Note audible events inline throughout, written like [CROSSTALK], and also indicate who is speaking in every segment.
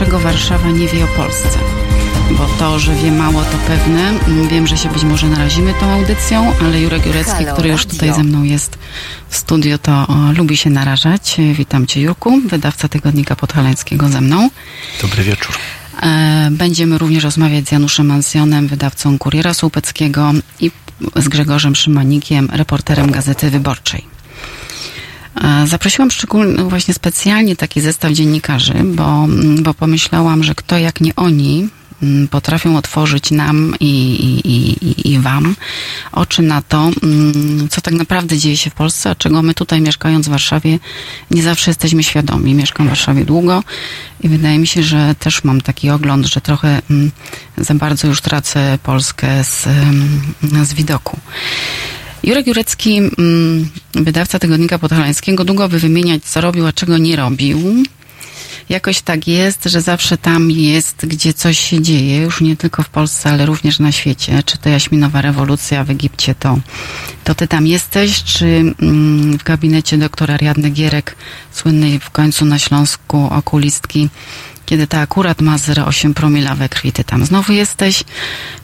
Speaker 1: czego Warszawa nie wie o Polsce. Bo to, że wie mało, to pewne. Wiem, że się być może narazimy tą audycją, ale Jurek Jurecki,
Speaker 2: Halo,
Speaker 1: który już
Speaker 2: radio.
Speaker 1: tutaj ze mną jest w studio, to o, lubi się narażać. Witam Cię, Jurku, wydawca tygodnika podhalańskiego ze mną.
Speaker 3: Dobry wieczór.
Speaker 1: E, Będziemy również rozmawiać z Januszem Mansjonem, wydawcą Kuriera Słupeckiego i z Grzegorzem Szymanikiem, reporterem Gazety Wyborczej. Zaprosiłam szczególnie, właśnie specjalnie taki zestaw dziennikarzy, bo, bo pomyślałam, że kto jak nie oni mm, potrafią otworzyć nam i, i, i, i wam oczy na to, mm, co tak naprawdę dzieje się w Polsce, a czego my tutaj mieszkając w Warszawie nie zawsze jesteśmy świadomi. Mieszkam w Warszawie długo i wydaje mi się, że też mam taki ogląd, że trochę mm, za bardzo już tracę Polskę z, mm, z widoku. Jurek Jurecki, mm, wydawca tygodnika podhalańskiego, długo by wymieniać, co robił, a czego nie robił. Jakoś tak jest, że zawsze tam jest, gdzie coś się dzieje, już nie tylko w Polsce, ale również na świecie. Czy to jaśminowa rewolucja w Egipcie, to, to ty tam jesteś, czy mm, w gabinecie doktora Ariadny Gierek, słynnej w końcu na Śląsku okulistki, kiedy ta akurat ma 0,8 promila we krwi, ty tam znowu jesteś,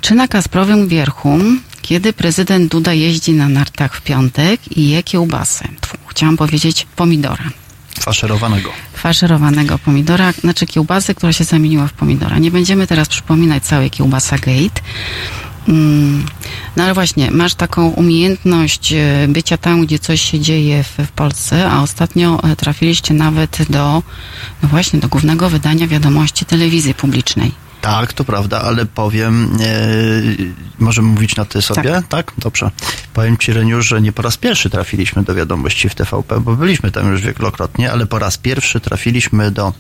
Speaker 1: czy na Kasprowym Wierchu, kiedy prezydent Duda jeździ na nartach w piątek i je kiełbasę. Tfu, chciałam powiedzieć pomidora
Speaker 3: Faszerowanego.
Speaker 1: faszerowanego pomidora, znaczy kiełbasy, która się zamieniła w pomidora. Nie będziemy teraz przypominać całej kiełbasa gate. Mm, No ale właśnie, masz taką umiejętność e, bycia tam, gdzie coś się dzieje w, w Polsce, a ostatnio e, trafiliście nawet do, no właśnie, do głównego wydania wiadomości telewizji publicznej.
Speaker 3: Tak, to prawda, ale powiem, e, możemy mówić na ty sobie, tak. Dobrze. Powiem ci, Reniu, że nie po raz pierwszy trafiliśmy do wiadomości w TVP, bo byliśmy tam już wielokrotnie, ale po raz pierwszy trafiliśmy do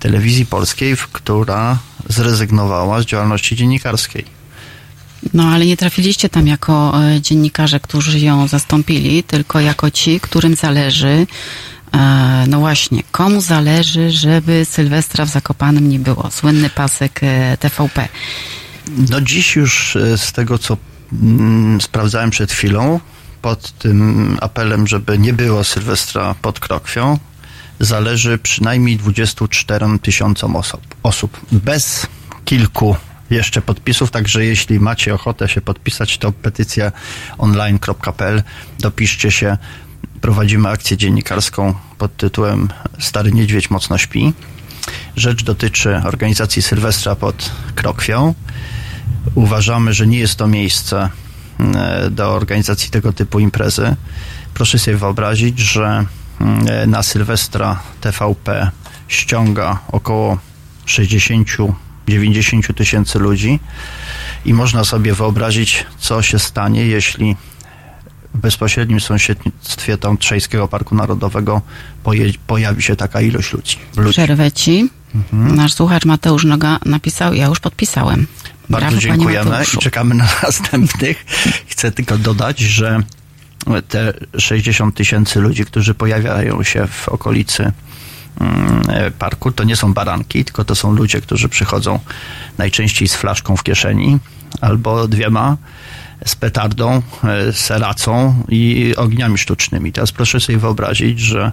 Speaker 3: telewizji polskiej, w- która zrezygnowała z działalności dziennikarskiej.
Speaker 1: No ale nie trafiliście tam jako e, dziennikarze, którzy ją zastąpili, tylko jako ci, którym zależy, no właśnie, komu zależy, żeby Sylwestra w Zakopanem nie było. Słynny pasek e, TVP.
Speaker 3: No dziś już e, z tego, co mm, sprawdzałem przed chwilą, pod tym apelem, żeby nie było Sylwestra pod Krokwią, zależy przynajmniej 24 tysiącom osób, osób. Bez kilku jeszcze podpisów, także jeśli macie ochotę się podpisać, to petycja online.pl, dopiszcie się. Prowadzimy akcję dziennikarską pod tytułem Stary Niedźwiedź mocno śpi. Rzecz dotyczy organizacji Sylwestra pod Krokwią. Uważamy, że nie jest to miejsce e, do organizacji tego typu imprezy. Proszę sobie wyobrazić, że mm, na Sylwestra TVP ściąga około 60-90 tysięcy ludzi i można sobie wyobrazić, co się stanie, jeśli w bezpośrednim sąsiedztwie Tątrzejskiego Parku Narodowego pojawi się taka ilość ludzi. ludzi.
Speaker 1: Przerwę ci. Nasz słuchacz Mateusz Noga napisał, ja już podpisałem.
Speaker 3: Bardzo
Speaker 1: Brawo,
Speaker 3: dziękujemy i czekamy na [LAUGHS] następnych. Chcę tylko dodać, że te 60 tysięcy ludzi, którzy pojawiają się w okolicy mm, parku, to nie są baranki, tylko to są ludzie, którzy przychodzą najczęściej z flaszką w kieszeni albo dwiema, z petardą, seracą i ogniami sztucznymi. Teraz proszę sobie wyobrazić, że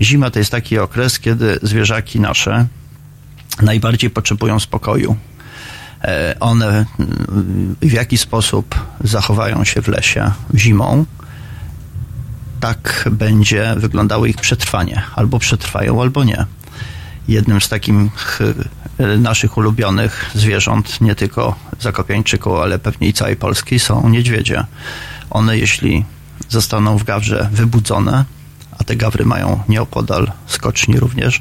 Speaker 3: zima to jest taki okres, kiedy zwierzaki nasze najbardziej potrzebują spokoju. E, One w jaki sposób zachowają się w lesie zimą, tak będzie wyglądało ich przetrwanie. Albo przetrwają, albo nie. Jednym z takich e, naszych ulubionych zwierząt, nie tylko Zakopiańczyków, ale pewnie i całej Polski, są niedźwiedzie. One, jeśli zostaną w gawrze wybudzone, a te gawry mają nieopodal skoczni również,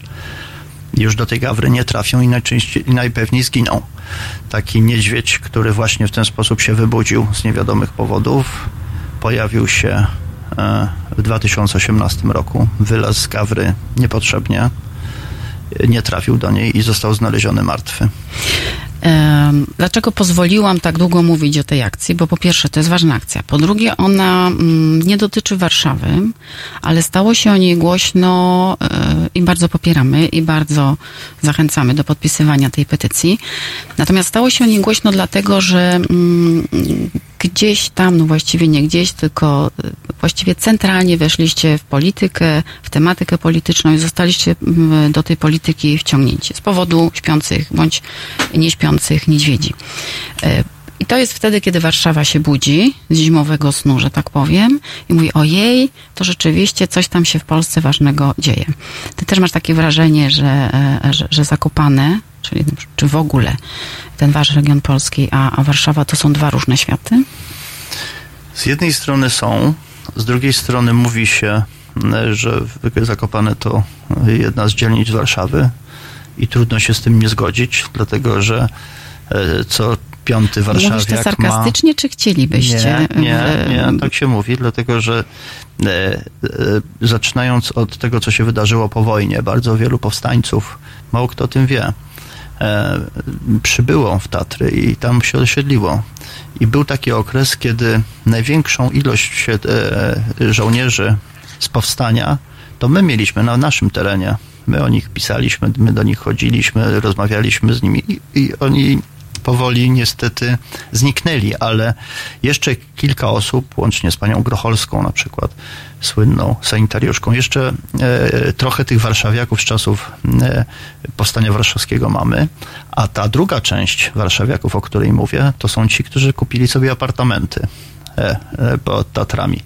Speaker 3: już do tej gawry nie trafią i najczęściej najpewniej zginą. Taki niedźwiedź, który właśnie w ten sposób się wybudził z niewiadomych powodów, pojawił się e, w 2018 roku, wylazł z gawry niepotrzebnie, nie trafił do niej i został znaleziony martwy.
Speaker 1: Dlaczego pozwoliłam tak długo mówić o tej akcji? Bo po pierwsze, to jest ważna akcja. Po drugie, ona mm, nie dotyczy Warszawy, ale stało się o niej głośno e, i bardzo popieramy i bardzo zachęcamy do podpisywania tej petycji. Natomiast stało się o niej głośno dlatego, że mm, gdzieś tam, no właściwie nie gdzieś, tylko y, właściwie centralnie weszliście w politykę, w tematykę polityczną i zostaliście mm, do tej polityki wciągnięci z powodu śpiących bądź nieśpiących niedźwiedzi. I to jest wtedy, kiedy Warszawa się budzi z zimowego snu, że tak powiem, i mówi: Ojej, to rzeczywiście coś tam się w Polsce ważnego dzieje. Ty też masz takie wrażenie, że, e, że, że Zakopane, czyli czy w ogóle ten wasz region polski, a, a Warszawa to są dwa różne światy?
Speaker 3: Z jednej strony są, z drugiej strony mówi się, że Zakopane to jedna z dzielnic Warszawy i trudno się z tym nie zgodzić, dlatego że e, co piąty warszawiak
Speaker 1: Mówisz to sarkastycznie,
Speaker 3: ma...
Speaker 1: czy chcielibyście?
Speaker 3: Nie, nie, nie, tak się mówi, dlatego że e, e, zaczynając od tego, co się wydarzyło po wojnie, bardzo wielu powstańców, mało kto o tym wie, e, przybyło w Tatry i tam się osiedliło. I był taki okres, kiedy największą ilość e, żołnierzy z powstania to my mieliśmy na naszym terenie. My o nich pisaliśmy, my do nich chodziliśmy, rozmawialiśmy z nimi i, i oni powoli niestety zniknęli, ale jeszcze kilka osób, łącznie z panią Grocholską na przykład, słynną sanitariuszką, jeszcze e, trochę tych warszawiaków z czasów e, powstania warszawskiego mamy, a ta druga część warszawiaków, o której mówię, to są ci, którzy kupili sobie apartamenty pod Tatrami.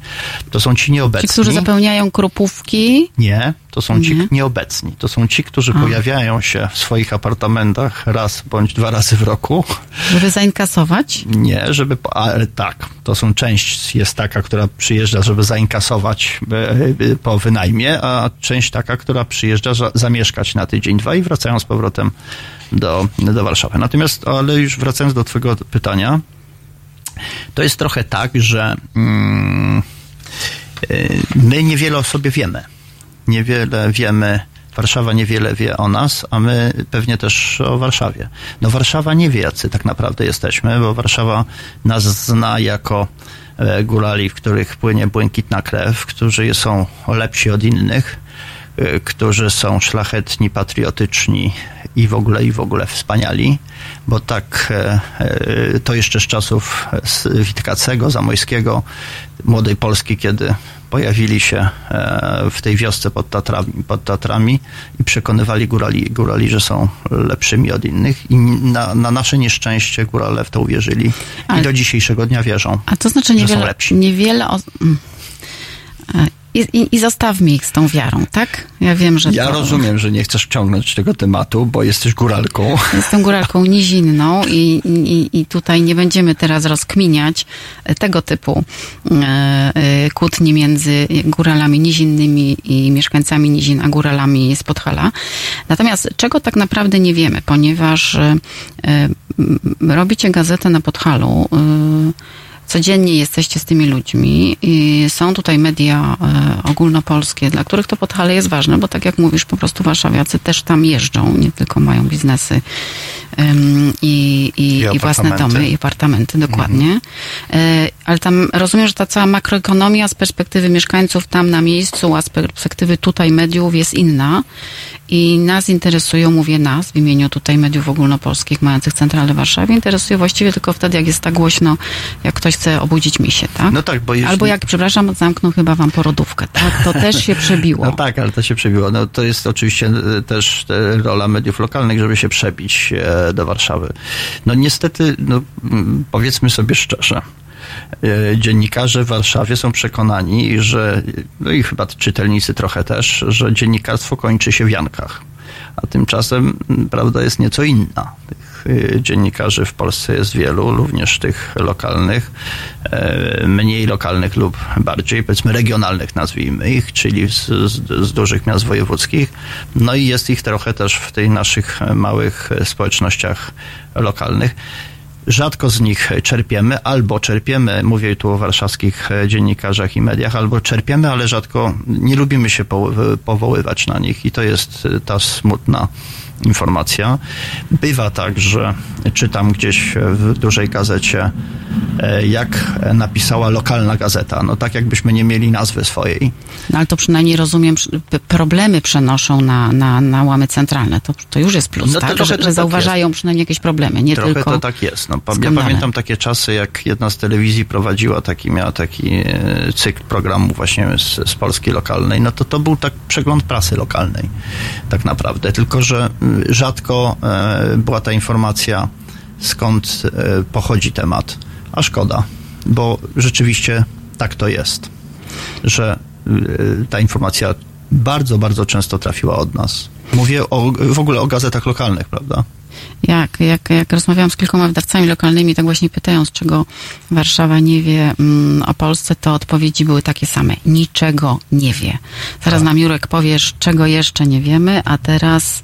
Speaker 3: To są ci nieobecni.
Speaker 1: Ci, którzy zapełniają kropówki?
Speaker 3: Nie, to są ci Nie. nieobecni. To są ci, którzy A. pojawiają się w swoich apartamentach raz bądź dwa razy w roku.
Speaker 1: Żeby zainkasować?
Speaker 3: Nie, żeby, ale tak, to są część jest taka, która przyjeżdża, żeby zainkasować e, po wynajmie, a część taka, która przyjeżdża zamieszkać na tydzień, dwa i wracają z powrotem do, do Warszawy. Natomiast, ale już wracając do twojego pytania, to jest trochę tak, że mm, y, my niewiele o sobie wiemy. Niewiele wiemy, Warszawa niewiele wie o nas, a my pewnie też o Warszawie. No Warszawa nie wie, jacy tak naprawdę jesteśmy, bo Warszawa nas zna jako e, górali, w których płynie błękitna krew, którzy są lepsi od innych, e, którzy są szlachetni, patriotyczni i w ogóle, i w ogóle wspaniali bo tak e, e, to jeszcze z czasów Witkacego, Zamojskiego, Młodej Polski, kiedy pojawili się e, w tej wiosce pod Tatrami, pod Tatrami i przekonywali górali, górali, że są lepszymi od innych i na, na nasze nieszczęście górale w to uwierzyli i do dzisiejszego dnia wierzą,
Speaker 1: a to znaczy niewiele, że są lepsi. Niewiele o... I, i, I zostawmy ich z tą wiarą, tak?
Speaker 3: Ja wiem, że. Ja
Speaker 1: to...
Speaker 3: rozumiem, że nie chcesz ciągnąć tego tematu, bo jesteś góralką.
Speaker 1: Jestem góralką [LAUGHS] nizinną i, i, i tutaj nie będziemy teraz rozkminiać tego typu e, e, kłótni między góralami nizinnymi i mieszkańcami nizin, a góralami z Podhala. Natomiast czego tak naprawdę nie wiemy, ponieważ e, robicie gazetę na Podhalu codziennie jesteście z tymi ludźmi i są tutaj media e, ogólnopolskie, dla których to Podhale jest ważne, bo tak jak mówisz, po prostu warszawiacy też tam jeżdżą, nie tylko mają biznesy i, i, I, i własne domy i apartamenty, dokładnie. Mhm. E, ale tam rozumiem, że ta cała makroekonomia z perspektywy mieszkańców tam na miejscu, a z perspektywy tutaj mediów jest inna i nas interesują, mówię nas w imieniu tutaj mediów ogólnopolskich mających centralę w Warszawie, interesuje właściwie tylko wtedy, jak jest tak głośno, jak ktoś chce obudzić misie, tak?
Speaker 3: No tak, bo jeśli...
Speaker 1: Albo jak, przepraszam, zamknął chyba wam porodówkę, tak? To też się przebiło. [LAUGHS]
Speaker 3: No tak, ale to się przebiło. No to jest oczywiście e, też e, rola mediów lokalnych, żeby się przebić e, do Warszawy. No niestety, no, powiedzmy sobie szczerze, dziennikarze w Warszawie są przekonani, że, no i chyba czytelnicy trochę też, że dziennikarstwo kończy się w Jankach. A tymczasem prawda jest nieco inna. Y, dziennikarzy w Polsce jest wielu, również tych lokalnych, e, mniej lokalnych lub bardziej, powiedzmy, regionalnych, nazwijmy ich, czyli z, z, z dużych miast wojewódzkich. No i jest ich trochę też w tych naszych małych społecznościach lokalnych. Rzadko z nich czerpiemy, albo czerpiemy, mówię tu o warszawskich dziennikarzach i mediach, albo czerpiemy, ale rzadko nie lubimy się powoływać na nich i to jest ta smutna informacja. Bywa tak, że czytam gdzieś w dużej gazecie, e, jak napisała lokalna gazeta. No tak jakbyśmy nie mieli nazwy swojej.
Speaker 1: No ale to przynajmniej rozumiem, problemy przenoszą na, na, na łamy centralne. To, to już jest plus, no tak? Że, że tak zauważają jest. przynajmniej jakieś problemy, nie
Speaker 3: trochę
Speaker 1: tylko
Speaker 3: to tak jest. No, ja pamiętam takie czasy, jak jedna z telewizji prowadziła taki, miała taki e, cykl programu właśnie z, z Polski lokalnej, no to to był tak przegląd prasy lokalnej tak naprawdę. Tylko, że rzadko e, była ta informacja, skąd e, pochodzi temat. A szkoda, bo rzeczywiście tak to jest, że e, ta informacja bardzo, bardzo często trafiła od nas. Mówię o, w ogóle o gazetach lokalnych, prawda?
Speaker 1: Jak, jak, jak rozmawiałam z kilkoma wydawcami lokalnymi, tak właśnie pytając, czego Warszawa nie wie mm, o Polsce, to odpowiedzi były takie same. Niczego nie wie. Zaraz tak. nam Jurek powiesz, czego jeszcze nie wiemy, a teraz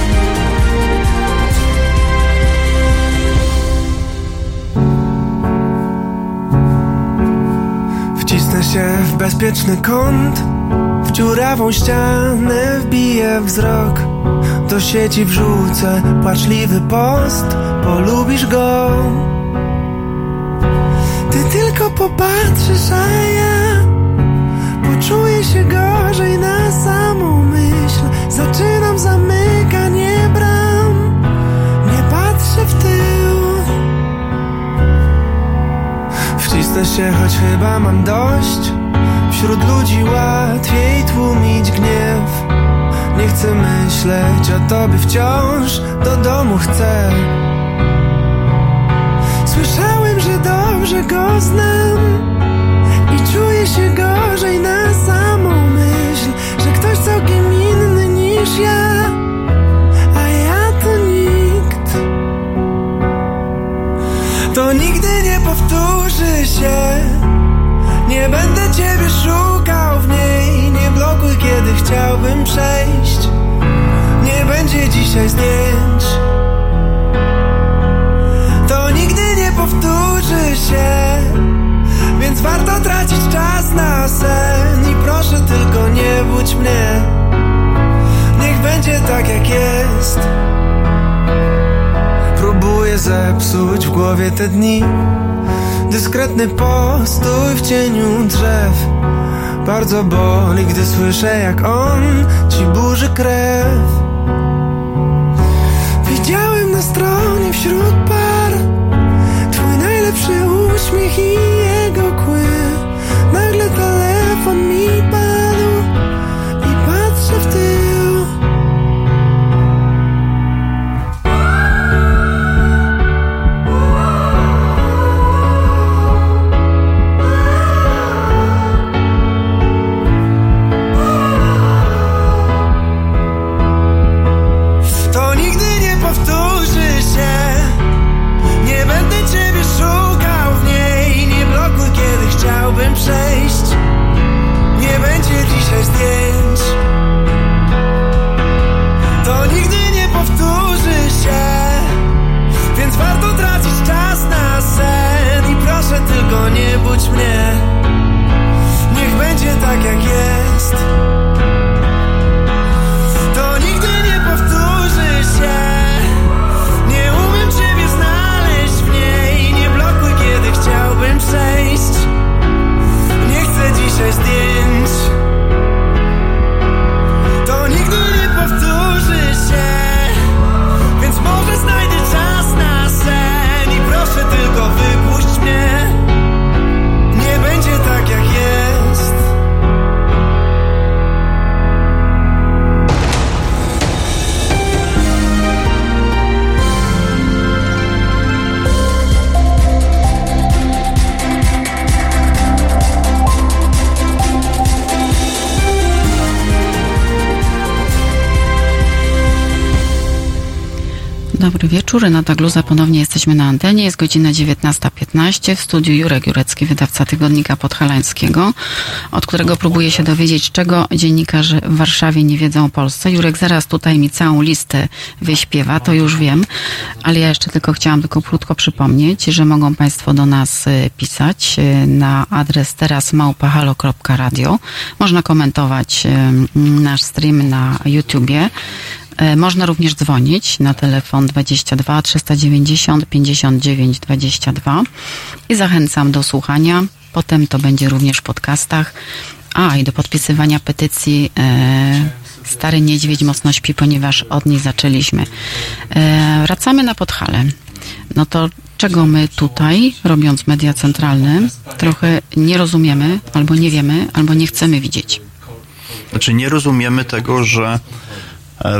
Speaker 4: Się w bezpieczny kąt, w dziurawą ścianę wbiję wzrok. Do sieci wrzucę płaczliwy post, polubisz go. Ty tylko popatrzysz, a ja poczuję się gorzej na samą myśl. Zaczynam zamykanie bram, Wcisnę się, choć chyba mam dość. Wśród ludzi łatwiej tłumić gniew. Nie chcę myśleć o tobie wciąż, do domu chcę. Słyszałem, że dobrze go znam i czuję się gorzej na samą myśl, że ktoś całkiem inny niż ja, a ja to nikt. To nigdy powtórzy się. Nie będę ciebie szukał w niej, nie blokuj, kiedy chciałbym przejść. Nie będzie dzisiaj zdjęć. To nigdy nie powtórzy się, więc warto tracić czas na sen. I proszę tylko nie budź mnie. Niech będzie tak jak jest. Próbuję zepsuć w głowie te dni. Dyskretny postój w cieniu drzew. Bardzo boli, gdy słyszę jak on ci burzy krew. Widziałem na stronie wśród par Twój najlepszy uśmiech i jego kły. Nagle telefon mi zdjęć. To nigdy nie powtórzy się Więc warto tracić czas na sen. I proszę tylko nie budź mnie. Niech będzie tak jak jest
Speaker 1: Dobry wieczór, Renata Gluza, ponownie jesteśmy na antenie. Jest godzina 19.15 w studiu Jurek Jurecki, wydawca Tygodnika Podhalańskiego, od którego próbuję się dowiedzieć, czego dziennikarze w Warszawie nie wiedzą o Polsce. Jurek zaraz tutaj mi całą listę wyśpiewa, to już wiem, ale ja jeszcze tylko chciałam tylko krótko przypomnieć, że mogą Państwo do nas y, pisać y, na adres teraz małpahalo.radio. Można komentować y, nasz stream na YouTubie. E, Można również dzwonić na telefon 22 390 59 22 i zachęcam do słuchania. Potem to będzie również w podcastach. A i do podpisywania petycji e, Stary Niedźwiedź mocno śpi, ponieważ od niej zaczęliśmy. E, wracamy na Podhale. No to czego my tutaj, robiąc media centralne, trochę nie rozumiemy, albo nie wiemy, albo nie chcemy widzieć.
Speaker 3: Znaczy nie rozumiemy tego, że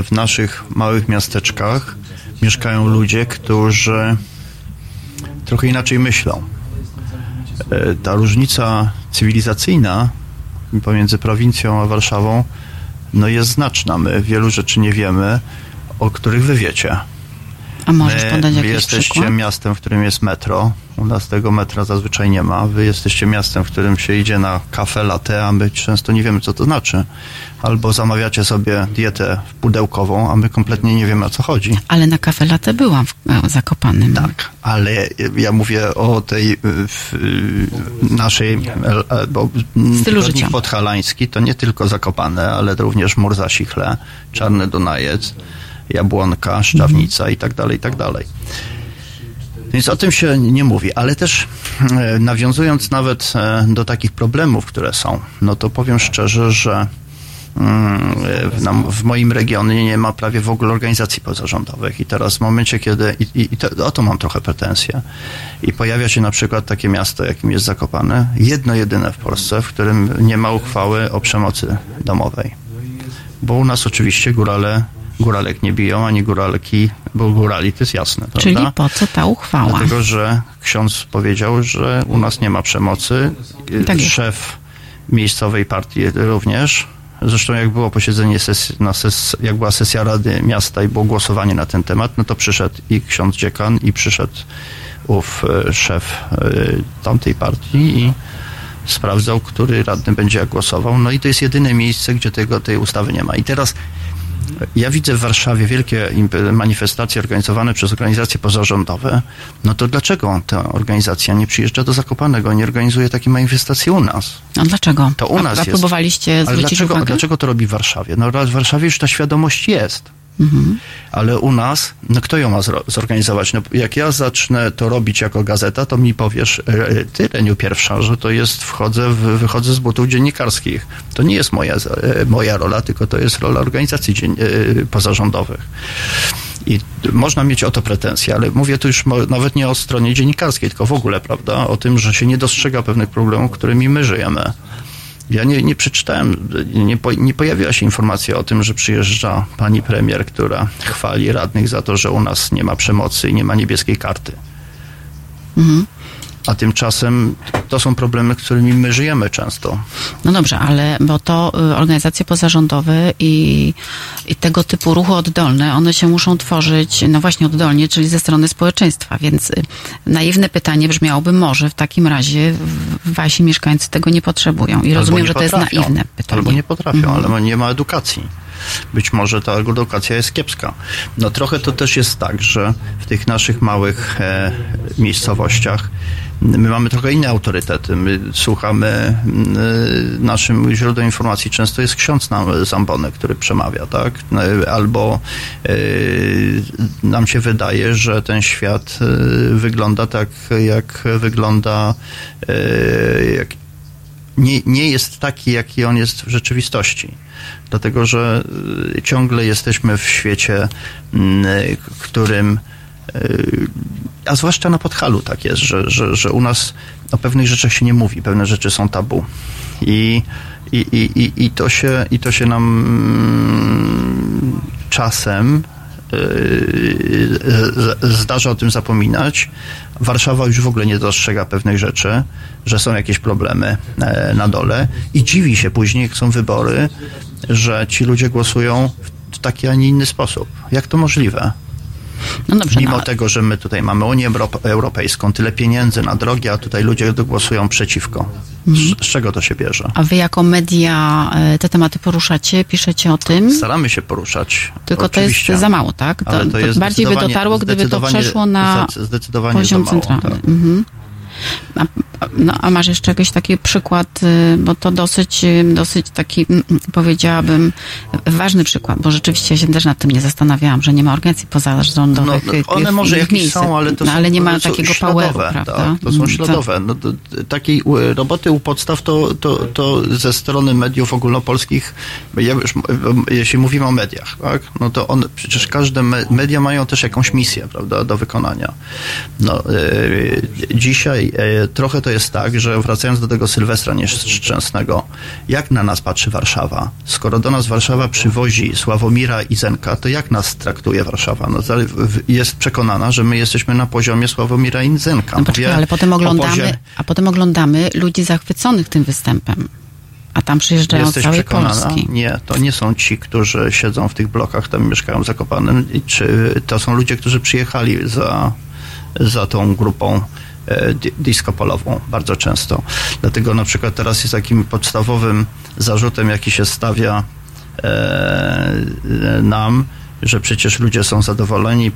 Speaker 3: w naszych małych miasteczkach mieszkają ludzie, którzy trochę inaczej myślą. E, Ta różnica cywilizacyjna pomiędzy prowincją a Warszawą no jest znaczna. My wielu rzeczy nie wiemy, o których wy wiecie.
Speaker 1: A możesz
Speaker 3: My,
Speaker 1: podać
Speaker 3: wy
Speaker 1: jakiś
Speaker 3: jesteście
Speaker 1: przykład?
Speaker 3: miastem, w którym jest metro. U nas tego metra zazwyczaj nie ma. Wy jesteście miastem, w którym się idzie na kawę latte, a my często nie wiemy, co to znaczy. Albo zamawiacie sobie dietę pudełkową, a my kompletnie nie wiemy, o co chodzi.
Speaker 1: Ale na kafe latte byłam w e, Zakopanym.
Speaker 3: Tak, ale ja mówię o tej y, w, y, naszej, e, bo
Speaker 1: Stylu życia.
Speaker 3: podhalański to nie tylko Zakopane, ale również Mur za Sichle, Czarny Dunajec, Jabłonka, Szczawnica i tak dalej, i tak dalej. Więc o tym się nie mówi, ale też e, nawiązując nawet e, do takich problemów, które są, no to powiem szczerze, że mm, w, nam, w moim regionie nie ma prawie w ogóle organizacji pozarządowych i teraz w momencie, kiedy i, i to, o to mam trochę pretensje i pojawia się na przykład takie miasto, jakim jest Zakopane, jedno jedyne w Polsce, w którym nie ma uchwały o przemocy domowej. Bo u nas oczywiście górale, góralek nie biją, ani góralki, bo górali to jest jasne,
Speaker 1: Czyli
Speaker 3: prawda?
Speaker 1: po co ta uchwała?
Speaker 3: Dlatego, że ksiądz powiedział, że u nas nie ma przemocy.
Speaker 1: Tak.
Speaker 3: Szef miejscowej partii również. Zresztą jak było posiedzenie sesji, na ses, jak była sesja Rady Miasta i było głosowanie na ten temat, no to przyszedł i ksiądz dziekan i przyszedł ów e, szef e, tamtej partii i sprawdzał, który radny będzie jak głosował. No i to jest jedyne miejsce, gdzie tego, tej ustawy nie ma. I teraz ja widzę w Warszawie wielkie manifestacje organizowane przez organizacje pozarządowe. No to dlaczego ta organizacja nie przyjeżdża do Zakopanego, nie organizuje takiej manifestacji u nas?
Speaker 1: A dlaczego?
Speaker 3: To u nas
Speaker 1: a
Speaker 3: jest.
Speaker 1: próbowaliście zwrócić
Speaker 3: dlaczego,
Speaker 1: uwagę?
Speaker 3: dlaczego to robi w Warszawie? No w Warszawie już ta świadomość jest.
Speaker 1: Mhm.
Speaker 3: Ale u nas, no kto ją ma zorganizować? No, jak ja zacznę to robić jako gazeta, to mi powiesz, e, e, ty Reniu pierwsza, że to jest, wchodzę, w, wychodzę z butów dziennikarskich. To nie jest moja, e, moja rola, tylko to jest rola organizacji dzien- pozarządowych. I można mieć o to pretensje, ale mówię tu już nawet nie o stronie dziennikarskiej, tylko w ogóle, prawda, o tym, że się nie dostrzega pewnych problemów, którymi my żyjemy. Ja nie, nie przeczytałem, nie, po, nie pojawiła się informacja o tym, że przyjeżdża pani premier, która chwali radnych za to, że u nas nie ma przemocy i nie ma niebieskiej karty.
Speaker 1: Mhm.
Speaker 3: A tymczasem to są problemy, którymi my żyjemy często.
Speaker 1: No dobrze, ale bo to y, organizacje pozarządowe i, i tego typu ruchy oddolne, one się muszą tworzyć, no właśnie oddolnie, czyli ze strony społeczeństwa, więc y, naiwne pytanie brzmiałoby, może w takim razie wasi mieszkańcy tego nie potrzebują. I
Speaker 3: Albo
Speaker 1: rozumiem, że to jest naiwne pytanie.
Speaker 3: Albo nie potrafią,
Speaker 1: Mhm.
Speaker 3: ale nie ma edukacji. Być może ta edukacja jest kiepska. No trochę to też jest tak, że w tych naszych małych e, miejscowościach my mamy trochę inne autorytety. My słuchamy, mm, naszym źródłem informacji często jest ksiądz nam, Zambony, który przemawia, tak? Albo e, nam się wydaje, że ten świat e, wygląda tak, jak wygląda e, jak, nie, nie jest taki, jaki on jest w rzeczywistości. Dlatego, że y, ciągle jesteśmy w świecie, mm, y, którym, y, a zwłaszcza na Podhalu tak jest, że, że, że u nas o pewnych rzeczach się nie mówi, pewne rzeczy są tabu. I, i, i, i, i, to, się, i to się nam mm, czasem y, z- zdarza o tym zapominać. Warszawa już w ogóle nie dostrzega pewnych rzeczy, że są jakieś problemy e, na dole i dziwi się później, jak są wybory, że ci ludzie głosują w taki, a nie inny sposób. Jak to możliwe?
Speaker 1: No dobrze,
Speaker 3: Mimo
Speaker 1: no.
Speaker 3: tego, że my tutaj mamy Unię Euro- Europejską, tyle pieniędzy na drogi, a tutaj ludzie głosują przeciwko.
Speaker 1: Mhm.
Speaker 3: Z, z czego to się bierze?
Speaker 1: A wy jako media e, te tematy poruszacie, piszecie o tym?
Speaker 3: Staramy się poruszać.
Speaker 1: Tylko
Speaker 3: oczywiście.
Speaker 1: to jest za mało, tak?
Speaker 3: To jest
Speaker 1: bardziej by dotarło, gdyby to przeszło na poziom centralny.
Speaker 3: tak.
Speaker 1: Mhm. A- no, a masz jeszcze jakiś taki przykład, y, bo to dosyć, y, dosyć taki, mm, mm, powiedziałabym, ważny przykład, bo rzeczywiście się też nad tym nie zastanawiałam, że nie ma organizacji pozarządowych.
Speaker 3: No,
Speaker 1: y,
Speaker 3: one
Speaker 1: w
Speaker 3: może jakieś
Speaker 1: miejscach.
Speaker 3: są, ale to
Speaker 1: no,
Speaker 3: są,
Speaker 1: ale nie ma takiego
Speaker 3: śladowe,
Speaker 1: poweru, prawda?
Speaker 3: Tak, to są
Speaker 1: Mm,
Speaker 3: śladowe. No, to, takiej roboty u podstaw to, to, to ze strony mediów ogólnopolskich, ja już, jeśli mówimy o mediach, tak, no to one, przecież każde me, media mają też jakąś misję, prawda, do wykonania. No, e, dzisiaj e, trochę to jest tak, że wracając do tego Sylwestra Nieszczęsnego, jak na nas patrzy Warszawa? Skoro do nas Warszawa przywozi Sławomira i Zenka, to jak nas traktuje Warszawa? No, jest przekonana, że my jesteśmy na poziomie Sławomira i Zenka.
Speaker 1: No poczekaj, ale potem oglądamy, a potem oglądamy ludzi zachwyconych tym występem. A tam przyjeżdżają
Speaker 3: Jesteś
Speaker 1: całej
Speaker 3: przekonana?
Speaker 1: Polski.
Speaker 3: Nie, to nie są ci, którzy siedzą w tych blokach, tam mieszkają w Zakopanem, czy to są ludzie, którzy przyjechali za, za tą grupą e, di- disco polową bardzo często. Dlatego na przykład teraz jest takim podstawowym zarzutem, jaki się stawia e, e, nam, że przecież ludzie są zadowoleni,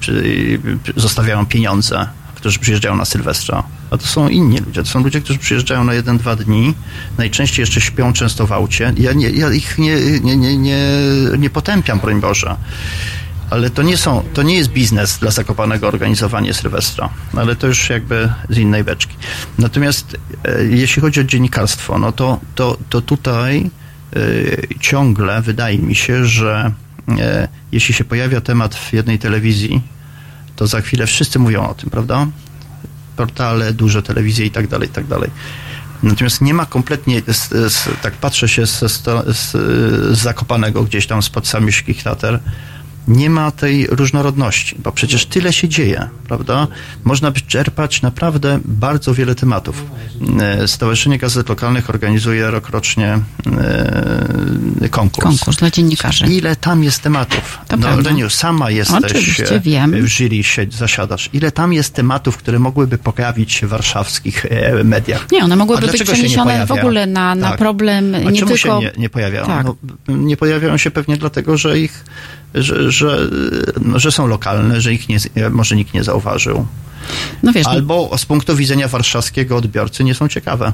Speaker 3: zostawiają pieniądze, którzy przyjeżdżają na Sylwestra. A to są inni ludzie. To są ludzie, którzy przyjeżdżają na jeden, dwa dni. Najczęściej jeszcze śpią często w aucie. Ja, nie, ja ich nie, nie, nie, nie, nie potępiam, broń Boże. Ale to nie, są, to nie jest biznes dla Zakopanego organizowanie Sylwestra. Ale to już jakby z innej beczki. Natomiast e, jeśli chodzi o dziennikarstwo, no to, to, to tutaj e, ciągle wydaje mi się, że e, jeśli się pojawia temat w jednej telewizji, to za chwilę wszyscy mówią o tym, prawda? Portale, duże telewizje i tak dalej, i tak dalej. Natomiast nie ma kompletnie, z, z, tak patrzę się z, z, z Zakopanego gdzieś tam spod samiszkich Tater, nie ma tej różnorodności, bo przecież tyle się dzieje, prawda? Można by czerpać naprawdę bardzo wiele tematów. E, Stowarzyszenie Gazet Lokalnych organizuje rokrocznie e, konkurs.
Speaker 1: Konkurs dla dziennikarzy.
Speaker 3: Ile tam jest tematów?
Speaker 1: To
Speaker 3: no. Leniu, sama jesteś
Speaker 1: Oczywiście,
Speaker 3: e,
Speaker 1: wiem.
Speaker 3: w jury, zasiadasz. Ile tam jest tematów, które mogłyby pojawić się w warszawskich mediach?
Speaker 1: Nie, one mogłyby być przeniesione w ogóle na, na
Speaker 3: Tak.
Speaker 1: problem
Speaker 3: A
Speaker 1: nie
Speaker 3: czemu
Speaker 1: tylko...
Speaker 3: się nie, nie pojawiają?
Speaker 1: Tak.
Speaker 3: No, nie pojawiają się pewnie dlatego, że ich, że, że, no, że są lokalne, że ich nie, może nikt nie zauważył.
Speaker 1: No wiesz, no,
Speaker 3: Albo z punktu widzenia warszawskiego odbiorcy nie są ciekawe.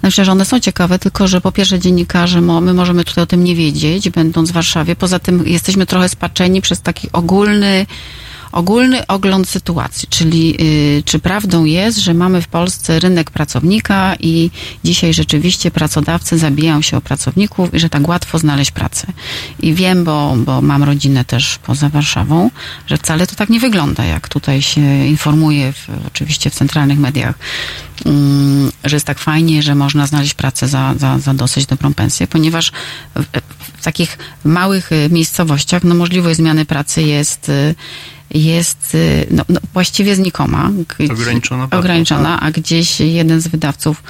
Speaker 1: Znaczy, że one są ciekawe, tylko że po pierwsze dziennikarze, my możemy tutaj o tym nie wiedzieć, będąc w Warszawie. Poza tym jesteśmy trochę spaczeni przez taki ogólny, ogólny ogląd sytuacji. Czyli y, czy prawdą jest, że mamy w Polsce rynek pracownika i dzisiaj rzeczywiście pracodawcy zabijają się o pracowników i że tak łatwo znaleźć pracę. I wiem, bo, bo mam rodzinę też poza Warszawą, że wcale to tak nie wygląda, jak tutaj się informuje w, oczywiście w centralnych mediach mm, że jest tak fajnie, że można znaleźć pracę za, za, za dosyć dobrą pensję, ponieważ w, w takich małych y, miejscowościach no, możliwość zmiany pracy jest, y, jest y, no, no, właściwie znikoma. G-
Speaker 3: Ograniczona bardzo,
Speaker 1: Ograniczona, a gdzieś jeden z wydawców,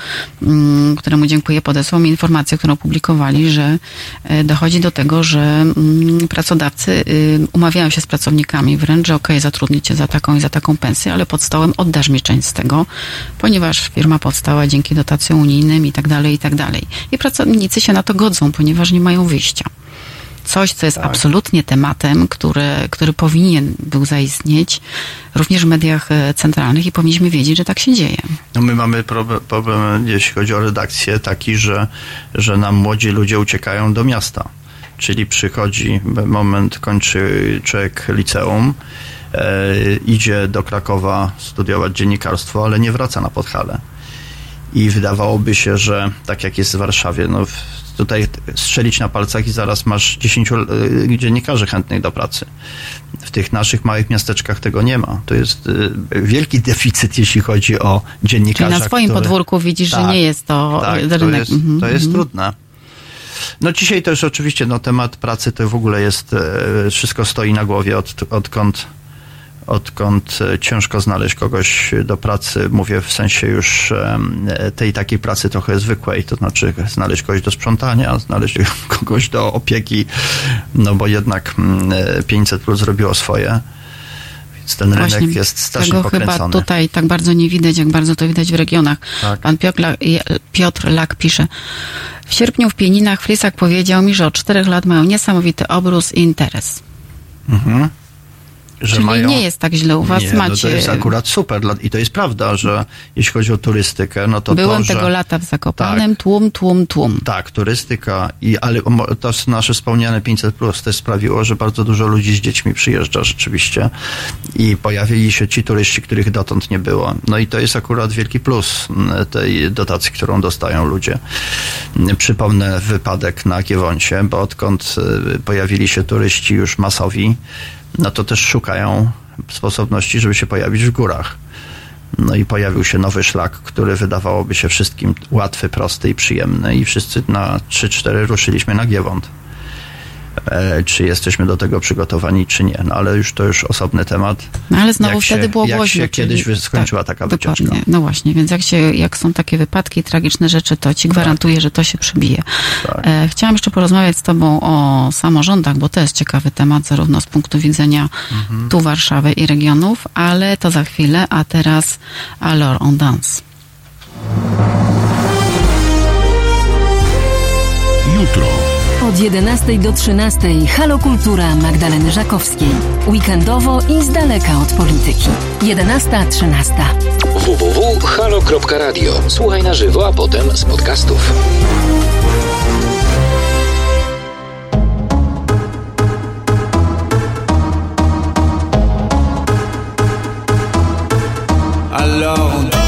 Speaker 1: mm, któremu dziękuję, podesłał mi informację, którą publikowali, że e, dochodzi do tego, że mm, pracodawcy y, umawiają się z pracownikami wręcz, że okej, zatrudnię cię za taką i za taką pensję, ale pod stołem oddasz mi część z tego, ponieważ firma powstała dzięki dotacjom unijnym i tak dalej, i tak dalej. I pracownicy się na to godzą, ponieważ nie mają wyjścia. Coś, co jest absolutnie tematem, który, który powinien był zaistnieć również w mediach e, centralnych i powinniśmy wiedzieć, że tak się dzieje.
Speaker 3: No my mamy problem, problem, jeśli chodzi o redakcję, taki, że, że nam młodzi ludzie uciekają do miasta. Czyli przychodzi moment, kończy człowiek liceum, e, idzie do Krakowa studiować dziennikarstwo, ale nie wraca na Podhale. I wydawałoby się, że tak jak jest w Warszawie, no tutaj strzelić na palcach i zaraz masz 10 e, dziennikarzy chętnych do pracy. W tych naszych małych miasteczkach tego nie ma. To jest e, wielki deficyt, jeśli chodzi o
Speaker 1: Czyli
Speaker 3: dziennikarza.
Speaker 1: na swoim
Speaker 3: który-
Speaker 1: podwórku widzisz, że
Speaker 3: Tak,
Speaker 1: nie jest to
Speaker 3: tak,
Speaker 1: rynek.
Speaker 3: to jest,
Speaker 1: Mhm,
Speaker 3: to jest
Speaker 1: mhm.
Speaker 3: trudne. No dzisiaj też oczywiście no, temat pracy to w ogóle jest, e, wszystko stoi na głowie, od, odkąd, odkąd e, ciężko znaleźć kogoś do pracy, mówię w sensie już em, tej takiej pracy trochę zwykłej, to znaczy znaleźć kogoś do sprzątania, znaleźć [LAUGHS] kogoś do opieki, no bo jednak mm, e, 500 plus zrobiło swoje. ten rynek
Speaker 1: Właśnie
Speaker 3: jest strasznie
Speaker 1: tego
Speaker 3: pokręcony.
Speaker 1: chyba tutaj tak bardzo nie widać, jak bardzo to widać w regionach.
Speaker 3: Tak.
Speaker 1: Pan Piotr, Lak- Piotr Lak pisze. W sierpniu w Pieninach Flisak powiedział mi, że od czterech lat mają niesamowity obróz i interes.
Speaker 3: Że
Speaker 1: Czyli
Speaker 3: mają...
Speaker 1: nie jest tak źle u was,
Speaker 3: nie, No
Speaker 1: macie...
Speaker 3: to jest akurat super i to jest prawda, że jeśli chodzi o turystykę, no to
Speaker 1: Byłem
Speaker 3: to, że...
Speaker 1: tego lata w Zakopanem, tłum, tłum, tłum.
Speaker 3: Tak, turystyka, i, ale to nasze wspomniane 500 plus też sprawiło, że bardzo dużo ludzi z dziećmi przyjeżdża rzeczywiście i pojawili się ci turyści, których dotąd nie było. No i to jest akurat wielki plus m, tej dotacji, którą dostają ludzie. M, Przypomnę wypadek na Giewoncie, bo odkąd y, pojawili się turyści już masowi, no to też szukają sposobności, żeby się pojawić w górach. No i pojawił się nowy szlak, który wydawałoby się wszystkim łatwy, prosty i przyjemny i wszyscy na 3-4 ruszyliśmy na Giewont. E, czy jesteśmy do tego przygotowani, czy nie. No ale już to już osobny temat.
Speaker 1: No ale znowu
Speaker 3: Jak
Speaker 1: wtedy
Speaker 3: się-
Speaker 1: było
Speaker 3: jak
Speaker 1: głośno.
Speaker 3: się
Speaker 1: czyli-
Speaker 3: kiedyś skończyła taka wycieczka.
Speaker 1: dokładnie. No właśnie, więc jak, się, jak są takie wypadki, tragiczne rzeczy, to ci gwarantuję, że to się przebije.
Speaker 3: Tak.
Speaker 1: E, chciałam jeszcze porozmawiać z tobą o samorządach, bo to jest ciekawy temat, zarówno z punktu widzenia
Speaker 3: Mhm.
Speaker 1: tu Warszawy i regionów, ale to za chwilę, a teraz Alors on dance.
Speaker 5: Jutro.
Speaker 6: Od 11 do 13 Halo Kultura Magdaleny Żakowskiej. Weekendowo i z daleka od polityki. 11.13.
Speaker 2: www.halo.radio. Słuchaj na żywo, a potem z podcastów.
Speaker 7: Alors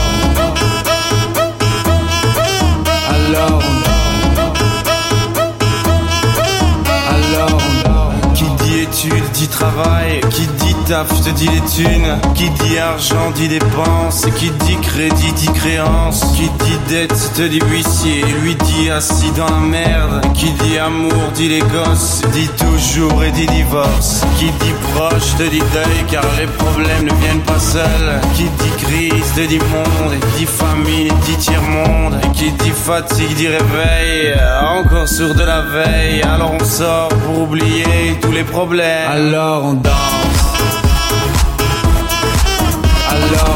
Speaker 7: dit travail Qui dit taf te dit les thunes. Qui dit argent dit dépenses. Qui dit crédit dit créance. Qui dit dette te dit huissier. Lui dit assis dans la merde. Qui dit amour dit les gosses. Dit toujours et dit divorce. Qui dit proche te dit deuil Car les problèmes ne viennent pas seuls. Qui dit crise te dit monde. Et dit famine dit tiers-monde. Et qui dit fatigue dit réveil. Encore sur de la veille. Alors on sort pour oublier tous les problèmes. Alors on danse love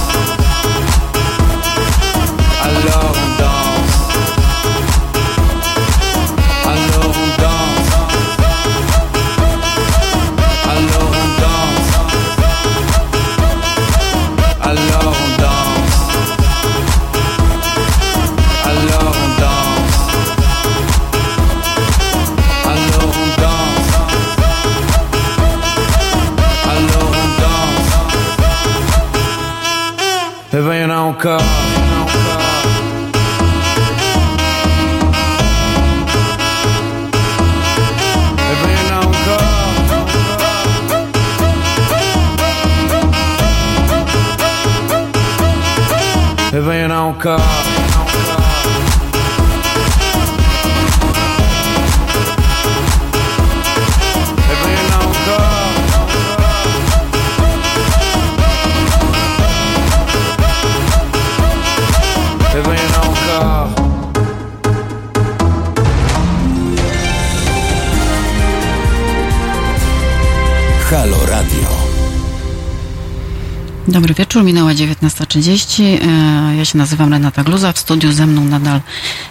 Speaker 1: Dobry wieczór, minęła 19.30. E, Ja się nazywam Renata Gluza. W studiu ze mną nadal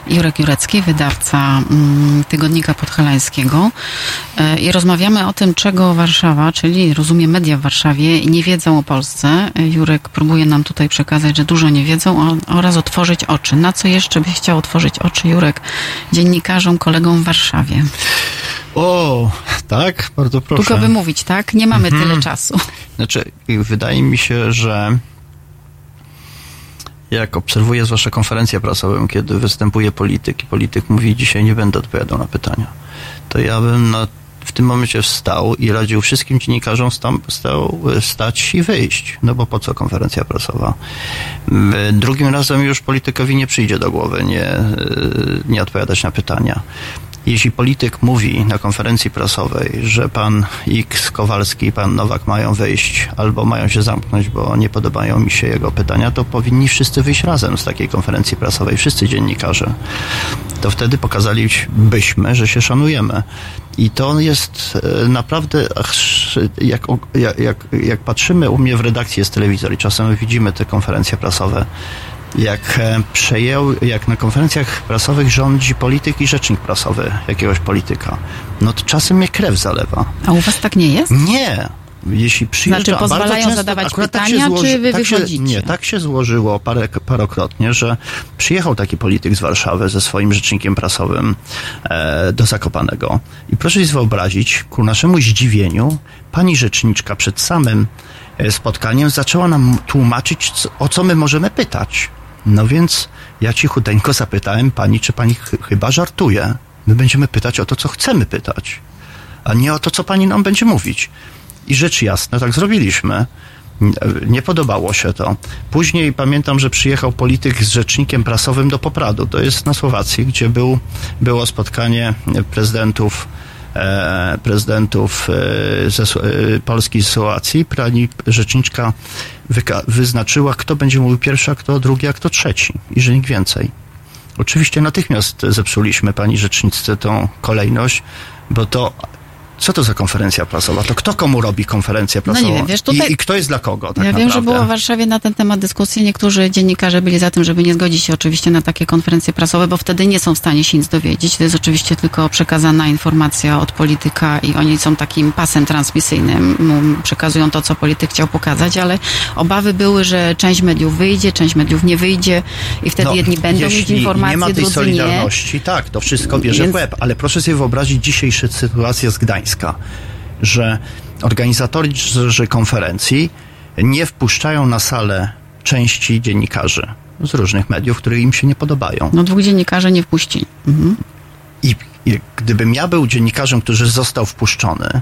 Speaker 1: Jurek Jurecki, wydawca mm, Tygodnika Podhalańskiego. E, I rozmawiamy o tym, czego Warszawa, czyli rozumiem media w Warszawie, nie wiedzą o Polsce. E, Jurek próbuje nam tutaj przekazać, że dużo nie wiedzą oraz otworzyć oczy. Na co jeszcze byś chciał otworzyć oczy, Jurek, dziennikarzom, kolegom w Warszawie?
Speaker 3: O, tak? Bardzo proszę.
Speaker 1: Tylko by mówić, tak? Nie mamy tyle czasu.
Speaker 3: Znaczy, wydaje mi się, że jak obserwuję zwłaszcza konferencję prasową, kiedy występuje polityk i polityk mówi, dzisiaj nie będę odpowiadał na pytania, to ja bym na, w tym momencie wstał i radził wszystkim dziennikarzom stał, stał, stać i wyjść. No bo po co konferencja prasowa? Drugim razem już politykowi nie przyjdzie do głowy nie, nie odpowiadać na pytania. Jeśli polityk mówi na konferencji prasowej, że pan X, Kowalski i pan Nowak mają wyjść albo mają się zamknąć, bo nie podobają mi się jego pytania, to powinni wszyscy wyjść razem z takiej konferencji prasowej, wszyscy dziennikarze. To wtedy pokazalibyśmy, że się szanujemy. I to jest e, naprawdę, jak, jak, jak patrzymy u mnie w redakcji jest telewizor i czasem widzimy te konferencje prasowe, jak e, przejął, jak na konferencjach prasowych rządzi polityk i rzecznik prasowy jakiegoś polityka, no to czasem mnie krew zalewa.
Speaker 1: A u was tak nie jest?
Speaker 3: Nie. Jeśli przyjeżdża,
Speaker 1: Znaczy, pozwalają
Speaker 3: często-
Speaker 1: zadawać
Speaker 3: akurat
Speaker 1: pytania,
Speaker 3: się
Speaker 1: czy wy
Speaker 3: tak się? Nie, tak się złożyło parę, parokrotnie, że przyjechał taki polityk z Warszawy ze swoim rzecznikiem prasowym e, do Zakopanego. I proszę sobie wyobrazić, ku naszemu zdziwieniu, pani rzeczniczka przed samym e, spotkaniem zaczęła nam tłumaczyć, o co my możemy pytać. No więc ja cichuteńko zapytałem pani, czy pani ch- chyba żartuje. My będziemy pytać o to, co chcemy pytać a nie o to, co pani nam będzie mówić. I rzecz jasna, tak zrobiliśmy. Nie podobało się to. Później pamiętam, że przyjechał polityk z rzecznikiem prasowym do Popradu. To jest na Słowacji, gdzie był, było spotkanie prezydentów prezydentów e, ze, Sło- e, Polski i Słowacji. Pani rzeczniczka wyznaczyła, kto będzie mówił pierwszy, a kto drugi, a kto trzeci. I że nikt więcej. Oczywiście natychmiast zepsuliśmy pani rzeczniczce tą kolejność, bo to co to za konferencja prasowa? To kto komu robi konferencję
Speaker 1: No nie
Speaker 3: prasową?
Speaker 1: wiem, wiesz, tutaj-
Speaker 3: I, I kto jest dla kogo? Tak
Speaker 1: ja
Speaker 3: naprawdę?
Speaker 1: wiem, że było w Warszawie na ten temat dyskusje. Niektórzy dziennikarze byli za tym, żeby nie zgodzić się oczywiście na takie konferencje prasowe, bo wtedy nie są w stanie się nic dowiedzieć. To jest oczywiście tylko przekazana informacja od polityka i oni są takim pasem transmisyjnym. Przekazują to, co polityk chciał pokazać, ale obawy były, że część mediów wyjdzie, część mediów nie wyjdzie i wtedy
Speaker 3: No,
Speaker 1: jedni będą mieć informacje,
Speaker 3: nie ma tej
Speaker 1: drudzy nie.
Speaker 3: solidarności, tak, to wszystko bierze
Speaker 1: Więc-
Speaker 3: w łeb. Ale proszę sobie wyobrazić dzisiejszą sytuację z Że organizatorzy konferencji nie wpuszczają na salę części dziennikarzy z różnych mediów, które im się nie podobają.
Speaker 1: No dwóch dziennikarzy nie wpuścili. Mhm.
Speaker 3: I, I gdybym ja był dziennikarzem, który został wpuszczony,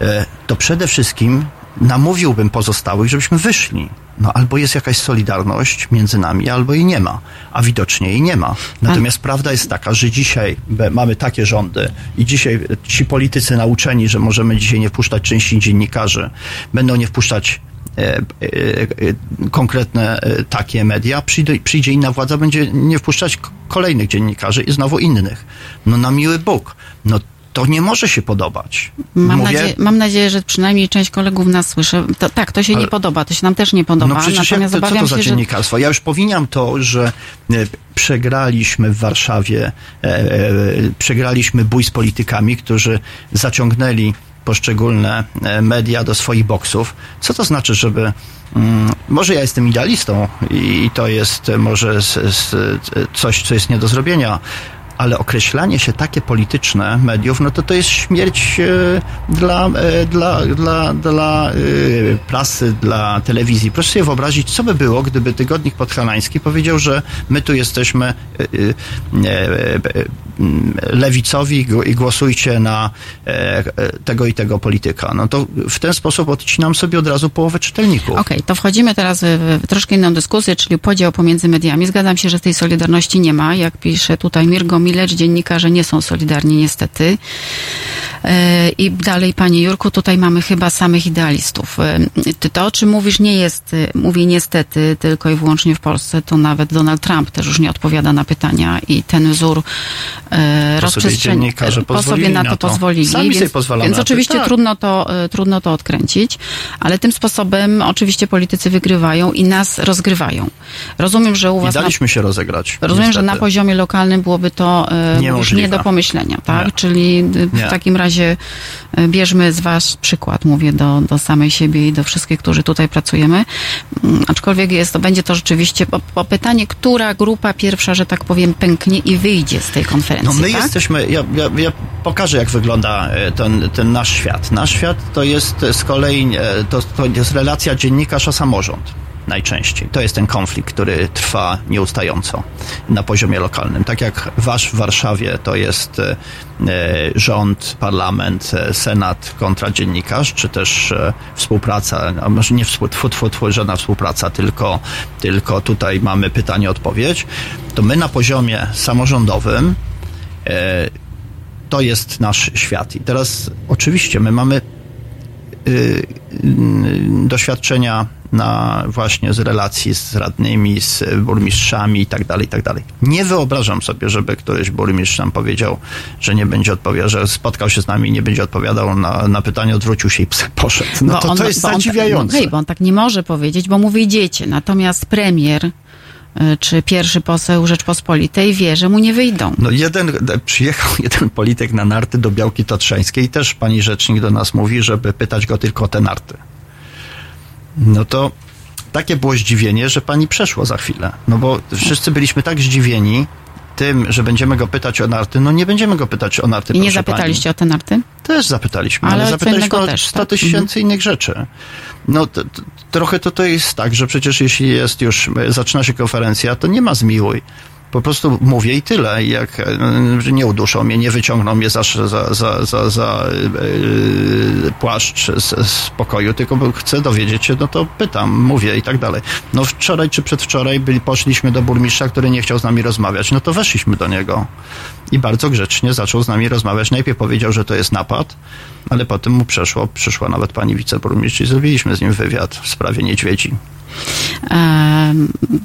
Speaker 3: e, to przede wszystkim namówiłbym pozostałych, żebyśmy wyszli. No albo jest jakaś solidarność między nami, albo jej nie ma. A widocznie jej nie ma. Natomiast prawda jest taka, że dzisiaj mamy takie rządy i dzisiaj ci politycy nauczeni, że możemy dzisiaj nie wpuszczać części dziennikarzy, będą nie wpuszczać e, e, e, konkretne e, takie media, przyjdzie, przyjdzie inna władza, będzie nie wpuszczać kolejnych dziennikarzy i znowu innych. No na miły Bóg. No to nie może się podobać.
Speaker 1: Mam,
Speaker 3: Mówię,
Speaker 1: nadzieję, mam nadzieję, że przynajmniej część kolegów nas słyszy. To, tak, to się
Speaker 3: Ale-
Speaker 1: nie podoba, to się nam też nie podoba.
Speaker 3: No przecież jak,
Speaker 1: Natomiast
Speaker 3: to, co to za
Speaker 1: się, że
Speaker 3: dziennikarstwo? Ja już powinniam to, że e, przegraliśmy w Warszawie, e, e, przegraliśmy bój z politykami, którzy zaciągnęli poszczególne e, media do swoich boksów. Co to znaczy, żeby... Mm, może ja jestem idealistą i to jest e, może z, z, coś, co jest nie do zrobienia, ale określanie się takie polityczne mediów, no to to jest śmierć e, dla, e, dla, dla, dla e, prasy, dla telewizji. Proszę sobie wyobrazić, co by było, gdyby Tygodnik Podhalański powiedział, że my tu jesteśmy lewicowi i głosujcie na tego i tego polityka. No to w ten sposób odcinam sobie od razu połowę czytelników.
Speaker 1: Okej, to wchodzimy teraz w troszkę inną dyskusję, czyli podział pomiędzy mediami. Zgadzam się, że tej solidarności nie ma. Jak pisze tutaj Mirgo pomileć. Dziennikarze nie są solidarni niestety. E, I dalej, panie Jurku, tutaj mamy chyba samych idealistów. E, to, o czym mówisz, nie jest, e, mówi niestety tylko i wyłącznie w Polsce, to nawet Donald Trump też już nie odpowiada na pytania i ten wzór e, rozprzestrzeni- po sobie na
Speaker 3: na
Speaker 1: to
Speaker 3: to.
Speaker 1: pozwolili.
Speaker 3: Sami
Speaker 1: więc,
Speaker 3: sobie
Speaker 1: Więc oczywiście
Speaker 3: tak.
Speaker 1: trudno to, trudno to odkręcić, ale tym sposobem oczywiście politycy wygrywają i nas rozgrywają. Rozumiem, że u
Speaker 3: I
Speaker 1: was na
Speaker 3: się rozegrać.
Speaker 1: Rozumiem, że
Speaker 3: niestety.
Speaker 1: na poziomie lokalnym byłoby to e, nie do pomyślenia, tak?
Speaker 3: Nie.
Speaker 1: Czyli e, w
Speaker 3: Nie.
Speaker 1: takim razie e, bierzmy z Was przykład, mówię do, do samej siebie i do wszystkich, którzy tutaj pracujemy. Mm, Aczkolwiek jest to, będzie to rzeczywiście po, po pytanie, która grupa pierwsza, że tak powiem, pęknie i wyjdzie z tej konferencji,
Speaker 3: No my
Speaker 1: tak?
Speaker 3: jesteśmy, ja, ja, ja pokażę jak wygląda e, ten, ten nasz świat. Nasz świat to jest z kolei, e, to, to jest relacja dziennikarza-samorząd. Najczęściej. To jest ten konflikt, który trwa nieustająco na poziomie lokalnym. Tak jak wasz w Warszawie to jest e, e, rząd, parlament, e, senat kontra dziennikarz, czy też współpraca, a może nie współ, tfu, tfu, żadna współpraca, tylko, tylko tutaj mamy pytanie-odpowiedź, to my na poziomie samorządowym to jest nasz świat. I teraz oczywiście my mamy doświadczenia na właśnie z relacji z radnymi, z burmistrzami i tak dalej, i tak dalej. Nie wyobrażam sobie, żeby któryś burmistrz nam powiedział, że nie będzie odpowiadał, że spotkał się z nami i nie będzie odpowiadał na, na pytanie, odwrócił się i [LAUGHS] poszedł. No
Speaker 1: Bo
Speaker 3: to,
Speaker 1: on-
Speaker 3: to jest
Speaker 1: on-
Speaker 3: zadziwiające.
Speaker 1: No, hej, bo on tak nie może powiedzieć, bo mu wyjdziecie. Natomiast premier y, czy pierwszy poseł Rzeczpospolitej wie, że mu nie wyjdą.
Speaker 3: No jeden, przyjechał [LAUGHS] jeden polityk na narty do Białki Tatrzańskiej i też pani rzecznik do nas mówi, żeby pytać go tylko o te narty. No to takie było zdziwienie, że pani przeszło za chwilę. No bo wszyscy byliśmy tak zdziwieni tym, że będziemy go pytać o narty. No nie będziemy go pytać o narty,
Speaker 1: I nie zapytaliście
Speaker 3: pani.
Speaker 1: o te narty?
Speaker 3: Też zapytaliśmy,
Speaker 1: Ale
Speaker 3: ale, zapytaliśmy o
Speaker 1: też,
Speaker 3: 100
Speaker 1: tak?
Speaker 3: tysięcy innych rzeczy. No to, to, trochę to, to jest tak, że przecież jeśli jest już, e, zaczyna się konferencja, to nie ma zmiłuj. Po prostu mówię i tyle. Jak e, nie uduszą mnie, nie wyciągną mnie za, za, za, za, za yy, płaszcz z, z pokoju, tylko chcę dowiedzieć się, no to pytam, mówię i tak dalej. No wczoraj czy przedwczoraj byli, poszliśmy do burmistrza, który nie chciał z nami rozmawiać. No to weszliśmy do niego i bardzo grzecznie zaczął z nami rozmawiać. Najpierw powiedział, że to jest napad, ale potem mu przeszło, przyszła nawet pani wiceburmistrz i zrobiliśmy z nim wywiad w sprawie niedźwiedzi.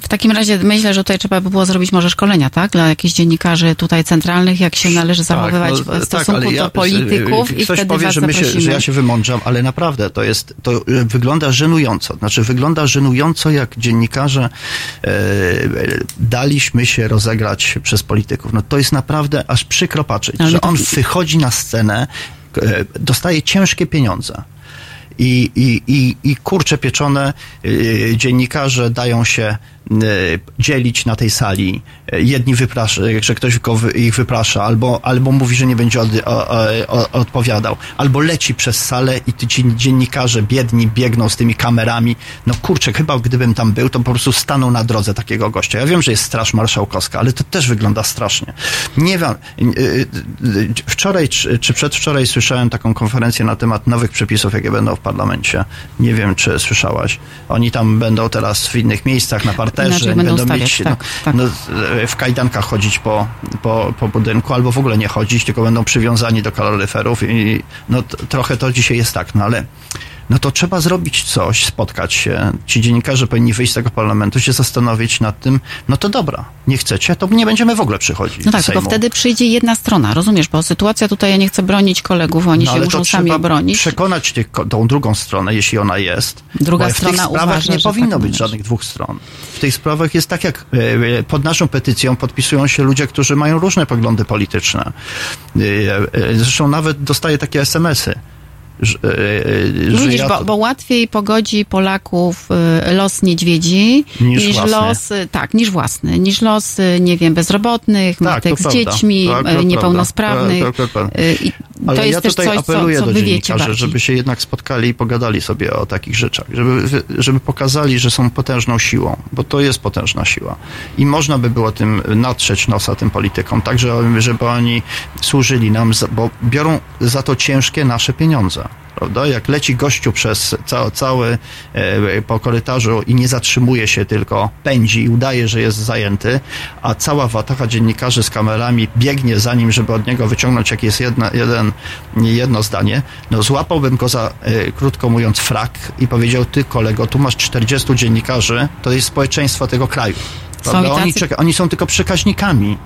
Speaker 1: W takim razie myślę, że tutaj trzeba by było zrobić może szkolenia, tak? Dla jakichś dziennikarzy tutaj centralnych, jak się należy zachowywać
Speaker 3: no,
Speaker 1: w stosunku do polityków i
Speaker 3: ktoś
Speaker 1: wtedy
Speaker 3: powie,
Speaker 1: was
Speaker 3: że, się, że ja się wymądrzam, ale naprawdę to jest, to e, wygląda żenująco. Znaczy wygląda żenująco, jak dziennikarze e, daliśmy się rozegrać przez polityków. No to jest naprawdę aż przykro patrzeć,
Speaker 1: Ale
Speaker 3: że
Speaker 1: to-
Speaker 3: on wychodzi na scenę, e, dostaje ciężkie pieniądze. I, i, i, i kurcze pieczone y, dziennikarze dają się dzielić na tej sali. Y, Jedni wyprasza, że ktoś go ich wyprasza, albo, albo mówi, że nie będzie od, o, o, odpowiadał, albo leci przez salę i ci dziennikarze biedni biegną z tymi kamerami. No kurczę, chyba gdybym tam był, to po prostu stanął na drodze takiego gościa. Ja wiem, że jest Straż Marszałkowska, ale to też wygląda strasznie. Nie wiem, wczoraj czy, czy przedwczoraj słyszałem taką konferencję na temat nowych przepisów, jakie będą w parlamencie. Nie wiem, czy słyszałaś. Oni tam będą teraz w innych miejscach, na parterze,
Speaker 1: Inaczej będą
Speaker 3: będą
Speaker 1: stawiać,
Speaker 3: mieć
Speaker 1: tak,
Speaker 3: no,
Speaker 1: tak.
Speaker 3: no, w kajdankach chodzić po, po, po budynku, albo w ogóle nie chodzić, tylko będą przywiązani do kaloryferów i no trochę to dzisiaj jest tak, no ale no to trzeba zrobić coś, spotkać się. Ci dziennikarze powinni wyjść z tego parlamentu, się zastanowić nad tym, no to dobra, nie chcecie, to nie będziemy w ogóle przychodzić
Speaker 1: No tak,
Speaker 3: Sejmu.
Speaker 1: wtedy przyjdzie jedna strona, rozumiesz? Bo sytuacja tutaj, ja nie chcę bronić kolegów, oni
Speaker 3: No,
Speaker 1: się muszą sami obronić.
Speaker 3: przekonać tych, tą drugą stronę, jeśli ona jest.
Speaker 1: Druga
Speaker 3: Bo w
Speaker 1: strona
Speaker 3: tych sprawach
Speaker 1: uważa,
Speaker 3: nie
Speaker 1: że
Speaker 3: powinno
Speaker 1: tak
Speaker 3: być
Speaker 1: należy.
Speaker 3: żadnych dwóch stron. W tych sprawach jest tak, jak e, e, pod naszą petycją podpisują się ludzie, którzy mają różne poglądy polityczne. E, Zresztą nawet dostaję takie SMS-y. Że, e, e,
Speaker 1: Widzisz,
Speaker 3: ja
Speaker 1: bo, bo łatwiej pogodzi Polaków y, los niedźwiedzi
Speaker 3: Niż własny.
Speaker 1: los, tak, niż własny, niż los, nie wiem, bezrobotnych,
Speaker 3: Tak,
Speaker 1: matek z dziećmi,
Speaker 3: Tak,
Speaker 1: niepełnosprawnych.
Speaker 3: Tak, tak, tak. Ale
Speaker 1: to jest
Speaker 3: ja
Speaker 1: też
Speaker 3: tutaj
Speaker 1: coś, co,
Speaker 3: apeluję
Speaker 1: co
Speaker 3: do
Speaker 1: wy wiecie
Speaker 3: dziennikarzy, żeby się jednak spotkali i pogadali sobie o takich rzeczach, żeby, żeby pokazali, że są potężną siłą, bo to jest potężna siła. I można by było tym natrzeć nosa tym politykom, tak żeby, żeby oni służyli nam, bo biorą za to ciężkie nasze pieniądze. Prawda? Jak leci gościu przez ca cały e, po korytarzu i nie zatrzymuje się, tylko pędzi i udaje, że jest zajęty, a cała wataka dziennikarzy z kamerami biegnie za nim, żeby od niego wyciągnąć jakieś jedna, jeden, jedno zdanie, no złapałbym go za, e, krótko mówiąc, frak i powiedział, ty kolego, tu masz 40 dziennikarzy, to jest społeczeństwo tego kraju. Prawda? Oni, czeka, oni są tylko przekaźnikami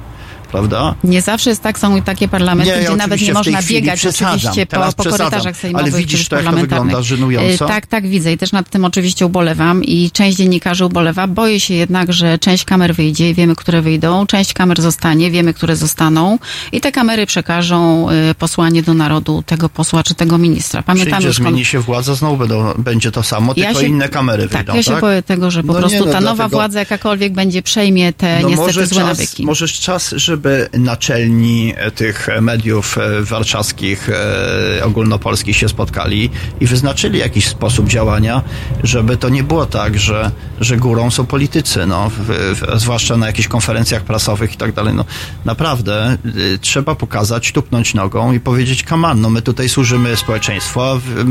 Speaker 3: prawda?
Speaker 1: Nie zawsze jest tak, są takie parlamenty, nie, gdzie nawet nie można biegać oczywiście po, po korytarzach sejmowych.
Speaker 3: Ale widzisz jak to wygląda żenująco?
Speaker 1: E, tak, tak, widzę i też nad tym oczywiście ubolewam i część dziennikarzy ubolewa. Boję się jednak, że część kamer wyjdzie i wiemy, które wyjdą, część kamer zostanie, wiemy, które zostaną i te kamery przekażą e, posłanie do narodu tego posła czy tego ministra.
Speaker 3: Pamiętamy Przyjdzie, już zmieni się władza, znowu będą, będzie to samo, ja tylko się, inne kamery
Speaker 1: tak,
Speaker 3: wyjdą,
Speaker 1: ja się
Speaker 3: tak?
Speaker 1: boję tego, że po no prostu nie, no, ta nowa dlatego... władza jakakolwiek będzie przejmie te no niestety złe
Speaker 3: czas,
Speaker 1: nawyki.
Speaker 3: Może czas, żeby żeby naczelni tych mediów e, warszawskich, e, ogólnopolskich się spotkali i wyznaczyli jakiś sposób działania, żeby to nie było tak, że, że górą są politycy, no, w, w, zwłaszcza na jakichś konferencjach prasowych i tak dalej. No, naprawdę y, trzeba pokazać, tupnąć nogą i powiedzieć, kaman, no my tutaj służymy społeczeństwu, a wy,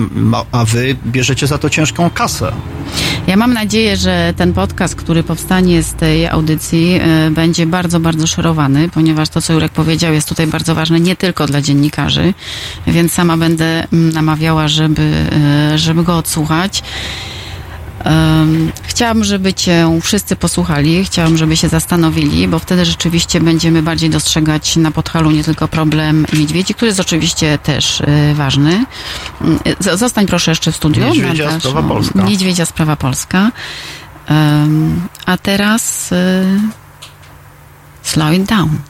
Speaker 3: a wy bierzecie za to ciężką kasę.
Speaker 1: Ja mam nadzieję, że ten podcast, który powstanie z tej audycji, y, będzie bardzo, bardzo szerowany, ponieważ to, co Jurek powiedział, jest tutaj bardzo ważne nie tylko dla dziennikarzy, więc sama będę mm, namawiała, żeby, e, żeby go odsłuchać. chciałam, żeby Cię wszyscy posłuchali, chciałam, żeby się zastanowili, bo wtedy rzeczywiście będziemy bardziej dostrzegać na Podhalu nie tylko problem niedźwiedzi, który jest oczywiście też e, ważny. Mm, zostań proszę jeszcze w studiu.
Speaker 3: Niedźwiedzia Nadasz, Sprawa Polska.
Speaker 1: Niedźwiedzia Sprawa Polska. a teraz e, slow it down.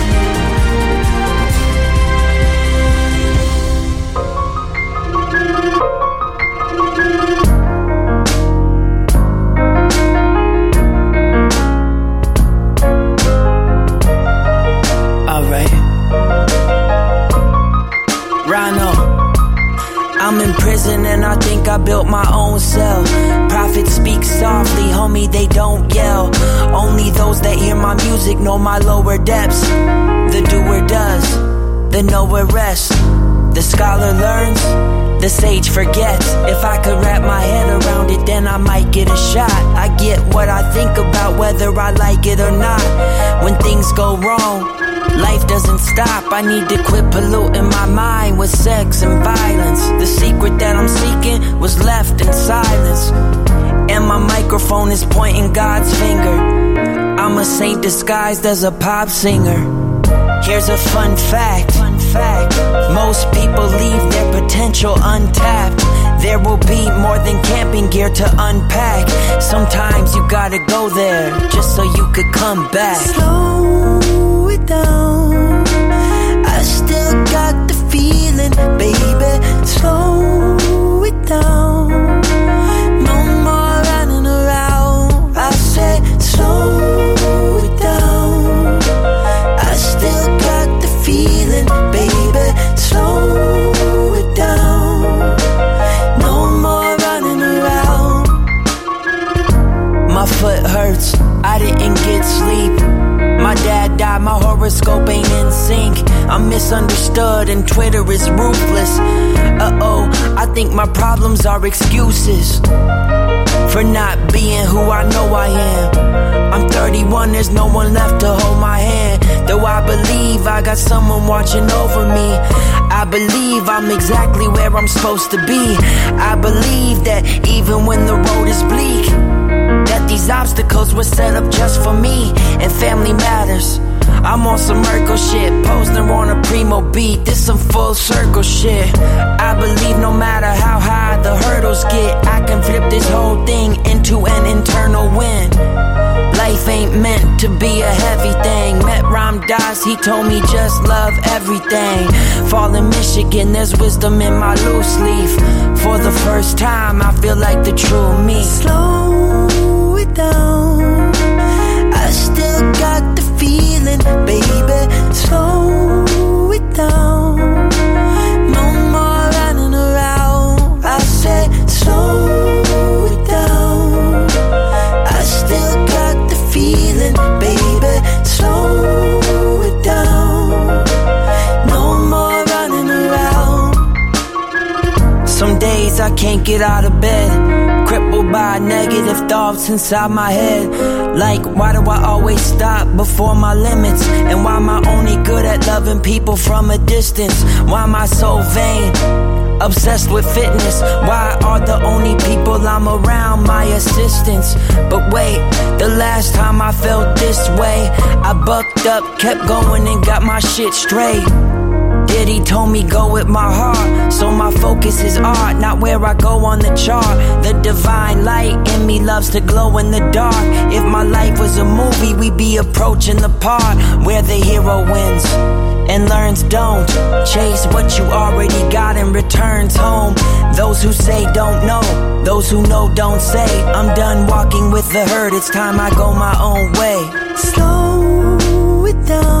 Speaker 5: Prison and I think I built my own cell. Prophets speak softly, homie, they don't yell. Only those that hear my music know my lower depths. The doer does, the knower rests. The scholar learns, the sage forgets. If I could wrap my head around it, then I might get a shot. I get what I think about whether I like it or not. When things go wrong, Life doesn't stop, I need to quit polluting my mind with sex and violence. The secret that I'm seeking was left in silence. And my microphone is pointing God's finger. I'm a saint disguised as a pop singer. Here's a fun fact. Fact. Most people leave their potential untapped. There will be more than camping gear to unpack. Sometimes you gotta go there just so you could come back.
Speaker 4: Slow it down. I still got the feeling, baby. Slow it down. No more running around. I said, slow
Speaker 5: misunderstood and Twitter is ruthless. Uh oh, I think my problems are excuses for not being who I know I am. I'm 31, there's no one left to hold my hand. Though I believe I got someone watching over me. I believe I'm exactly where I'm supposed to be. I believe that even when the road is bleak, that these obstacles were set up just for me and family matters. I'm on some Merkle shit, posting on a primo beat. This some full circle shit. I believe no matter how high the hurdles get, I can flip this whole thing into an internal win. Life ain't meant to be a heavy thing. Met he told me just love everything. Fall in Michigan, there's wisdom in my loose leaf. For the first time, I feel like the true me.
Speaker 4: Slow it down. I still
Speaker 5: got the feeling, baby. Slow it down. No more running around. I said, slow can't get out of bed. Crippled by negative thoughts inside my head. Like, why do I always stop before my limits? And why am I only good at loving people from a distance? Why am I so vain? Obsessed with fitness. Why are the only people I'm around my assistants? But wait, the last time I felt this way, I bucked up, kept going, and got my shit straight. Diddy told me go with my heart, so my focus is art, not where I go on the chart. The divine light in me loves to glow in the dark. If my life was a movie, we'd be approaching the part where the hero wins and learns don't chase what you already got and returns home. Those who say don't know, those who know don't say. I'm done walking with the herd, it's time I go my own way. Slow it down.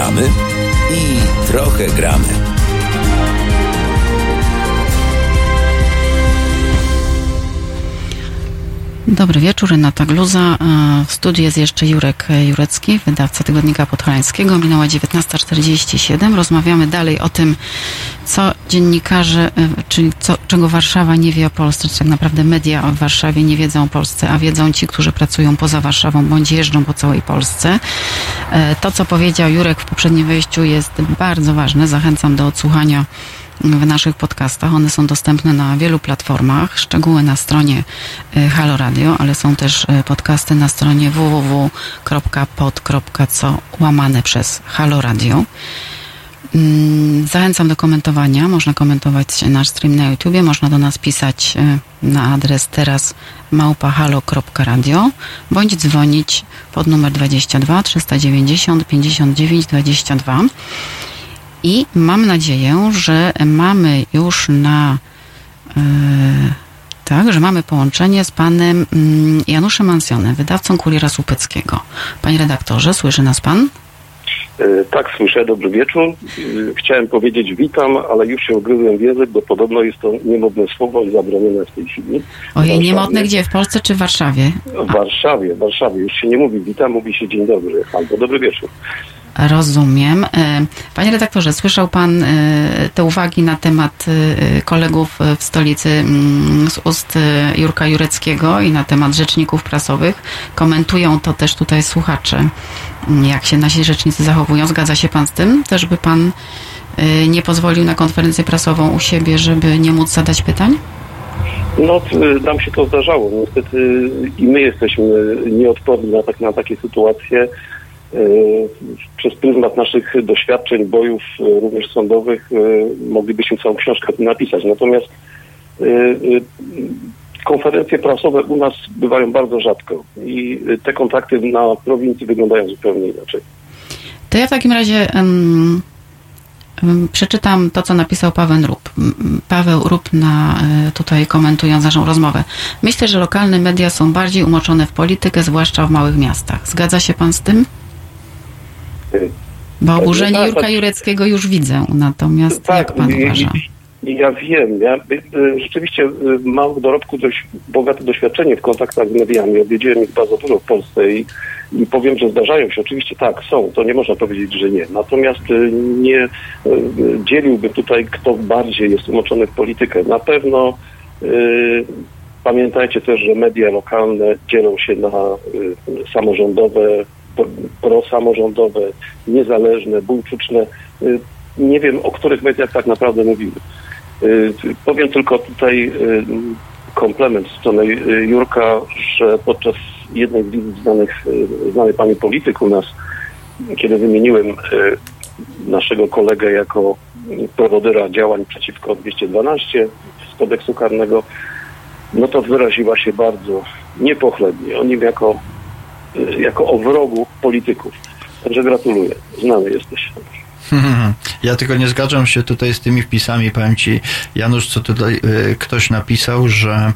Speaker 8: Gadamy i trochę gramy.
Speaker 1: Dobry wieczór, Renata Gluza. E, W studiu jest jeszcze Jurek Jurecki, wydawca Tygodnika Podhalańskiego. Minęła 19.47. Rozmawiamy dalej o tym, co dziennikarze, e, czyli co, czego Warszawa nie wie o Polsce, czy tak naprawdę media w Warszawie nie wiedzą o Polsce, a wiedzą ci, którzy pracują poza Warszawą, bądź jeżdżą po całej Polsce. E, To, co powiedział Jurek w poprzednim wejściu jest bardzo ważne. Zachęcam do odsłuchania w naszych podcastach. One są dostępne na wielu platformach, szczegóły na stronie y, Halo Radio, ale są też y, podcasty na stronie www.pod.co łamane przez Halo Radio. Mm, Zachęcam do komentowania. Można komentować nasz stream na YouTubie, można do nas pisać y, na adres teraz małpahalo.radio bądź dzwonić pod numer 22 390 59 22. I mam nadzieję, że mamy już na e, tak, że mamy połączenie z panem mm, Januszem Mansjonem, wydawcą Kuriera Słupeckiego. Panie redaktorze, słyszy nas pan?
Speaker 9: E, Tak, słyszę, dobry wieczór. E, Chciałem powiedzieć witam, ale już się ugryzłem w język, bo podobno jest to niemodne słowo i zabronione w tej chwili.
Speaker 1: Ojej, niemodne gdzie? W Polsce czy w Warszawie?
Speaker 9: W Warszawie, w Warszawie. Już się nie mówi witam, mówi się dzień dobry albo dobry wieczór.
Speaker 1: Rozumiem. E, Panie redaktorze, słyszał pan e, te uwagi na temat e, kolegów w stolicy mm, z ust Jurka Jureckiego i na temat rzeczników prasowych. Komentują to też tutaj słuchacze, mm, jak się nasi rzecznicy zachowują. Zgadza się pan z tym? Też by pan nie pozwolił na konferencję prasową u siebie, żeby nie móc zadać pytań?
Speaker 9: No, nam się to zdarzało. Niestety i my jesteśmy nieodporni na, tak, na takie sytuacje. E, Przez pryzmat naszych doświadczeń, bojów e, również sądowych e, moglibyśmy całą książkę napisać. Natomiast konferencje prasowe u nas bywają bardzo rzadko i te kontakty na prowincji wyglądają zupełnie inaczej.
Speaker 1: To ja w takim razie em, przeczytam to, co napisał Paweł Rup. Paweł Rup na, tutaj komentując naszą rozmowę. Myślę, że lokalne media są bardziej umoczone w politykę, zwłaszcza w małych miastach. Zgadza się pan z tym?
Speaker 9: E,
Speaker 1: Bo oburzenie
Speaker 9: tak,
Speaker 1: Jurka
Speaker 9: tak.
Speaker 1: Jureckiego już widzę. Natomiast jak pan uważa?
Speaker 9: Ja wiem. Ja y, rzeczywiście y, mam w dorobku dość bogate doświadczenie w kontaktach z mediami. Odwiedziłem ich bardzo dużo w Polsce i, i powiem, że zdarzają się. Oczywiście tak, są. To nie można powiedzieć, że nie. Natomiast y, nie y, dzieliłby tutaj, kto bardziej jest umoczony w politykę. Na pewno y, pamiętajcie też, że media lokalne dzielą się na y, samorządowe, prosamorządowe, niezależne, buńczuczne. Y, nie wiem, o których mediach tak naprawdę mówimy. Y, Powiem tylko tutaj y, komplement z strony y, Jurka, że podczas jednej z wizyt znanych, znanej pani polityk u nas, kiedy wymieniłem naszego kolegę jako prowodyra działań przeciwko 212 z kodeksu karnego, no to wyraziła się bardzo niepochlebnie o nim jako, jako o wrogu polityków. Także gratuluję. Znany jesteś. [LAUGHS]
Speaker 3: Ja tylko nie zgadzam się tutaj z tymi wpisami. Powiem Ci, Janusz, co tutaj y, ktoś napisał, że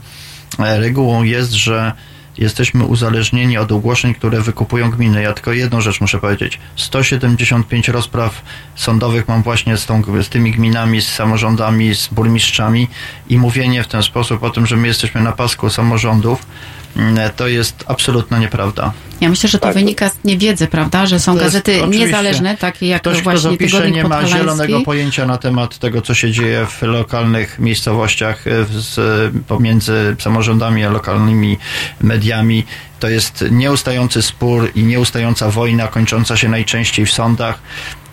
Speaker 3: e, regułą jest, że jesteśmy uzależnieni od ogłoszeń, które wykupują gminy. Ja tylko jedną rzecz muszę powiedzieć. 175 rozpraw sądowych mam właśnie z, tą, z tymi gminami, z samorządami, z burmistrzami i mówienie w ten sposób o tym, że my jesteśmy na pasku samorządów, to jest absolutna nieprawda.
Speaker 1: Ja myślę, że to
Speaker 9: Tak.
Speaker 1: wynika z niewiedzy, prawda, że są
Speaker 3: To jest-
Speaker 1: gazety
Speaker 3: oczywiście.
Speaker 1: niezależne, takie jak
Speaker 3: Ktoś, kto
Speaker 1: właśnie
Speaker 3: zapisze,
Speaker 1: Tygodnik
Speaker 3: nie ma zielonego pojęcia na temat tego, co się dzieje w lokalnych miejscowościach e, z, pomiędzy samorządami a lokalnymi mediami. To jest nieustający spór i nieustająca wojna, kończąca się najczęściej w sądach.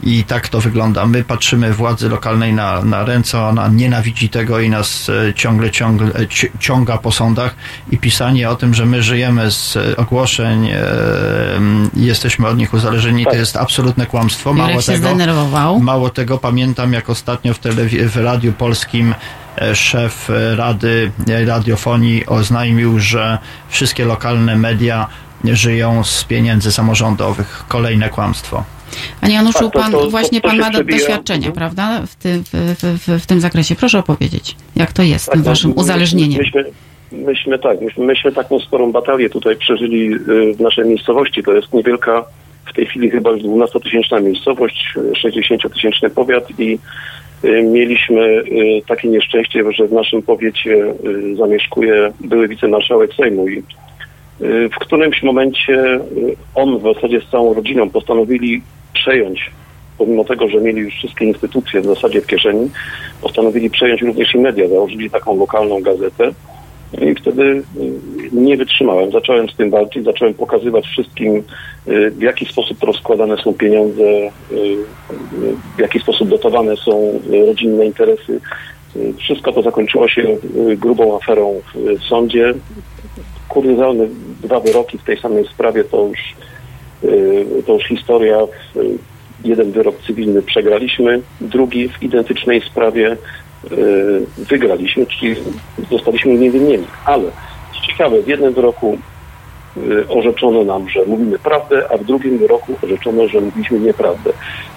Speaker 3: I tak to wygląda. My patrzymy władzy lokalnej na, na ręce, ona nienawidzi tego i nas e, ciągle, ciągle e, ci- ciąga po sądach. I pisanie o tym, że my żyjemy z e, ogłoszeń e, i jesteśmy od nich uzależnieni, to
Speaker 9: Tak.
Speaker 3: jest absolutne kłamstwo.
Speaker 1: Jurek
Speaker 3: Mało
Speaker 1: się
Speaker 3: tego,
Speaker 1: zdenerwował.
Speaker 3: Mało tego, pamiętam jak ostatnio w, telewi- w Radiu Polskim szef Rady Radiofonii oznajmił, że wszystkie lokalne media żyją z pieniędzy samorządowych. Kolejne kłamstwo.
Speaker 1: Panie Januszu,
Speaker 9: Tak, to-
Speaker 1: pan,
Speaker 9: to- to-
Speaker 1: właśnie pan ma doświadczenia,
Speaker 9: Mhm.
Speaker 1: prawda, w, ty, w, w, w, tym zakresie. Proszę opowiedzieć, jak to jest z tym
Speaker 9: no,
Speaker 1: waszym uzależnieniem.
Speaker 9: Myśmy, myśmy tak, myśmy, myśmy taką sporą batalię tutaj przeżyli y, w naszej miejscowości. To jest niewielka, w tej chwili chyba już 12-tysięczna miejscowość, y, 60-tysięczny powiat i y, mieliśmy y, takie nieszczęście, że w naszym powiecie zamieszkuje były wicemarszałek Sejmu i w którymś momencie y, on w zasadzie z całą rodziną postanowili przejąć, pomimo tego, że mieli już wszystkie instytucje w zasadzie w kieszeni, postanowili przejąć również i media, założyli taką lokalną gazetę. I wtedy y, nie wytrzymałem. Zacząłem z tym walczyć, zacząłem pokazywać wszystkim, y, w jaki sposób rozkładane są pieniądze, y, y, w jaki sposób dotowane są y, rodzinne interesy. Y, Wszystko to zakończyło się y, grubą aferą w sądzie. Kuriozalne dwa wyroki w tej samej sprawie to już, y, to już historia. Y, Jeden wyrok cywilny przegraliśmy, drugi w identycznej sprawie y, wygraliśmy, czyli zostaliśmy uniewinnieni. Ale co ciekawe, w jednym wyroku orzeczono nam, że mówimy prawdę, a w drugim wyroku orzeczono, że mówiliśmy nieprawdę.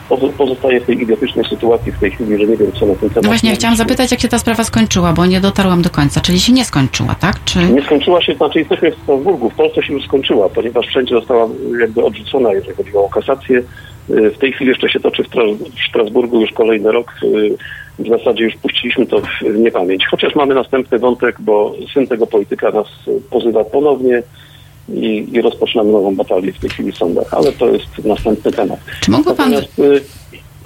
Speaker 9: Pozo- Pozostaję w tej idiotycznej sytuacji w tej chwili, że nie wiem, co na ten temat.
Speaker 1: No właśnie, ja chciałam zapytać, jak się ta sprawa skończyła, bo nie dotarłam do końca. Czyli się nie skończyła, tak? Czy...
Speaker 9: Nie skończyła się, znaczy jesteśmy w Strasburgu. W Polsce się już skończyła, ponieważ wszędzie została jakby odrzucona, jeżeli chodziło o kasację. Y, W tej chwili jeszcze się toczy w, Stras- w Strasburgu już kolejny rok. Y, W zasadzie już puściliśmy to w niepamięć. Chociaż mamy następny wątek, bo syn tego polityka nas pozywa ponownie i, i rozpoczynamy nową batalię w tej chwili w sądach. Ale to jest następny temat.
Speaker 1: Czy mógłby pan,
Speaker 9: y,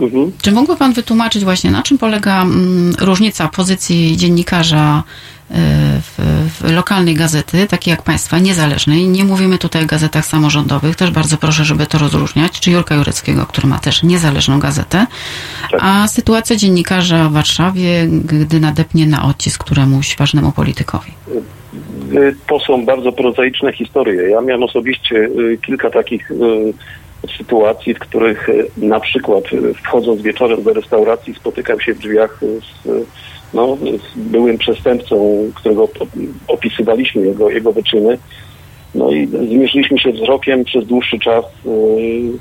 Speaker 9: mhm.
Speaker 1: czy mógłby pan wytłumaczyć właśnie, na czym polega mm, różnica pozycji dziennikarza w, w lokalnej gazety, takiej jak państwa, niezależnej? Nie mówimy tutaj o gazetach samorządowych, też bardzo proszę, żeby to rozróżniać, czy Jurka Jureckiego, który ma też niezależną gazetę,
Speaker 9: Tak.
Speaker 1: a sytuacja dziennikarza w Warszawie, gdy nadepnie na odcisk któremuś ważnemu politykowi.
Speaker 9: Y, To są bardzo prozaiczne historie. Ja miałem osobiście y, kilka takich y, sytuacji, w których na przykład wchodząc wieczorem do restauracji spotykam się w drzwiach z, no, byłym przestępcą, którego op- opisywaliśmy, jego, jego wyczyny. No i zmierzyliśmy się wzrokiem przez dłuższy czas. y,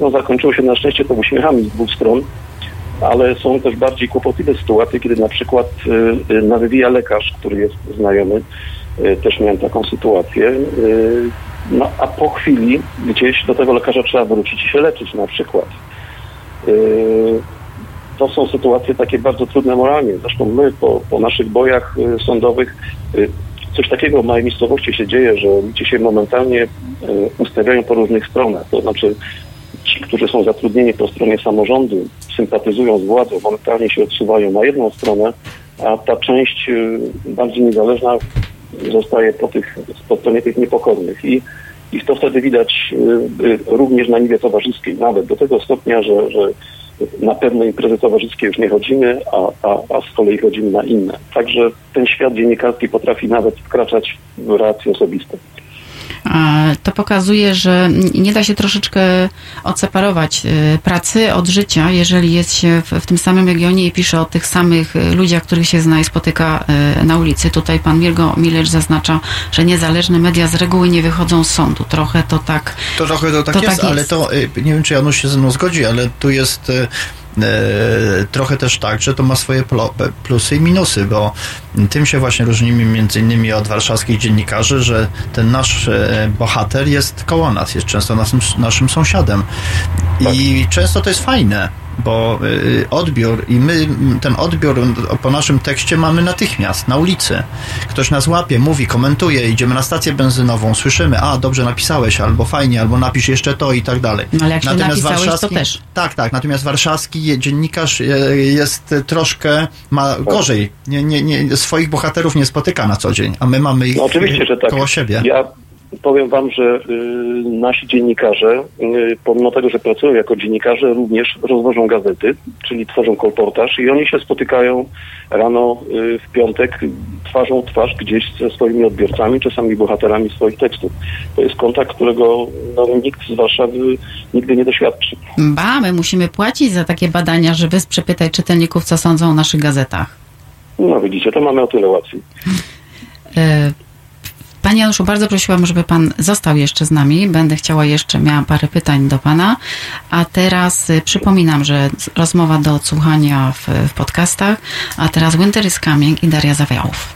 Speaker 9: No, zakończyło się na szczęście to uśmiechami z dwóch stron ale są też bardziej kłopotliwe sytuacje, kiedy na przykład y, y, nawywija lekarz, który jest znajomy. Y, też miałem taką sytuację. No a po chwili gdzieś do tego lekarza trzeba wrócić i się leczyć na przykład. To są sytuacje takie bardzo trudne moralnie. Zresztą my po, po naszych bojach y, sądowych y, coś takiego w małej miejscowości się dzieje, że ludzie się momentalnie y, ustawiają po różnych stronach. To znaczy ci, którzy są zatrudnieni po stronie samorządu, sympatyzują z władzą, momentalnie się odsuwają na jedną stronę, a ta część bardziej niezależna zostaje po, tych, po stronie tych niepokornych. I, i to wtedy widać również na niwie towarzyskiej, nawet do tego stopnia, że, że na pewne imprezy towarzyskie już nie chodzimy, a, a, a z kolei chodzimy na inne. Także ten świat dziennikarski potrafi nawet wkraczać w relacje osobiste.
Speaker 1: To pokazuje, że nie da się troszeczkę odseparować y, pracy od życia, jeżeli jest się w, w tym samym regionie i pisze o tych samych y, ludziach, których się zna i spotyka y, na ulicy. Tutaj pan Mirgo Milecz zaznacza, że niezależne media z reguły nie wychodzą z sądu. Trochę to tak.
Speaker 3: To trochę to tak, to jest, tak jest, ale to nie wiem, czy Janusz się ze mną zgodzi, ale tu jest trochę też tak, że to ma swoje plusy i minusy, bo tym się właśnie różnimy między innymi od warszawskich dziennikarzy, że ten nasz e, bohater jest koło nas, jest często naszym, naszym sąsiadem i tak. często to jest fajne bo y, odbiór i my ten odbiór po naszym tekście mamy natychmiast na ulicy. Ktoś nas łapie, mówi, komentuje, idziemy na stację benzynową, słyszymy, a dobrze napisałeś, albo fajnie, albo napisz jeszcze to i tak dalej.
Speaker 1: No, ale jak natomiast napisałeś, warszawski, to też.
Speaker 3: Tak, tak, natomiast warszawski dziennikarz y, jest troszkę, ma gorzej, nie, nie, nie, swoich bohaterów nie spotyka na co dzień, a my mamy ich no, oczywiście, że tak. koło siebie.
Speaker 9: Ja powiem Wam, że y, nasi dziennikarze, y, pomimo tego, że pracują jako dziennikarze, również rozwożą gazety, czyli tworzą kolportaż i oni się spotykają rano y, w piątek twarzą twarz gdzieś ze swoimi odbiorcami, czasami bohaterami swoich tekstów. To jest kontakt, którego no, nikt z Warszawy nigdy nie doświadczy.
Speaker 1: Ba, my musimy płacić za takie badania, żeby przepytać czytelników, co sądzą o naszych gazetach.
Speaker 9: No widzicie, to mamy o tyle łatwiej.
Speaker 1: Panie Januszu, bardzo prosiłam, żeby Pan został jeszcze z nami. Będę chciała jeszcze, miałam parę pytań do Pana. A teraz y, przypominam, że rozmowa do odsłuchania w, w podcastach. A teraz Winter is Coming i Daria Zawiałów.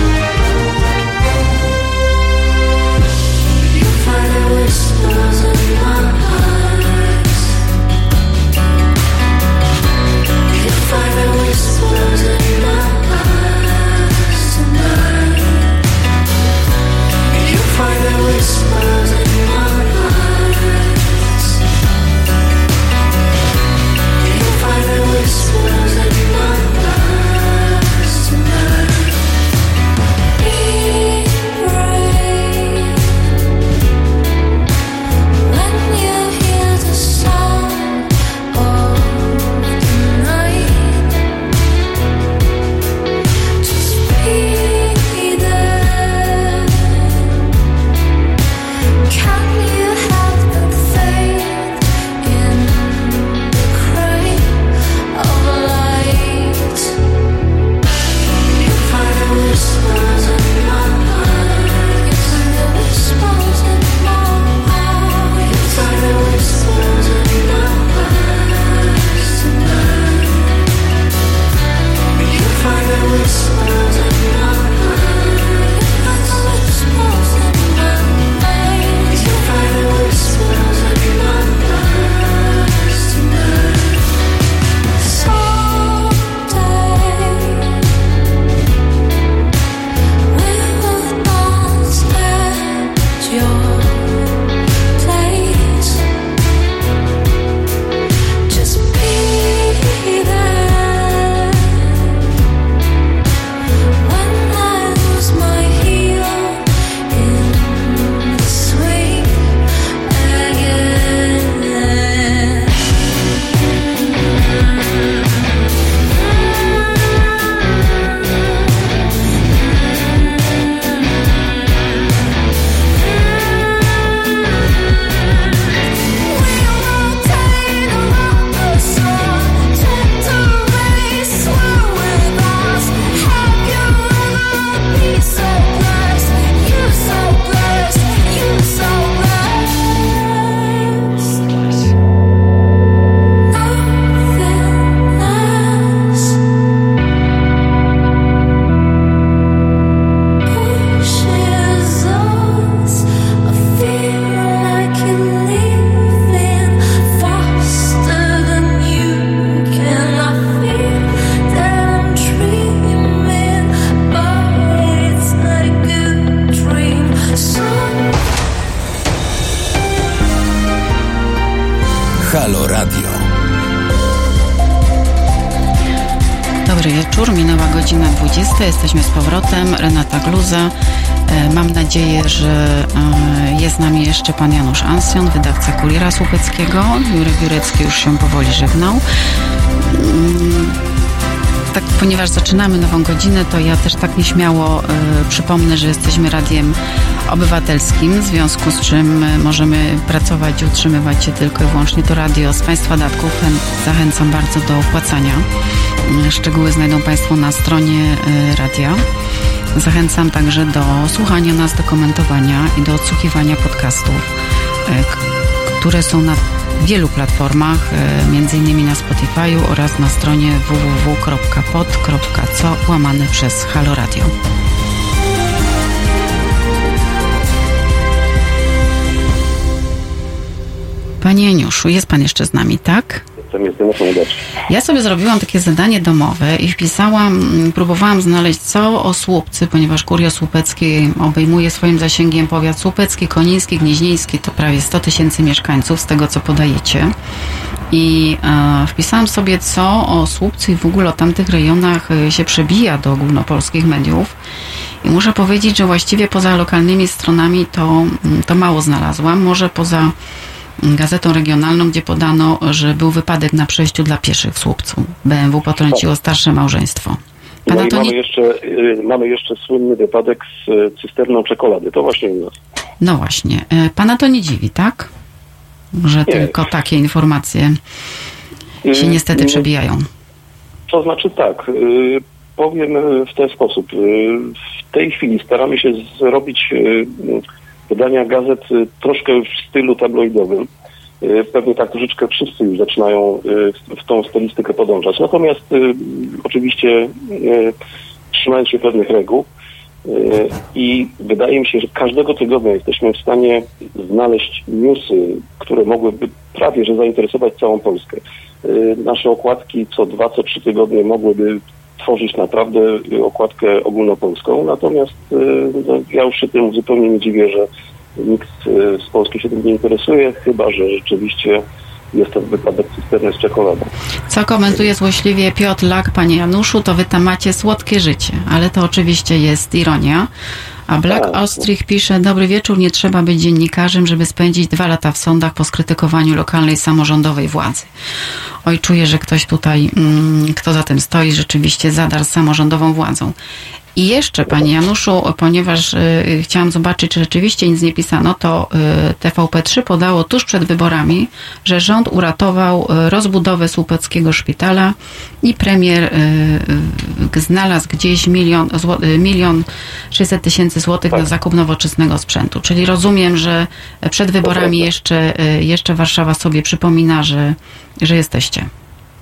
Speaker 1: Jesteśmy z powrotem, Renata Gluza. E, mam nadzieję, że e, jest z nami jeszcze pan Janusz Ansjon, wydawca Kuriera Słupeckiego. Jurek Jurecki już się powoli żegnał. Mm, tak, ponieważ zaczynamy nową godzinę, to ja też tak nieśmiało y, przypomnę, że jesteśmy radiem obywatelskim, w związku z czym możemy pracować i utrzymywać się tylko i wyłącznie to radio z Państwa datków. Zachęcam bardzo do opłacania. Szczegóły znajdą Państwo na stronie y, radia. Zachęcam także do słuchania nas, do komentowania i do odsłuchiwania podcastów, które są na wielu platformach, m.in. na Spotify'u oraz na stronie www.pod.co łamany przez Halo Radio. Panie Janiuszu, jest Pan jeszcze z nami, tak?
Speaker 9: Jestem, jestem, jestem
Speaker 1: Ja sobie zrobiłam takie zadanie domowe i wpisałam, próbowałam znaleźć co o Słupcy, ponieważ Kuria Słupecki obejmuje swoim zasięgiem powiat Słupecki, Koniński, Gnieźnieński, to prawie 100 tysięcy mieszkańców z tego, co podajecie. I e, wpisałam sobie, co o Słupcy i w ogóle o tamtych rejonach e, się przebija do ogólnopolskich mediów. I muszę powiedzieć, że właściwie poza lokalnymi stronami to, to mało znalazłam. Może poza gazetą regionalną, gdzie podano, że był wypadek na przejściu dla pieszych w Słupcu. BMW potrąciło starsze małżeństwo.
Speaker 9: Pan no i mamy, jeszcze, y, mamy jeszcze słynny wypadek z y, cysterną czekolady. To właśnie u nas.
Speaker 1: No właśnie. Y, pana to nie dziwi, tak? Że nie. tylko takie informacje się niestety przebijają.
Speaker 9: To znaczy tak. Powiem w ten sposób. W tej chwili staramy się zrobić wydania gazet troszkę w stylu tabloidowym. Pewnie tak troszeczkę wszyscy już zaczynają w tą stylistykę podążać. Natomiast oczywiście trzymając się pewnych reguł i wydaje mi się, że każdego tygodnia jesteśmy w stanie znaleźć newsy, które mogłyby prawie że zainteresować całą Polskę. Nasze okładki co dwa, co trzy tygodnie mogłyby tworzyć naprawdę okładkę ogólnopolską. Natomiast no, ja już się tym zupełnie nie dziwię, że nikt z Polski się tym nie interesuje, chyba że rzeczywiście jest to wypadek cysterny z czekoladą.
Speaker 1: Co komentuje złośliwie Piotr Lak, panie Januszu, to wy tam macie słodkie życie, ale to oczywiście jest ironia. A Black tak. Ostrich pisze, dobry wieczór, nie trzeba być dziennikarzem, żeby spędzić dwa lata w sądach po skrytykowaniu lokalnej samorządowej władzy. Oj, czuję, że ktoś tutaj, mm, kto za tym stoi, rzeczywiście zadarł samorządową władzą. I jeszcze, Panie Januszu, ponieważ y, chciałam zobaczyć, czy rzeczywiście nic nie pisano, to y, TVP3 podało tuż przed wyborami, że rząd uratował y, rozbudowę Słupeckiego szpitala i premier y, y, znalazł gdzieś milion, y, milion 600 tysięcy złotych na tak. zakup nowoczesnego sprzętu. Czyli rozumiem, że przed wyborami jeszcze, jeszcze Warszawa sobie przypomina, że, że jesteście.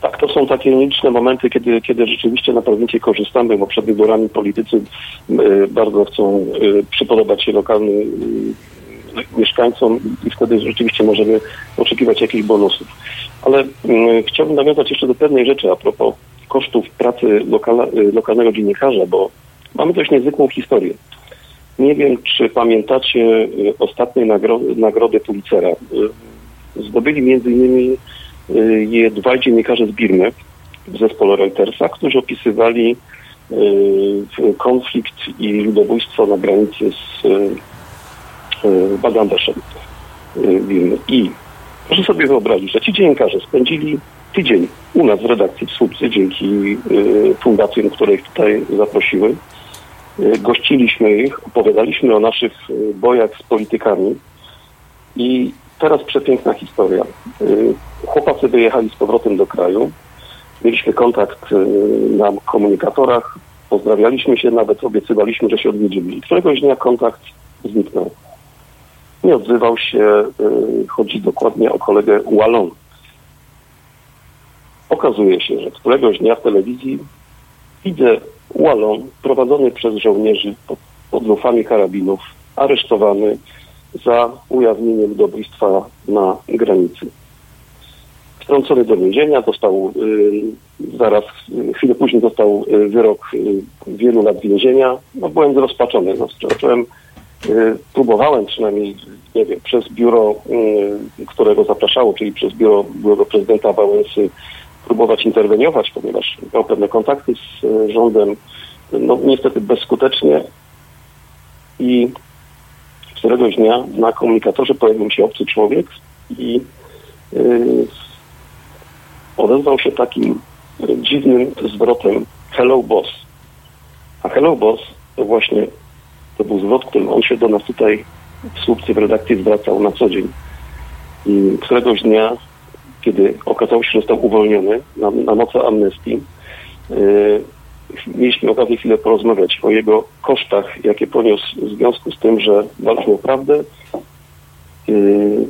Speaker 9: Tak, to są takie liczne momenty, kiedy, kiedy rzeczywiście na pewnicie korzystamy, bo przed wyborami politycy y, bardzo chcą y, przypodobać się lokalnym y, mieszkańcom i wtedy rzeczywiście możemy oczekiwać jakichś bonusów. Ale chciałbym nawiązać jeszcze do pewnej rzeczy a propos kosztów pracy lokala, lokalnego dziennikarza, bo mamy dość niezwykłą historię. Nie wiem, czy pamiętacie ostatniej nagro nagrody Pulitzera. Zdobyli między innymi je dwaj dziennikarze z Birmy w zespole Reutersa, którzy opisywali y, konflikt i ludobójstwo na granicy z y, Bangladeszem y, Birmy. I proszę sobie wyobrazić, że ci dziennikarze spędzili tydzień u nas w redakcji w Słupcy dzięki fundacjom, które ich tutaj zaprosiły. Gościliśmy ich, opowiadaliśmy o naszych bojach z politykami i teraz przepiękna historia. Y, chłopacy wyjechali z powrotem do kraju. Mieliśmy kontakt y, na komunikatorach, pozdrawialiśmy się, nawet obiecywaliśmy, że się odwiedzimy. I któregoś dnia kontakt zniknął. Nie odzywał się, y, chodzi dokładnie o kolegę Wallon. Okazuje się, że któregoś dnia w telewizji widzę Wallon prowadzony przez żołnierzy pod, pod lufami karabinów, aresztowany, za ujawnienie ludobójstwa na granicy. Wtrącony do więzienia, dostał y, zaraz, chwilę później dostał y, wyrok y, wielu lat więzienia. No, byłem zrozpaczony. No, zacząłem, próbowałem przynajmniej, nie wiem, przez biuro, którego zapraszało, czyli przez biuro byłego prezydenta Wałęsy, próbować interweniować, ponieważ miał pewne kontakty z rządem, no niestety bezskutecznie i któregoś dnia na komunikatorze pojawił się obcy człowiek i yy, odezwał się takim dziwnym zwrotem hello boss. A hello boss to właśnie to był zwrot, którym on się do nas tutaj w słupcy w redakcji zwracał na co dzień. I któregoś dnia, kiedy okazało się, że został uwolniony na, na mocy amnestii, yy, mieliśmy okazję chwilę porozmawiać o jego kosztach, jakie poniósł w związku z tym, że walczył o prawdę. Yy,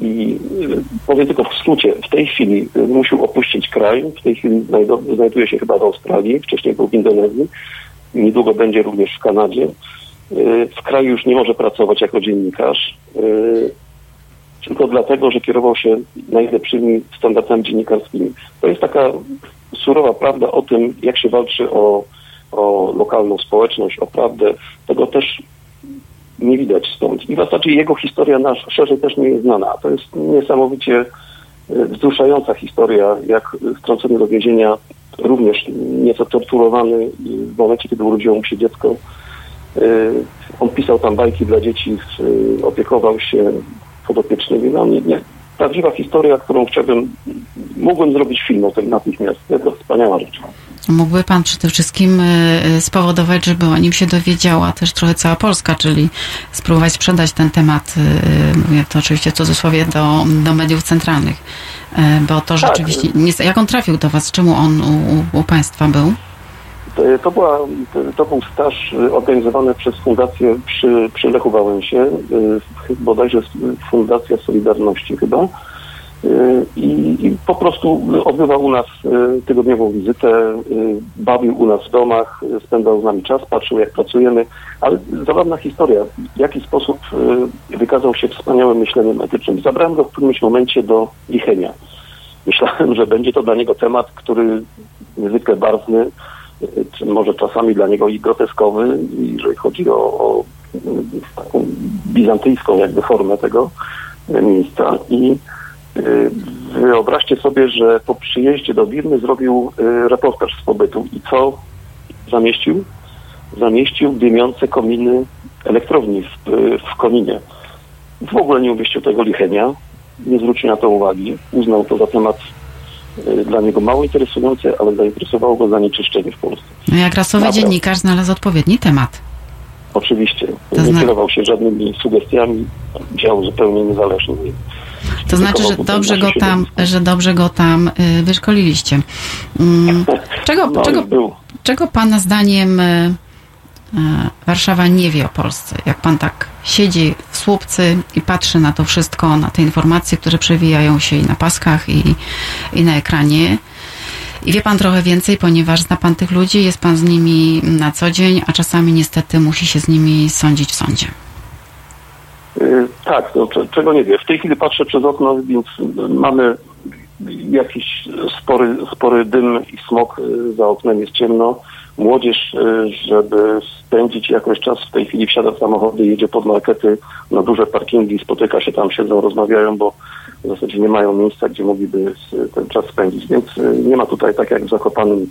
Speaker 9: I yy, powiem tylko w skrócie, w tej chwili yy, musiał opuścić kraj, w tej chwili znajduje się chyba w Australii, wcześniej był w Indonezji, niedługo będzie również w Kanadzie. W kraju już nie może pracować jako dziennikarz, tylko dlatego, że kierował się najlepszymi standardami dziennikarskimi. To jest taka surowa prawda o tym, jak się walczy o, o lokalną społeczność, o prawdę. Tego też nie widać stąd. I w zasadzie jego historia nasz szerzej też nie jest znana. To jest niesamowicie e, wzruszająca historia, jak wtrącony do więzienia, również nieco torturowany w momencie, kiedy urodziło mu się dziecko. E, on pisał tam bajki dla dzieci, e, opiekował się podopiecznymi. No, nie, nie, prawdziwa historia, którą chciałbym, mógłbym zrobić film o tym natychmiast. To wspaniała rzecz.
Speaker 1: Mógłby Pan przede wszystkim e, spowodować, żeby o nim się dowiedziała też trochę cała Polska, czyli spróbować sprzedać ten temat, e, mówię to oczywiście w cudzysłowie, do, do mediów centralnych. E, bo to tak. rzeczywiście, jak on trafił do Was, czemu on u, u Państwa był?
Speaker 9: To, była, to był staż organizowany przez Fundację przy, przy Lechu Wałęsie, bodajże Fundacja Solidarności chyba. I, I, po prostu odbywał u nas tygodniową wizytę, bawił u nas w domach, spędzał z nami czas, patrzył jak pracujemy, ale zabawna historia, w jaki sposób wykazał się wspaniałym myśleniem etycznym. Zabrałem go w którymś momencie do Lichenia. Myślałem, że będzie to dla niego temat, który niezwykle barwny, może czasami dla niego i groteskowy, jeżeli chodzi o, o taką bizantyjską jakby formę tego miejsca. I y, wyobraźcie sobie, że po przyjeździe do Wirny zrobił y, reportaż z pobytu i co zamieścił? Zamieścił dymiące kominy elektrowni w, w Koninie. W ogóle nie umieścił tego lichenia, nie zwrócił na to uwagi, uznał to za temat dla niego mało interesujące, ale zainteresowało go zanieczyszczenie w Polsce.
Speaker 1: No jak rasowy Naprawdę. dziennikarz znalazł odpowiedni temat.
Speaker 9: Oczywiście. To nie zna... kierował się żadnymi sugestiami, działał zupełnie niezależnie.
Speaker 1: To znaczy, że dobrze go tam, że dobrze go tam y, wyszkoliliście. Mm, [LAUGHS] czego, no, czego, czego Pana zdaniem y, Warszawa nie wie o Polsce. Jak pan tak siedzi w słupcy i patrzy na to wszystko, na te informacje, które przewijają się i na paskach, i, i na ekranie, i wie pan trochę więcej, ponieważ zna pan tych ludzi, jest pan z nimi na co dzień, a czasami niestety musi się z nimi sądzić w sądzie.
Speaker 9: Yy, tak, no, czego nie wie. W tej chwili patrzę przez okno, więc mamy jakiś spory, spory dym i smog y, za oknem, jest ciemno młodzież, y, żeby spędzić jakoś czas, w tej chwili wsiada w samochody, jedzie pod markety na duże parkingi, spotyka się tam, siedzą, rozmawiają, bo w zasadzie nie mają miejsca, gdzie mogliby ten czas spędzić. Więc y, nie ma tutaj, tak jak w Zakopanym,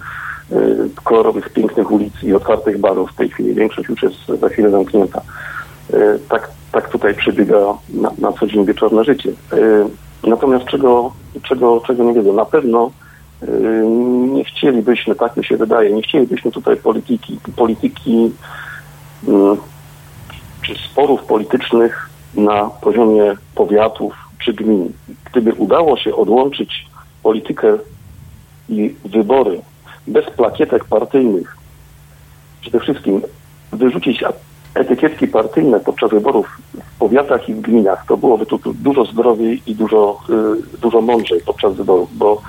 Speaker 9: y, kolorowych, pięknych ulic i otwartych barów. W tej chwili większość już jest za chwilę zamknięta. Tak, tak tutaj przebiega na, na co dzień wieczorne życie. Natomiast czego, czego, czego nie wiedzą? Na pewno nie chcielibyśmy, tak mi się wydaje, nie chcielibyśmy tutaj polityki, polityki yy, czy sporów politycznych na poziomie powiatów czy gmin. Gdyby udało się odłączyć politykę i wybory bez plakietek partyjnych, przede wszystkim wyrzucić etykietki partyjne podczas wyborów w powiatach i w gminach, to byłoby tu dużo zdrowiej i dużo, yy, dużo mądrzej podczas wyborów, bo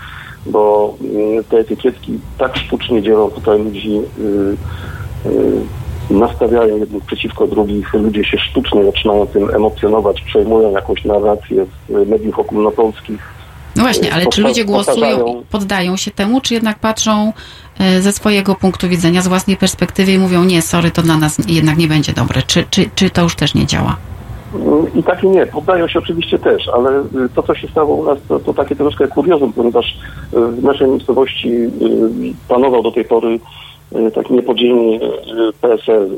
Speaker 9: bo mm, te etykietki tak sztucznie dzielą tutaj ludzi, y, y, nastawiają jednych przeciwko drugich, ludzie się sztucznie zaczynają tym emocjonować, przejmują jakąś narrację z mediów ogólnopolskich.
Speaker 1: No właśnie, ale czy ludzie głosują, poddają się temu, czy jednak patrzą y, ze swojego punktu widzenia, z własnej perspektywy i mówią, nie, sorry, to dla nas jednak nie będzie dobre. Czy, czy, czy to już też nie działa?
Speaker 9: I tak i nie, poddają się oczywiście też, ale y, to, co się stało u nas, to, to takie troszkę kuriozum, ponieważ y, w naszej miejscowości y, panował do tej pory y, tak niepodzielnie y, PSL.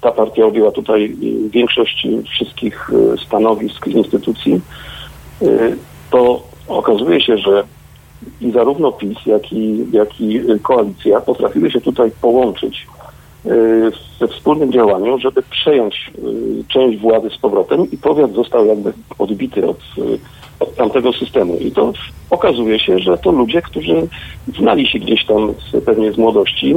Speaker 9: Ta partia objęła tutaj większość wszystkich stanowisk instytucji. To okazuje się, że i zarówno PiS, jak i, jak i koalicja potrafiły się tutaj połączyć we wspólnym działaniu, żeby przejąć y, część władzy z powrotem i powiat został jakby odbity od, y, od tamtego systemu. I to okazuje się, że to ludzie, którzy znali się gdzieś tam z, pewnie z młodości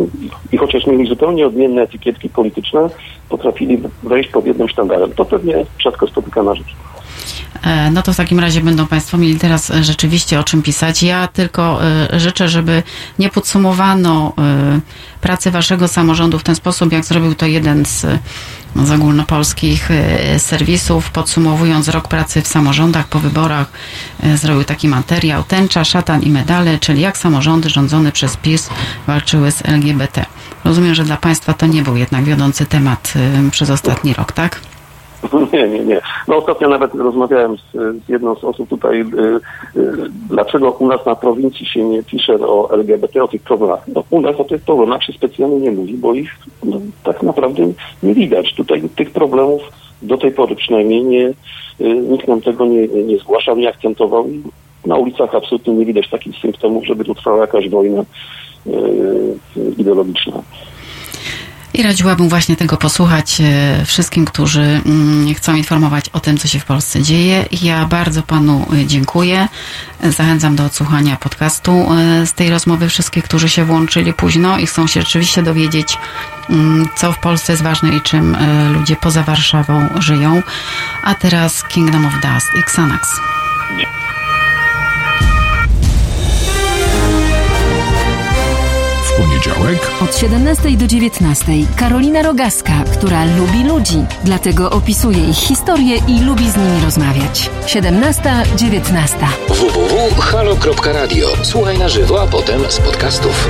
Speaker 9: i chociaż mieli zupełnie odmienne etykietki polityczne, potrafili wejść pod jednym sztandarem. To pewnie rzadko spotykana rzecz.
Speaker 1: E, No to w takim razie będą Państwo mieli teraz e, rzeczywiście o czym pisać. Ja tylko e, życzę, żeby nie podsumowano pracy Waszego samorządu w ten sposób, jak zrobił to jeden z, z ogólnopolskich serwisów, podsumowując rok pracy w samorządach po wyborach, zrobił taki materiał Tęcza, szatan i medale, czyli jak samorządy rządzone przez PiS walczyły z LGBT. Rozumiem, że dla Państwa to nie był jednak wiodący temat przez ostatni rok, tak? [LAUGHS]
Speaker 9: Nie, nie, nie. No ostatnio nawet rozmawiałem z, z jedną z osób tutaj, y, y, dlaczego u nas na prowincji się nie pisze o LGBT, o tych problemach. No u nas o tych problemach się specjalnie nie mówi, bo ich no, tak naprawdę nie widać. Tutaj tych problemów do tej pory przynajmniej nie, y, nikt nam tego nie, nie, zgłaszał, nie akcentował na ulicach absolutnie nie widać takich symptomów, żeby tu trwała jakaś wojna y, ideologiczna.
Speaker 1: I radziłabym właśnie tego posłuchać e, wszystkim, którzy mm, chcą informować o tym, co się w Polsce dzieje. Ja bardzo panu e, dziękuję. Zachęcam do odsłuchania podcastu e, z tej rozmowy wszystkich, którzy się włączyli późno i chcą się rzeczywiście dowiedzieć, mm, co w Polsce jest ważne i czym ludzie poza Warszawą żyją. A teraz Kingdom of Dust i Xanax.
Speaker 10: W poniedziałek
Speaker 6: Od 17 do 19 Karolina Rogaska, która lubi ludzi, dlatego opisuje ich historię i lubi z nimi rozmawiać. 17-19.
Speaker 2: www.halo.radio. Słuchaj na żywo, a potem z podcastów.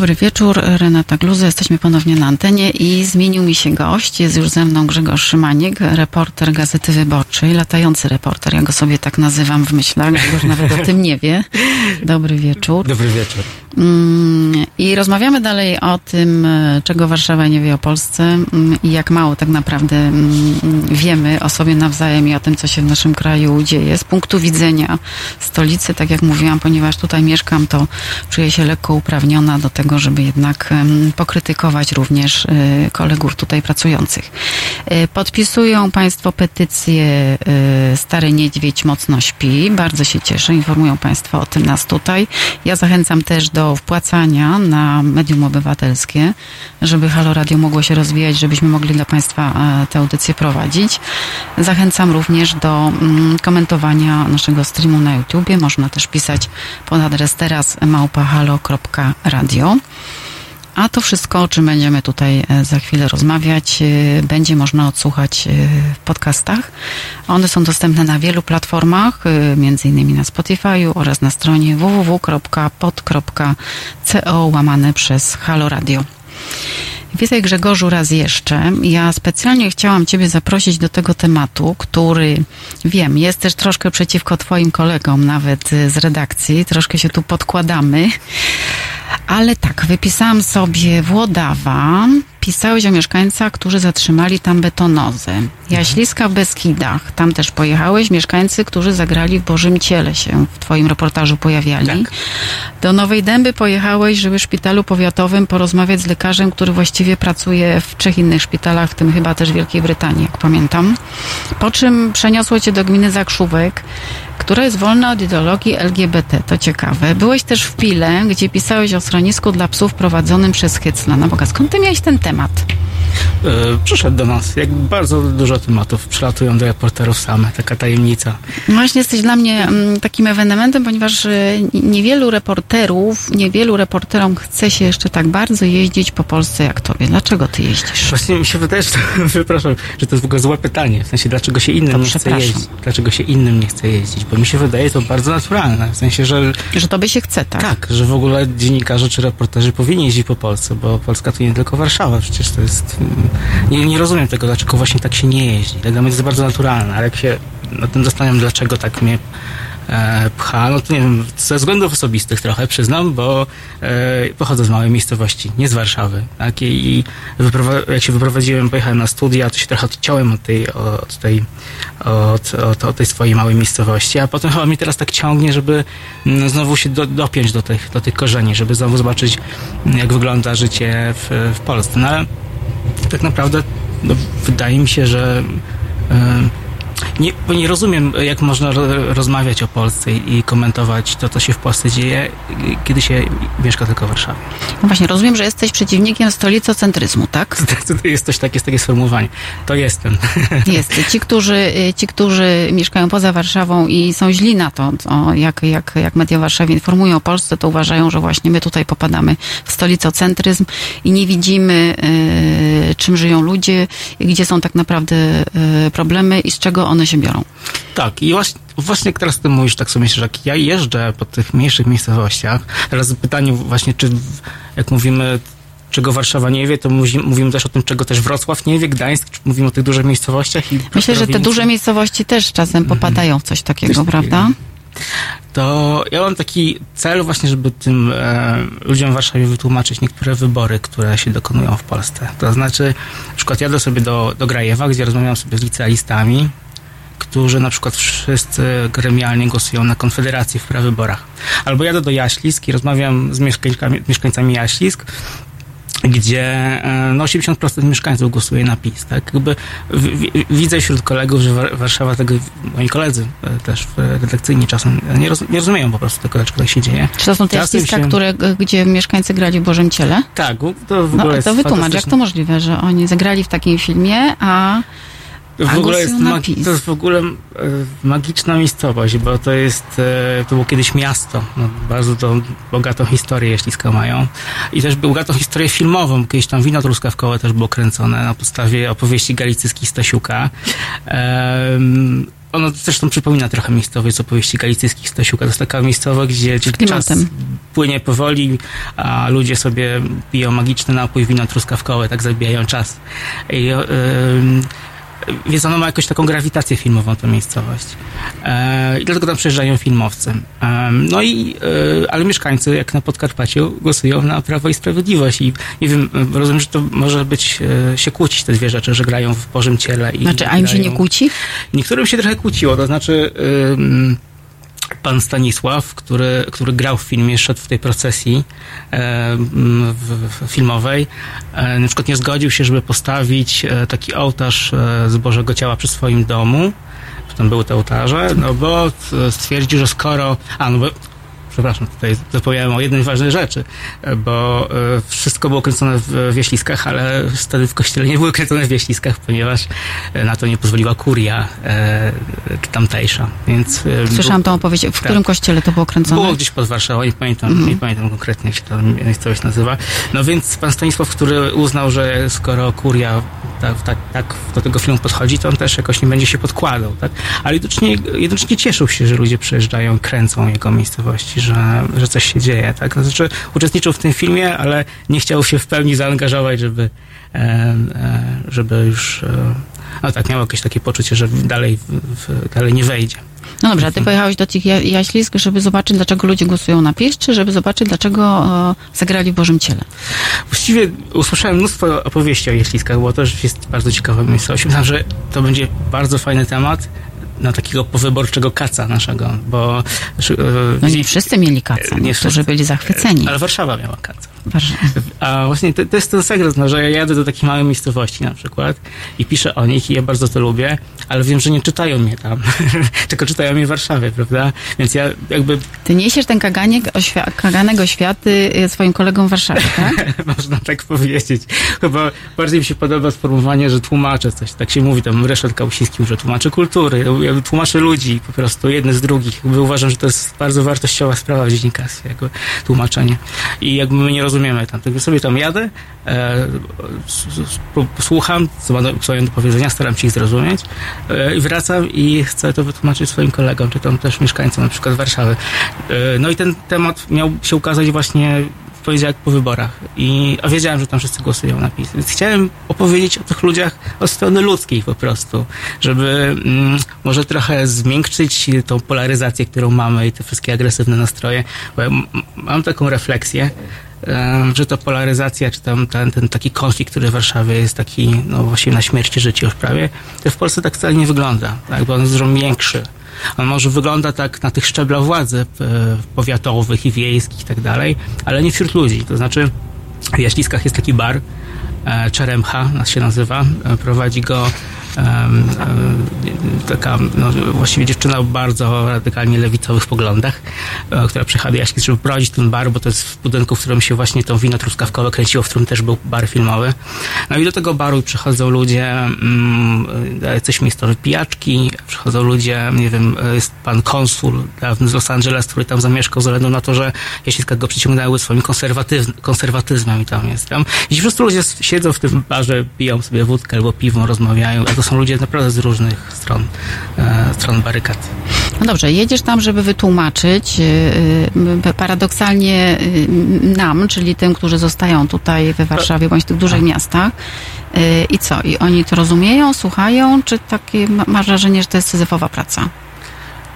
Speaker 1: Dobry wieczór, Renata Gluza. Jesteśmy ponownie na antenie i zmienił mi się gość. Jest już ze mną Grzegorz Szymanik, reporter Gazety Wyborczej, latający reporter. Ja go sobie tak nazywam w myślach. Grzegorz nawet o tym nie wie. Dobry wieczór.
Speaker 11: Dobry wieczór.
Speaker 1: Mm, I rozmawiamy dalej o tym, e, czego Warszawa nie wie o Polsce mm, i jak mało tak naprawdę mm, wiemy o sobie nawzajem i o tym, co się w naszym kraju dzieje. Z punktu widzenia stolicy, tak jak mówiłam, ponieważ tutaj mieszkam, to czuję się lekko uprawniona do tego, żeby jednak pokrytykować również e, kolegów tutaj pracujących. E, Podpisują Państwo petycję Stary Niedźwiedź mocno śpi. Bardzo się cieszę. Informują Państwo o tym nas tutaj. Ja zachęcam też do wpłacania na medium obywatelskie, żeby Halo Radio mogło się rozwijać, żebyśmy mogli dla Państwa e, tę audycję prowadzić. Zachęcam również do mm, komentowania naszego streamu na YouTubie. Można też pisać pod adres teraz małpahalo.radio. A to wszystko, o czym będziemy tutaj e, za chwilę rozmawiać, e, będzie można odsłuchać e, w podcastach. One są dostępne na wielu platformach, innymi na Spotify'u oraz na stronie www.pod.co łamane przez Halo Radio. Witaj Grzegorzu raz jeszcze. Ja specjalnie chciałam Ciebie zaprosić do tego tematu, który wiem, jest też troszkę przeciwko Twoim kolegom, nawet y, z redakcji. Troszkę się tu podkładamy. Ale tak, wypisałam sobie Włodawa. Pisałeś o mieszkańcach, którzy zatrzymali tam betonozę. Jaśliska w Beskidach. Tam też pojechałeś. Mieszkańcy, którzy zagrali w Bożym Ciele się w Twoim reportażu pojawiali. Do Nowej Dęby pojechałeś, żeby w szpitalu powiatowym porozmawiać z lekarzem, który właściwie pracuje w trzech innych szpitalach, w tym chyba też w Wielkiej Brytanii, jak pamiętam. Po czym przeniosło cię do gminy Zakrzówek, która jest wolna od ideologii LGBT. To ciekawe. Byłeś też w Pile, gdzie pisałeś o schronisku dla psów prowadzonym przez Hycla. Na Boga, skąd ty miałeś ten temat?
Speaker 11: Yy, przyszedł do nas. Jak bardzo dużo tematów przylatują do reporterów same. Taka tajemnica.
Speaker 1: No Właśnie jesteś dla mnie mm, takim ewenementem, ponieważ y, niewielu reporterów, niewielu reporterom chce się jeszcze tak bardzo jeździć po Polsce jak tobie. Dlaczego ty jeździsz?
Speaker 11: Właśnie mi się wydaje, że to, [LAUGHS] przepraszam, że to jest w ogóle złe pytanie. W sensie, dlaczego się
Speaker 1: To
Speaker 11: innym nie chce jeździć? Dlaczego się innym nie chce jeździć? Bo mi się wydaje to bardzo naturalne. W sensie, że
Speaker 1: Że tobie się chce, tak?
Speaker 11: tak, że w ogóle dziennikarze czy reporterzy powinni jeździć po Polsce, bo Polska to nie tylko Warszawa. Przecież to jest... mm, Nie, nie rozumiem tego, dlaczego właśnie tak się nie jeździ. Dla mnie to jest bardzo naturalne, ale jak się nad tym zastanawiam, dlaczego tak mnie pcha, no to nie wiem, ze względów osobistych trochę przyznam, bo e, pochodzę z małej miejscowości, nie z Warszawy, tak, i, jak się wyprowadziłem, pojechałem na studia, to się trochę odciąłem od tej, od tej, od, od, od tej swojej małej miejscowości, a potem chyba mi teraz tak ciągnie, żeby mm, znowu się do, dopiąć do tych, do tych korzeni, żeby znowu zobaczyć, mm, jak wygląda życie w, w Polsce, no ale tak naprawdę no, wydaje mi się, że e, nie, nie rozumiem, jak można ro, rozmawiać o Polsce i, komentować to, co się w Polsce dzieje, kiedy się mieszka tylko w Warszawie.
Speaker 1: No właśnie, rozumiem, że jesteś przeciwnikiem stolicocentryzmu, tak? [LAUGHS]
Speaker 11: To jest coś takie, jest takie sformułowanie. To jestem. [LAUGHS]
Speaker 1: Jest. Ci, którzy, y, ci, którzy mieszkają poza Warszawą i są źli na to, o, jak, jak, jak media w Warszawie informują o Polsce, to uważają, że właśnie my tutaj popadamy w stolicocentryzm i nie widzimy, y, czym żyją ludzie, gdzie są tak naprawdę y, problemy i z czego one się biorą.
Speaker 11: Tak, i właśnie, właśnie jak teraz ty mówisz, tak sobie myślę, że jak ja jeżdżę po tych mniejszych miejscowościach, teraz pytanie właśnie, czy jak mówimy czego Warszawa nie wie, to muzi- mówimy też o tym, czego też Wrocław nie wie, Gdańsk, czy mówimy o tych dużych miejscowościach. I
Speaker 1: Myślę, że te duże miejscowości też czasem popadają w coś takiego,
Speaker 11: Coś takiego.
Speaker 1: prawda?
Speaker 11: to ja mam taki cel właśnie, żeby tym e, ludziom w Warszawie wytłumaczyć niektóre wybory, które się dokonują w Polsce. To znaczy, na przykład jadę sobie do, do Grajewa, gdzie rozmawiam sobie z licealistami, którzy na przykład wszyscy gremialnie głosują na Konfederację w prawyborach. Albo jadę do Jaślisk i rozmawiam z mieszkańcami, mieszkańcami Jaślisk, gdzie e, no 80% mieszkańców głosuje na PiS. Tak? Jakby w, w, widzę wśród kolegów, że War- Warszawa tego, moi koledzy e, też e, redakcyjni czasem nie, roz, nie rozumieją po prostu tego, dlaczego tak się dzieje.
Speaker 1: Czy to są te jaśliska,
Speaker 11: się-
Speaker 1: które, gdzie mieszkańcy grali w Bożym Ciele?
Speaker 11: Tak, to w
Speaker 1: No,
Speaker 11: ogóle jest
Speaker 1: to wytłumacz, jak to możliwe, że oni zagrali w takim filmie, a
Speaker 11: w
Speaker 1: A
Speaker 11: ogóle jest,
Speaker 1: głosują na
Speaker 11: ma-
Speaker 1: PiS.
Speaker 11: to jest w ogóle e, magiczna miejscowość, bo to jest, e, to było kiedyś miasto, no, bardzo to bogatą historię jeśliska mają i też bogatą historię filmową, kiedyś tam wino truskawkowe też było kręcone na podstawie opowieści galicyjskich Stasiuka. Em, ono zresztą przypomina trochę miejscowość z opowieści galicyjskich Stasiuka. To jest taka miejscowość, gdzie, czas płynie powoli, a ludzie sobie piją magiczny napój, wino truskawkowe, tak zabijają czas. I, ym, więc ono ma jakąś taką grawitację filmową, tę miejscowość. E, I dlatego tam przyjeżdżają filmowcy. Em, no i, e, ale mieszkańcy, jak na Podkarpaciu, głosują na Prawo i Sprawiedliwość. I nie wiem, e, rozumiem, że to może być, e, się kłócić te dwie rzeczy, że grają w Bożym Ciele i
Speaker 1: Znaczy, a im się nie
Speaker 11: grają-
Speaker 1: kłóci?
Speaker 11: Niektórym się trochę kłóciło, to znaczy pan Stanisław, który, który grał w filmie, szedł w tej procesji em, w, filmowej, e, na przykład nie zgodził się, żeby postawić e, taki ołtarz e, z Bożego Ciała przy swoim domu, tam były te ołtarze, no bo e, stwierdził, że skoro, a no bo przepraszam, tutaj zapomniałem o jednej ważnej rzeczy, bo e, wszystko było kręcone w Wieśliskach, ale wtedy w kościele nie były kręcone w Wieśliskach, ponieważ e, na to nie pozwoliła kuria e, tamtejsza, więc...
Speaker 1: Słyszałam tą opowieść. W
Speaker 11: tak.
Speaker 1: którym kościele to było kręcone?
Speaker 11: Było gdzieś pod Warszawą, nie pamiętam,
Speaker 1: Mhm.
Speaker 11: nie pamiętam konkretnie, jak się ta miejscowość nazywa. No więc pan Stanisław, który uznał, że skoro kuria tak, tak, tak do tego filmu podchodzi, to on też jakoś nie będzie się podkładał, tak? Ale jednocześnie, jednocześnie cieszył się, że ludzie przyjeżdżają kręcą jego miejscowości, że, że coś się dzieje, tak? To Znaczy, uczestniczył w tym filmie, ale nie chciał się w pełni zaangażować, żeby, e, e, żeby już, e, no tak, miał jakieś takie poczucie, że dalej, w, dalej nie wejdzie.
Speaker 1: No dobrze, a ty pojechałeś do tych ja- Jaślisk, żeby zobaczyć, dlaczego ludzie głosują na PiS, czy żeby zobaczyć, dlaczego e, zagrali w Bożym Ciele?
Speaker 11: Właściwie usłyszałem mnóstwo opowieści o Jeśliskach, bo to jest bardzo ciekawa miejscowość. Myślałem, że to będzie bardzo fajny temat na takiego powyborczego kaca naszego, bo... e,
Speaker 1: No nie wszyscy mieli kaca,
Speaker 11: Nie
Speaker 1: niektórzy
Speaker 11: wszyscy.
Speaker 1: byli zachwyceni.
Speaker 11: Ale Warszawa miała kaca.
Speaker 1: Warszawa.
Speaker 11: A właśnie to, to jest ten sekret, no, że ja jadę do takiej małej miejscowości na przykład i piszę o nich i ja bardzo to lubię, ale wiem, że nie czytają mnie tam, [LAUGHS] tylko czytają mnie w Warszawie, prawda? Więc ja jakby
Speaker 1: Ty niesiesz ten kaganek, oświ- kaganek oświaty y, swoim kolegom w Warszawie, tak? [LAUGHS]
Speaker 11: Można tak powiedzieć. Chyba bardziej mi się podoba sformułowanie, że tłumaczę coś. Tak się mówi, tam Ryszard Kałusiński że tłumaczę kultury, ja tłumaczę ludzi po prostu, jedny z drugich. Jakby uważam, że to jest bardzo wartościowa sprawa w dziennikarstwie, jakby tłumaczenie. I jakby my nie rozumiemy tam. Tak sobie tam jadę, e, słucham, co, mają do powiedzenia, staram się ich zrozumieć e, i wracam i chcę to wytłumaczyć swoim kolegom, czy tam też mieszkańcom na przykład Warszawy. E, no i ten temat miał się ukazać właśnie w poniedziałek po wyborach. I, a wiedziałem, że tam wszyscy głosują na PiS. Więc chciałem opowiedzieć o tych ludziach od strony ludzkiej po prostu, żeby mm, może trochę zmiękczyć tą polaryzację, którą mamy i te wszystkie agresywne nastroje. Bo ja mam taką refleksję, że ta polaryzacja, czy tam ten, ten taki konflikt, który w Warszawie jest taki, no właściwie na śmierci życia już prawie, to w Polsce tak wcale nie wygląda, tak, bo on jest dużo miększy. On może wygląda tak na tych szczeblach władzy e, powiatowych i wiejskich i tak dalej, ale nie wśród ludzi. To znaczy w Jaśliskach jest taki bar, e, Czeremcha nas się nazywa, e, prowadzi go e, taka no, właściwie dziewczyna o bardzo radykalnie lewicowych poglądach, e, która przyjechała do Jaślisk, żeby prowadzić ten bar, bo to jest w budynku, w którym się właśnie to wino truskawkowe kręciło, w którym też był bar filmowy. No i do tego baru przychodzą ludzie, mm, e, jacyś miejscowe pijaczki, przychodzą ludzie, nie wiem, e, jest pan konsul z Los Angeles, który tam zamieszkał ze względu na to, że Jaśliska go przyciągnęły swoim konserwatyzm, konserwatyzmem i tam jest tam. I po prostu ludzie siedzą w tym barze, piją sobie wódkę albo piwo, rozmawiają, to są ludzie naprawdę z różnych stron, e, stron barykad.
Speaker 1: No dobrze, jedziesz tam, żeby wytłumaczyć y, y, paradoksalnie nam, czyli tym, którzy zostają tutaj we Warszawie bądź w tych dużych miastach. I co? I oni to rozumieją, słuchają, czy takie ma- masz wrażenie, że to jest syzyfowa praca?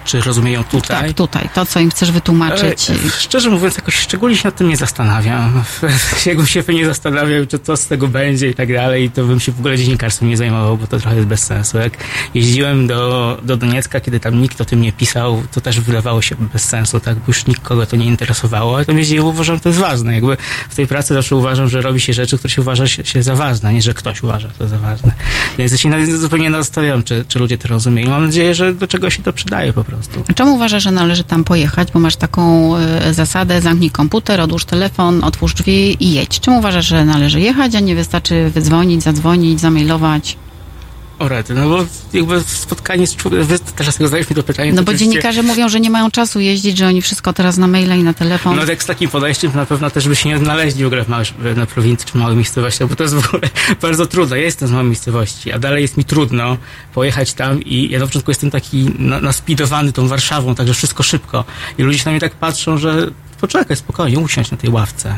Speaker 11: Czy rozumieją tutaj?
Speaker 1: Tak, tutaj. To, co im chcesz wytłumaczyć.
Speaker 11: E, Szczerze mówiąc, jakoś szczególnie się nad tym nie zastanawiam. [LAUGHS] Jakbym się nie zastanawiał, czy co z tego będzie i tak dalej, to bym się w ogóle dziennikarstwem nie zajmował, bo to trochę jest bez sensu. Jak jeździłem do, do Doniecka, kiedy tam nikt o tym nie pisał, to też wydawało się bez sensu, tak, bo już nikogo to nie interesowało, ale tam jeździłem, uważam, że to jest ważne. Jakby w tej pracy zawsze uważam, że robi się rzeczy, które się uważa się, się za ważne, nie, że ktoś uważa to za ważne. Więc ja się zupełnie nastawiam, czy, czy ludzie to rozumieją. Mam nadzieję, że do czegoś się to przydaje po prostu.
Speaker 1: Czemu uważasz, że należy tam pojechać? Bo masz taką y, zasadę, zamknij komputer, odłóż telefon, otwórz drzwi i jedź. Czemu uważasz, że należy jechać, a nie wystarczy wydzwonić, zadzwonić, zamailować?
Speaker 11: O rety, no bo jakby spotkanie z człowiekiem, wy teraz zadajesz mi to pytanie.
Speaker 1: No bo
Speaker 11: oczywiście-
Speaker 1: dziennikarze mówią, że nie mają czasu jeździć, że oni wszystko teraz na maila i na telefon.
Speaker 11: No tak z takim podejściem to na pewno też by się nie odnaleźli w ogóle w małej, na prowincji czy małej miejscowości, bo to jest w ogóle [LAUGHS] bardzo trudno. Ja jestem z małej miejscowości, a dalej jest mi trudno pojechać tam i ja na początku jestem taki na- naspidowany tą Warszawą, także wszystko szybko. I ludzie się na mnie tak patrzą, że poczekaj, spokojnie, usiądź na tej ławce.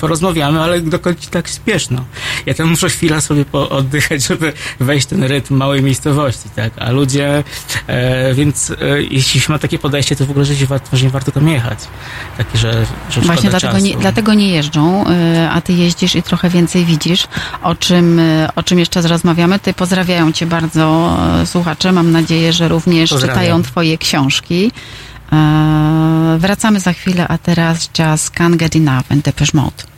Speaker 11: Porozmawiamy, ale dokąd tak spieszno. Ja tam muszę chwilę sobie oddychać, żeby wejść w ten rytm małej miejscowości, tak? A ludzie, e, więc e, jeśli się ma takie podejście, to w ogóle że się warto, że nie warto tam jechać. Takie, że, że
Speaker 1: Właśnie dlatego
Speaker 11: czasu.
Speaker 1: nie, dlatego nie jeżdżą, y, a ty jeździsz i trochę więcej widzisz, o czym, y, o czym jeszcze rozmawiamy. Ty pozdrawiają cię bardzo y, słuchacze. Mam nadzieję, że również
Speaker 11: Pozdrawiam.
Speaker 1: czytają twoje książki. E, Wracamy za chwilę, a teraz Just Can't Get Enough and Depeche Mode.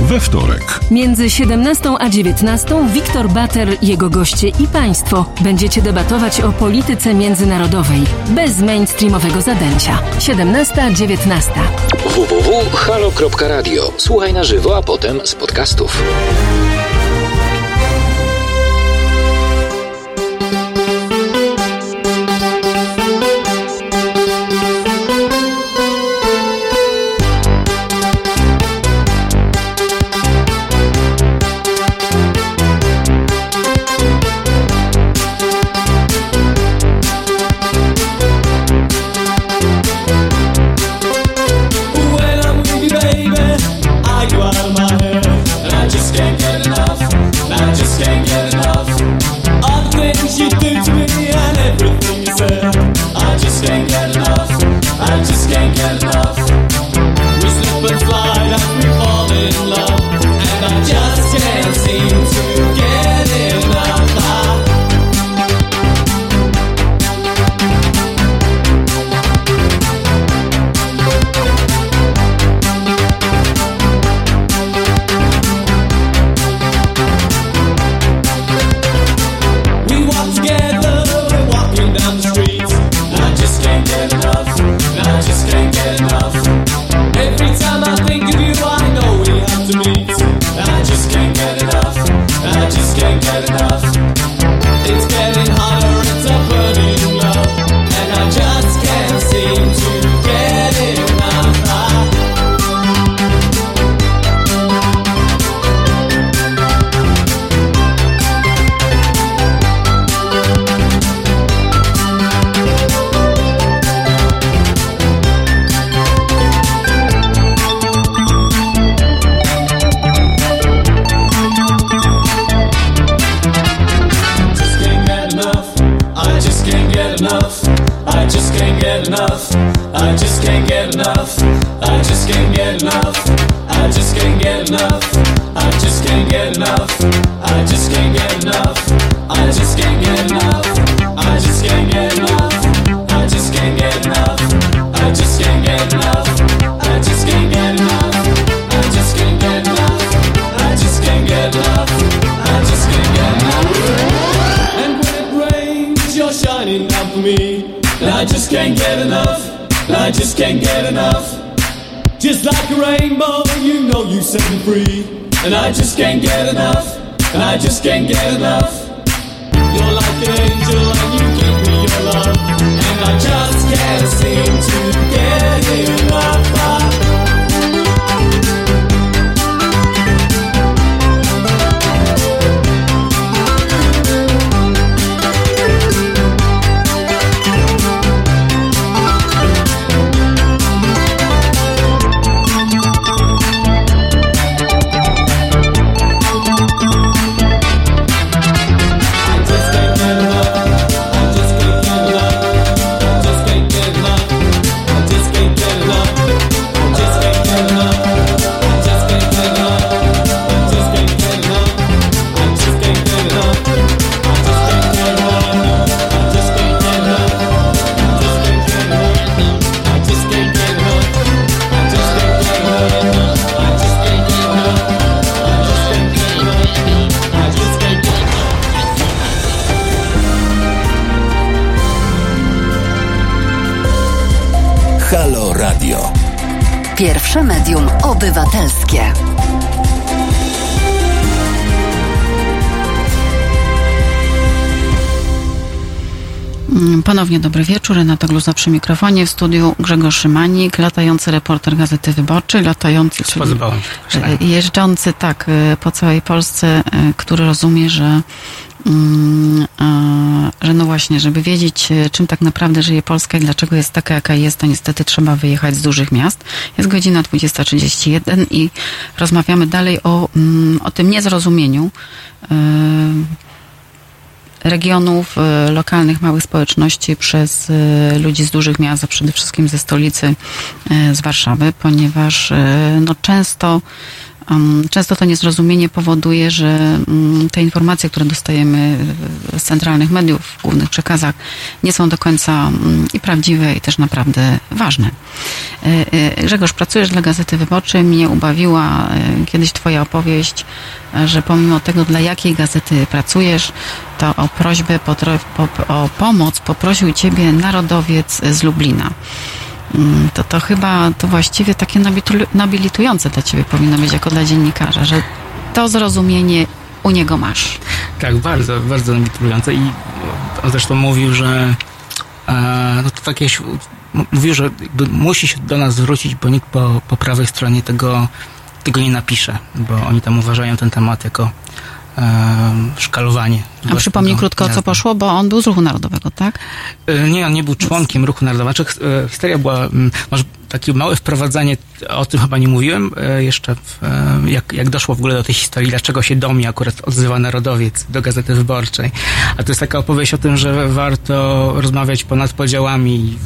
Speaker 10: We wtorek.
Speaker 6: Między 17 a 19 Wiktor Bater, jego goście i państwo będziecie debatować o polityce międzynarodowej bez mainstreamowego zadęcia. 17-19.
Speaker 2: www.halo.radio. Słuchaj na żywo, a potem z podcastów.
Speaker 12: guerra. Enough. I just can't get enough. I just can't get enough. I just can't get enough. I just can't get enough. I just can't get enough. I just can't get enough. I just can't get enough. I just can't get enough. I just can't get enough. And when it you're shining down for me. I just can't get enough. I just can't get enough. Just like a rainbow, you know you set me free. And I just can't get enough. And I just can't get enough. You're like an angel and you give me your love. And I just can't seem to get enough.
Speaker 6: Pierwsze medium obywatelskie.
Speaker 1: Mm, Ponownie dobry wieczór. Renata Gluza przy mikrofonie. W studiu Grzegorz Szymanik, latający reporter Gazety Wyborczej, latający, czyli e, jeżdżący tak e, po całej Polsce, e, który rozumie, że że no właśnie, żeby wiedzieć, e, czym tak naprawdę żyje Polska i dlaczego jest taka, jaka jest, to niestety trzeba wyjechać z dużych miast. Jest godzina 20.31 i rozmawiamy dalej o, mm, o tym niezrozumieniu e, regionów, e, lokalnych, małych społeczności przez ludzi z dużych miast, a przede wszystkim ze stolicy, z Warszawy, ponieważ no, często Często to niezrozumienie powoduje, że mm, te informacje, które dostajemy z centralnych mediów, w głównych przekazach, nie są do końca mm, i prawdziwe, i też naprawdę ważne. E, e, Grzegorz, pracujesz dla Gazety Wyborczej. Mnie ubawiła e, kiedyś Twoja opowieść, że pomimo tego, dla jakiej gazety pracujesz, to o prośbę, o pomoc poprosił Ciebie narodowiec z Lublina. Mm, To, to chyba to właściwie takie nobilitujące dla Ciebie powinno być jako dla dziennikarza, że to zrozumienie u niego masz.
Speaker 11: Tak, bardzo, bardzo nabitujące i on zresztą mówił, że e, no to tak mówił, że musi się do nas zwrócić, bo nikt po, po prawej stronie tego, tego nie napisze, bo oni tam uważają ten temat jako szkalowanie.
Speaker 1: A przypomnij krótko, o co poszło, bo on był z ruchu narodowego, tak?
Speaker 11: E, Nie, on nie był członkiem ruchu narodowego. Znaczy, e, historia była, mm, może takie małe wprowadzenie, o tym chyba nie mówiłem e, jeszcze, w, e, jak, jak doszło w ogóle do tej historii, dlaczego się do mnie akurat odzywa Narodowiec do Gazety Wyborczej. A to jest taka opowieść o tym, że warto rozmawiać ponad podziałami i,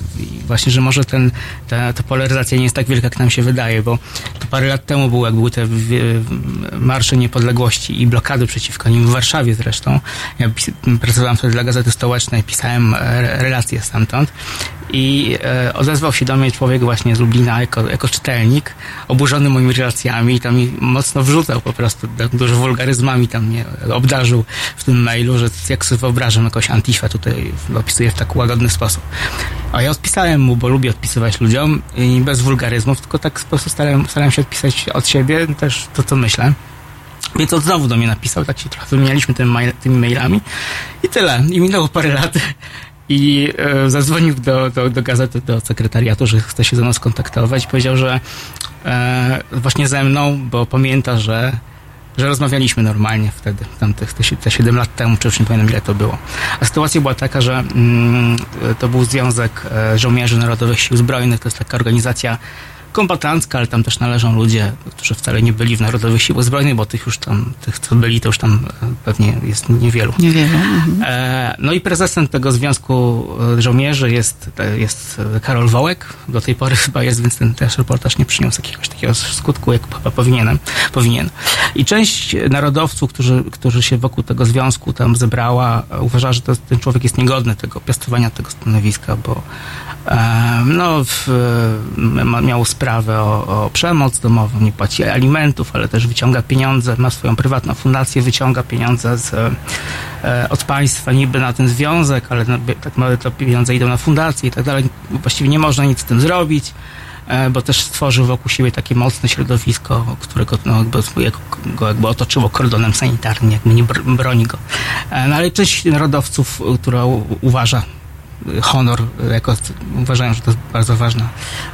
Speaker 11: właśnie, że może ten, ta, ta polaryzacja nie jest tak wielka, jak nam się wydaje, bo to parę lat temu było, jak były te marsze niepodległości i blokady przeciwko nim w Warszawie zresztą. Ja pracowałem wtedy dla Gazety Stołecznej, pisałem e, relacje stamtąd i e, odezwał się do mnie człowiek właśnie z Lublina jako, jako czytelnik, oburzony moimi relacjami i tam mi mocno wrzucał po prostu, du- dużo wulgaryzmami tam mnie obdarzył w tym mailu, że jak sobie wyobrażam jakąś antifę tutaj opisuję w tak łagodny sposób. A ja odpisałem mu, bo lubię odpisywać ludziom i bez wulgaryzmów, tylko tak po prostu starałem, starałem się odpisać od siebie też to, co myślę. Więc on znowu do mnie napisał, tak się trochę wymienialiśmy tymi mailami i tyle. I minęło parę lat i e, zadzwonił do, do, do gazety, do sekretariatu, że chce się ze mną skontaktować powiedział, że e, właśnie ze mną, bo pamięta, że że rozmawialiśmy normalnie wtedy, tam te, te, te 7 lat temu, czy już nie pamiętam ile to było. A sytuacja była taka, że mm, to był Związek e, Żołnierzy Narodowych Sił Zbrojnych, to jest taka organizacja kombatancka, ale tam też należą ludzie, którzy wcale nie byli w Narodowych Siłach Zbrojnych, bo tych już tam, tych co byli, to już tam e, pewnie jest niewielu.
Speaker 1: Niewielu. Mhm.
Speaker 11: E, no i prezesem tego Związku e, Żołnierzy jest, e, jest Karol Wołek. Do tej pory [LAUGHS] chyba jest, więc ten też reportaż nie przyniósł jakiegoś takiego skutku, jak chyba powinienem, powinien. I część narodowców, którzy, którzy się wokół tego związku tam zebrała, uważa, że to, ten człowiek jest niegodny tego piastowania tego stanowiska, bo e, no, w, miał sprawę o, o przemoc domową, nie płaci alimentów, ale też wyciąga pieniądze, ma swoją prywatną fundację, wyciąga pieniądze z, e, od państwa niby na ten związek, ale tak naprawdę to pieniądze idą na fundację i tak dalej. Właściwie nie można nic z tym zrobić, e, bo też stworzył wokół siebie takie mocne środowisko, którego no, jakby, jak- go jakby otoczyło kordonem sanitarnym, jakby nie br- broni go. E, No ale część narodowców, która uważa honor jako, uważają, że to jest bardzo ważna,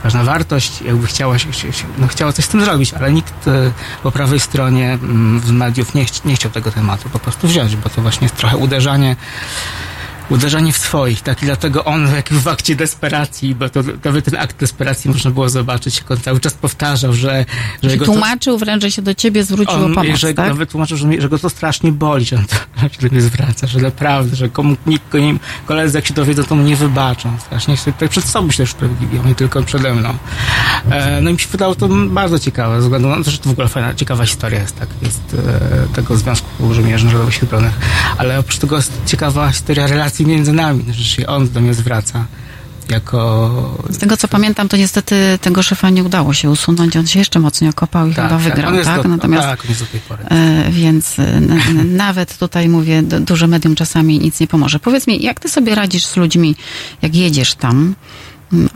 Speaker 11: ważna wartość, jakby chciała, się, no, chciała coś z tym zrobić, ale nikt e, po prawej stronie mm, z mediów nie, nie chciał tego tematu po prostu wziąć, bo to właśnie jest trochę uderzanie uderzanie w swoich, tak i dlatego on jak w akcie desperacji, bo to nawet ten akt desperacji można było zobaczyć, jak on cały czas powtarzał, że, że
Speaker 1: Czyli
Speaker 11: jego to-
Speaker 1: tłumaczył wręcz, że się do ciebie zwrócił o
Speaker 11: on,
Speaker 1: pomoc,
Speaker 11: że
Speaker 1: tak?
Speaker 11: nawet tłumaczył, że, że go to strasznie boli, że on to [LAUGHS] się do mnie zwraca, że naprawdę, że komu, nikt nie, koledzy jak się dowiedzą, to mu nie wybaczą. Strasznie się tak przed sobą się też usprawiedliwią, nie tylko przede mną. E, no i mi się wydało to bardzo ciekawe, ze względu na to, że to w ogóle fajna, ciekawa historia jest, tak, jest e, tego Związku Żołnierzy Narodowych Sił Zbrojnych, ale oprócz tego jest ciekawa historia relacji między nami, że się on do mnie zwraca jako
Speaker 1: Z tego co pamiętam, to niestety tego szefa nie udało się usunąć. On się jeszcze mocniej okopał i
Speaker 11: Tak,
Speaker 1: chyba
Speaker 11: tak,
Speaker 1: wygrał,
Speaker 11: jest
Speaker 1: tak?
Speaker 11: do-
Speaker 1: Natomiast
Speaker 11: tak, do tej pory.
Speaker 1: E, więc e, [LAUGHS] nawet tutaj mówię, duże medium czasami nic nie pomoże. Powiedz mi, jak ty sobie radzisz z ludźmi, jak jedziesz tam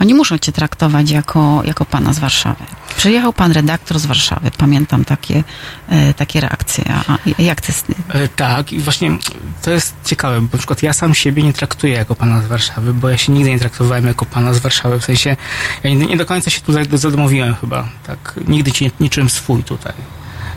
Speaker 1: Oni muszą cię traktować jako, jako pana z Warszawy. Przyjechał pan redaktor z Warszawy, pamiętam takie, e, takie reakcje. A, jak ty...
Speaker 11: E, Tak, i właśnie to jest ciekawe, bo na przykład ja sam siebie nie traktuję jako pana z Warszawy, bo ja się nigdy nie traktowałem jako pana z Warszawy, w sensie ja nie, do końca się tu za- zadomowiłem chyba, tak, nigdy ci nie swój tutaj.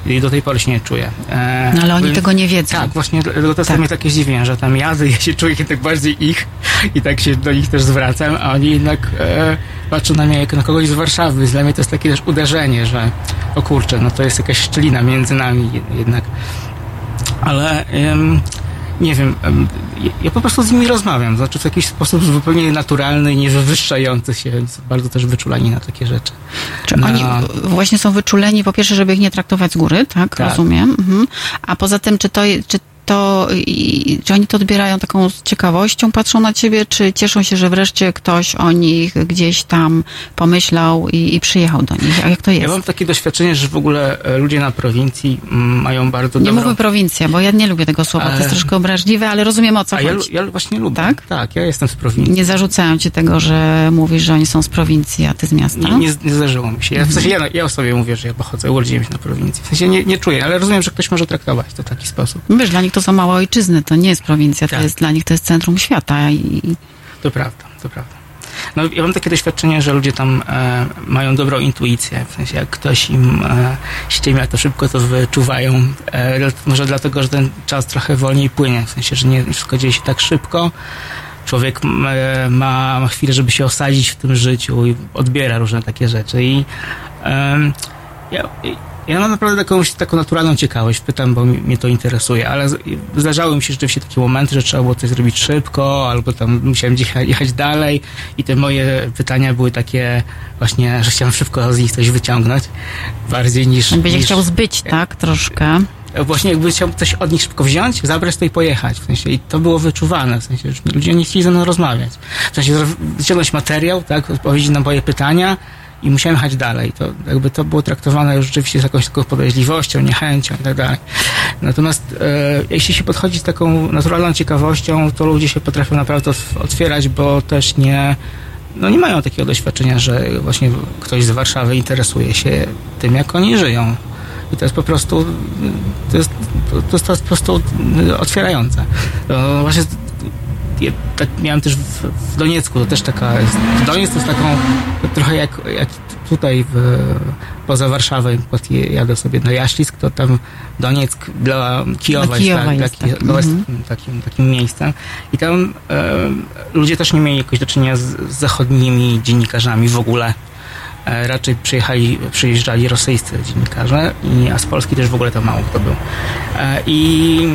Speaker 11: I do tej pory się nie czuję. E,
Speaker 1: No ale oni
Speaker 11: by-
Speaker 1: tego nie wiedzą.
Speaker 11: Tak, właśnie dlatego to jest mnie takie zdziwienie, że tam jadę ja się czuję tak bardziej ich i tak się do nich też zwracam, a oni jednak e, patrzą na mnie jak na kogoś z Warszawy. Dla mnie to jest takie też uderzenie, że o kurczę, no to jest jakaś szczelina między nami jed- jednak. Ale nie wiem, em, ja- po prostu z nimi rozmawiam, znaczy w jakiś sposób zupełnie naturalny i nie wywyższający się, więc bardzo też wyczulani na takie rzeczy.
Speaker 1: Czy
Speaker 11: Na-
Speaker 1: oni właśnie są wyczuleni, po pierwsze, żeby ich nie traktować z góry, tak?
Speaker 11: Tak.
Speaker 1: Rozumiem. Mhm. A poza tym, czy to, czy to, i, czy oni to odbierają taką z ciekawością, patrzą na ciebie, czy cieszą się, że wreszcie ktoś o nich gdzieś tam pomyślał i, i przyjechał do nich? A jak to jest?
Speaker 11: Ja mam takie doświadczenie, że w ogóle e, ludzie na prowincji mają bardzo
Speaker 1: Nie
Speaker 11: dobrą...
Speaker 1: mówmy prowincja, bo ja nie lubię tego słowa, to jest
Speaker 11: Ale-
Speaker 1: troszkę obraźliwe, ale rozumiem o co
Speaker 11: A ja,
Speaker 1: chodzi.
Speaker 11: ja właśnie lubię. Tak? Tak, ja jestem z prowincji.
Speaker 1: Nie zarzucają ci tego, że mówisz, że oni są z prowincji, a ty z miasta?
Speaker 11: Nie, nie, nie zdarzyło mi się. Ja, w sensie ja, ja o sobie mówię, że ja pochodzę, urodziłem się na prowincji. W sensie nie, nie czuję, ale rozumiem, że ktoś może traktować to w taki sposób.
Speaker 1: Wiesz, dla nich to są małe ojczyzny, to nie jest prowincja,
Speaker 11: Tak.
Speaker 1: to jest dla nich to jest centrum świata i
Speaker 11: To prawda, to prawda. No, ja mam takie doświadczenie, że ludzie tam e, mają dobrą intuicję. W sensie, jak ktoś im e, ściemia, to szybko to wyczuwają. E, może dlatego, że ten czas trochę wolniej płynie. W sensie, że nie wszystko dzieje się tak szybko. Człowiek e, ma, ma chwilę, żeby się osadzić w tym życiu i odbiera różne takie rzeczy. I ja, ja mam naprawdę taką, taką naturalną ciekawość, pytam, bo mnie to interesuje, ale zdarzały mi się rzeczywiście takie momenty, że trzeba było coś zrobić szybko, albo tam musiałem jechać, jechać dalej i te moje pytania były takie właśnie, że chciałem szybko z nich coś wyciągnąć, bardziej niż...
Speaker 1: będzie
Speaker 11: niż
Speaker 1: chciał zbyć, tak, troszkę.
Speaker 11: Właśnie jakby chciał coś od nich szybko wziąć, zabrać to i pojechać. W sensie, I to było wyczuwane. W sensie, że ludzie nie chcieli ze mną rozmawiać. W sensie, wyciągnąć materiał, tak, odpowiedzieć na moje pytania i musiałem jechać dalej. To jakby to było traktowane już rzeczywiście z jakąś taką podejrzliwością, niechęcią i tak dalej. Natomiast e, jeśli się podchodzi z taką naturalną ciekawością, to ludzie się potrafią naprawdę otw- otwierać, bo też nie no nie mają takiego doświadczenia, że właśnie ktoś z Warszawy interesuje się tym, jak oni żyją. I to jest po prostu, to jest, to jest, po prostu otwierające. To właśnie ja tak miałem też w, w Doniecku, to też taka jest, Doniec to jest taką trochę jak, jak tutaj w, poza Warszawą, jadę sobie na Jaślisk, to tam Donieck dla Kijowa,
Speaker 1: Dla Kijowa
Speaker 11: jest,
Speaker 1: jest
Speaker 11: tak, taki, jest
Speaker 1: mhm.
Speaker 11: takim, takim miejscem. I tam e, ludzie też nie mieli jakoś do czynienia z, z zachodnimi dziennikarzami w ogóle. E, raczej przyjechali, przyjeżdżali rosyjscy dziennikarze, i, a z Polski też w ogóle to mało kto był. E, I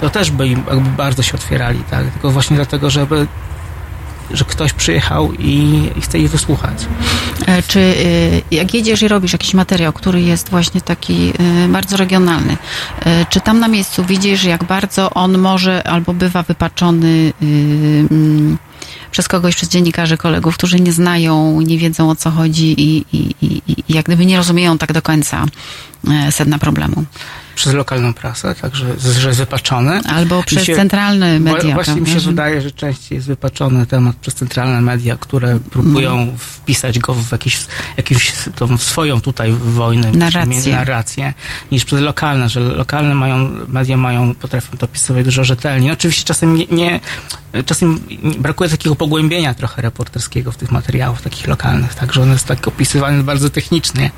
Speaker 11: to też by im jakby bardzo się otwierali, tak? Tylko właśnie dlatego, żeby że ktoś przyjechał i, i chce ich wysłuchać.
Speaker 1: E, Czy y, jak jedziesz i robisz jakiś materiał, który jest właśnie taki y, bardzo regionalny, czy tam na miejscu widzisz, jak bardzo on może albo bywa wypaczony mm, przez kogoś, przez dziennikarzy, kolegów, którzy nie znają, nie wiedzą o co chodzi i, i, i, i jak gdyby nie rozumieją tak do końca e, sedna problemu.
Speaker 11: Przez lokalną prasę, także że jest wypaczony.
Speaker 1: Albo
Speaker 11: Mi
Speaker 1: przez
Speaker 11: się-
Speaker 1: centralne media.
Speaker 11: Właśnie mi
Speaker 1: prawda,
Speaker 11: się
Speaker 1: że-
Speaker 11: wydaje, że częściej jest wypaczony temat przez centralne media, które próbują
Speaker 1: Mhm.
Speaker 11: wpisać go w jakiś, jakąś tą swoją tutaj wojnę,
Speaker 1: Narrację.
Speaker 11: narrację, niż przez lokalne, że lokalne mają, media mają, potrafią to opisywać dużo rzetelniej. Oczywiście czasem nie, nie czasem brakuje takiego pogłębienia trochę reporterskiego w tych materiałach takich lokalnych, także on jest tak opisywany bardzo technicznie,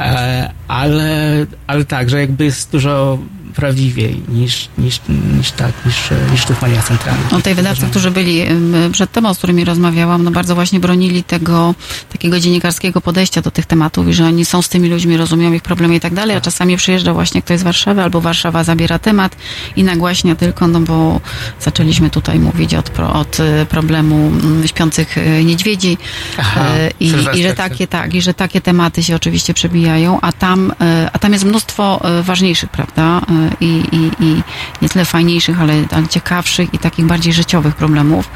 Speaker 11: e, ale, ale tak, że jakby jest dużo prawdziwiej niż, niż, niż tak, niż, niż w tych mediach centralnych.
Speaker 1: No tej wydawcy, którzy byli przed tobą, z którymi rozmawiałam, no bardzo właśnie bronili tego takiego dziennikarskiego podejścia do tych tematów i że oni są z tymi ludźmi, rozumieją ich problemy i tak dalej, a czasami przyjeżdża właśnie ktoś z Warszawy albo Warszawa zabiera temat i nagłaśnia tylko, no bo zaczęliśmy tutaj mówić od, pro, od e, problemu mm, śpiących e, niedźwiedzi
Speaker 11: Aha,
Speaker 1: e, i, i że takie, tak, i że takie tematy się oczywiście przebijają, a tam, a tam jest mnóstwo ważniejszych, prawda, i, i, i nie tyle fajniejszych, ale, ale ciekawszych i takich bardziej życiowych problemów,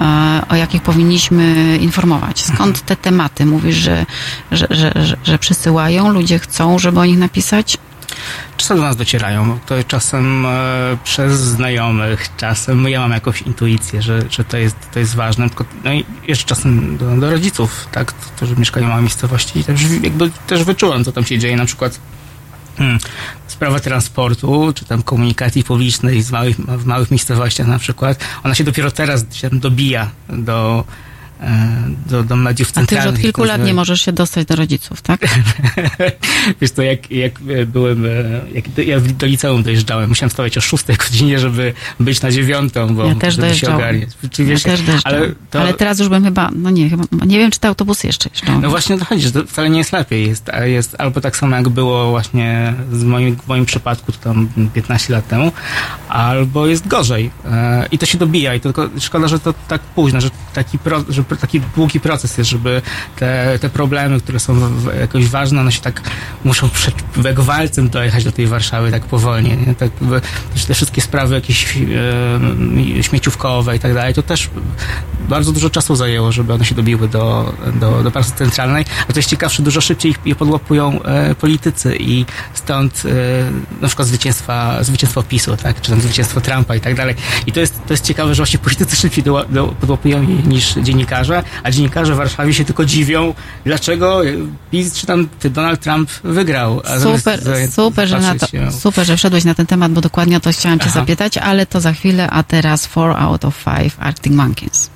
Speaker 1: e, o jakich powinniśmy informować. Skąd te tematy? Mówisz, że, że, że, że, przysyłają, ludzie chcą, żeby o nich napisać?
Speaker 11: Czasem do nas docierają, to czasem e, przez znajomych, czasem ja mam jakąś intuicję, że, że to, jest, to jest ważne. Tylko, no i jeszcze czasem do, do rodziców, tak, którzy mieszkają w małej miejscowości i też jakby też wyczułem, co tam się dzieje, na przykład Hmm. Sprawa transportu, czy tam komunikacji publicznej małych, w małych miejscowościach na przykład, ona się dopiero teraz się dobija do, do, do mediów
Speaker 1: A ty już
Speaker 11: centralnych.
Speaker 1: od kilku lat nie możesz się dostać do rodziców, tak? [LAUGHS]
Speaker 11: Wiesz to, jak, jak byłem, e, jak ja do liceum dojeżdżałem, musiałem wstawać o 6 godzinie, żeby być na dziewiątą, bo
Speaker 1: Ja też
Speaker 11: żeby się
Speaker 1: Ja też dojeżdżam.
Speaker 11: ale,
Speaker 1: Ale,
Speaker 11: to,
Speaker 1: teraz już bym chyba, no nie, chyba, nie wiem, czy te autobusy jeszcze jeżdżą.
Speaker 11: No właśnie o to chodzi, że to wcale nie jest lepiej. Jest, jest albo tak samo jak było właśnie z moim, w moim przypadku, to tam 15 lat temu, albo jest gorzej. E, I to się dobija i to tylko szkoda, że to tak późno, że taki, pro, że taki długi proces jest, żeby te, te problemy, które są w, jakoś ważne, one się tak muszą przed, jak walcem dojechać do tej Warszawy tak powolnie. Nie? Tak, te wszystkie sprawy jakieś e, śmieciówkowe i tak dalej, to też bardzo dużo czasu zajęło, żeby one się dobiły do, do, do pracy centralnej. A to jest ciekawsze, dużo szybciej je podłapują e, politycy i stąd e, na przykład zwycięstwa, zwycięstwo PiSu, tak? czy tam zwycięstwo Trumpa i tak dalej. I to jest, to jest ciekawe, że właśnie politycy szybciej do, do, podłapują je niż dziennikarze, a dziennikarze w Warszawie się tylko dziwią, dlaczego PiS czy tam Donald Trump wygrał.
Speaker 1: Super, super, że na to,
Speaker 11: się-
Speaker 1: super, że wszedłeś na ten temat, bo dokładnie o to chciałam cię
Speaker 11: Aha.
Speaker 1: zapytać, ale to za chwilę, a teraz 4 out of 5 Arctic Monkeys.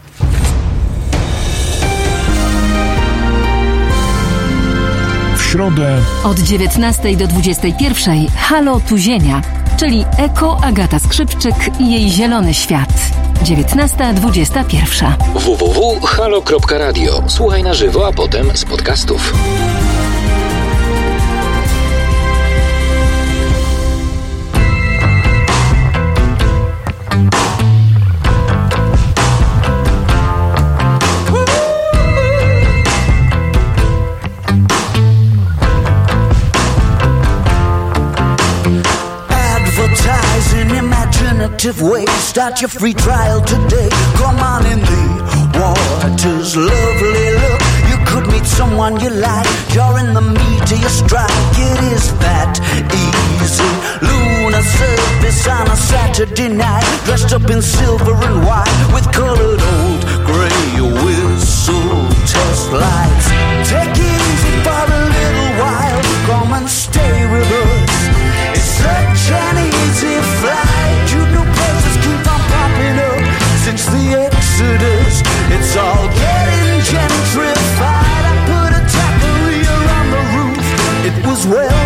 Speaker 10: W środę
Speaker 6: Od 19 do 21 Halo Tu Ziemia, czyli Eko Agata Skrzypczyk i jej zielony świat. 19.21.
Speaker 2: www.halo.radio. Słuchaj na żywo, a potem z podcastów.
Speaker 13: Imaginative ways. Start your free trial today. Come on in the waters, lovely look. You could meet someone you like. You're in the meat of your strike. It is that easy. Lunar surface on a Saturday night. Dressed up in silver and white with colored old gray whistle test lights. Take it easy for a little while. Come and stay with us. The Exodus. It's all getting gentrified. I put a taqueria on the roof. It was well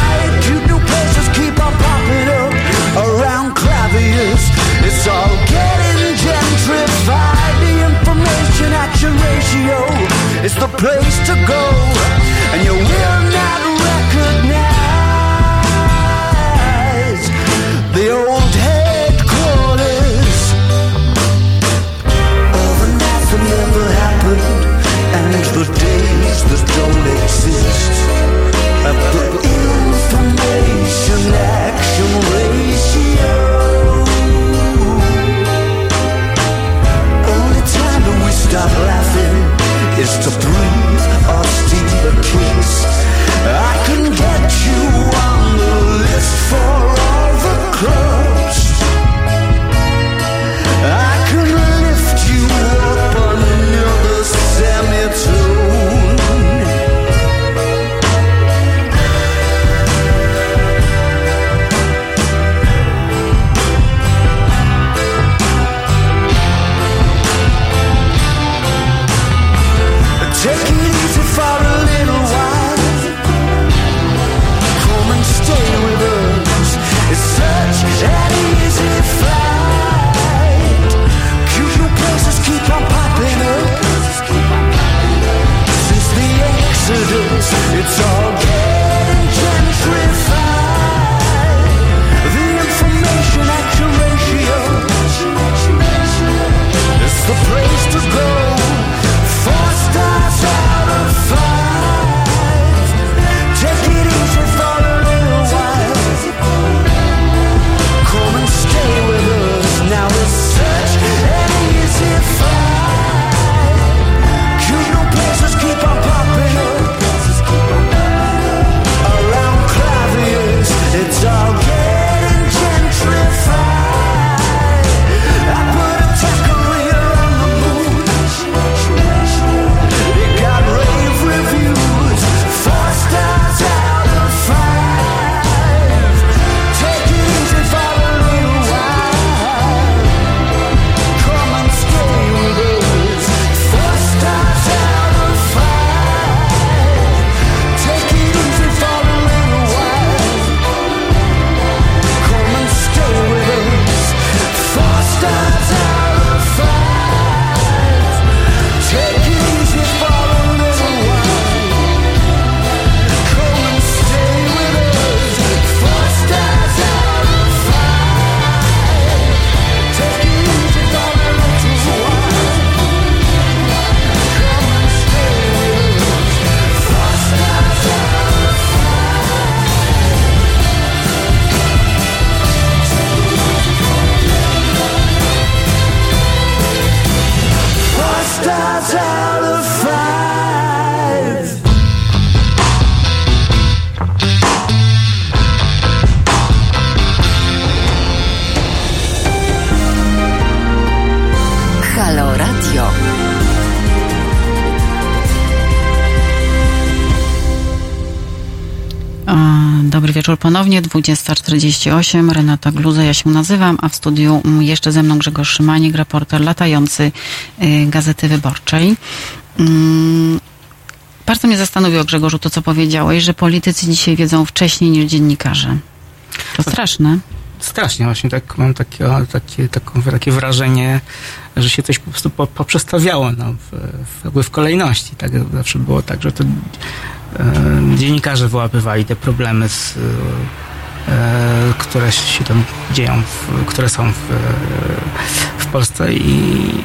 Speaker 13: It's getting gentrified. The information action ratio is the place
Speaker 1: wieczór ponownie, 20.48. Renata Gluza, ja się nazywam, a w studiu jeszcze ze mną Grzegorz Szymanik, reporter latający y, Gazety Wyborczej. Mm, Bardzo mnie zastanowiło, Grzegorzu, to co powiedziałeś, że politycy dzisiaj wiedzą wcześniej niż dziennikarze. To straszne.
Speaker 11: Strasznie właśnie tak mam takie, takie, taką, takie wrażenie, że się coś po prostu po, poprzestawiało no, w, w, w kolejności. Tak zawsze było tak, że to dziennikarze wyłapywali te problemy, z, e, które się tam dzieją, które są w, w Polsce i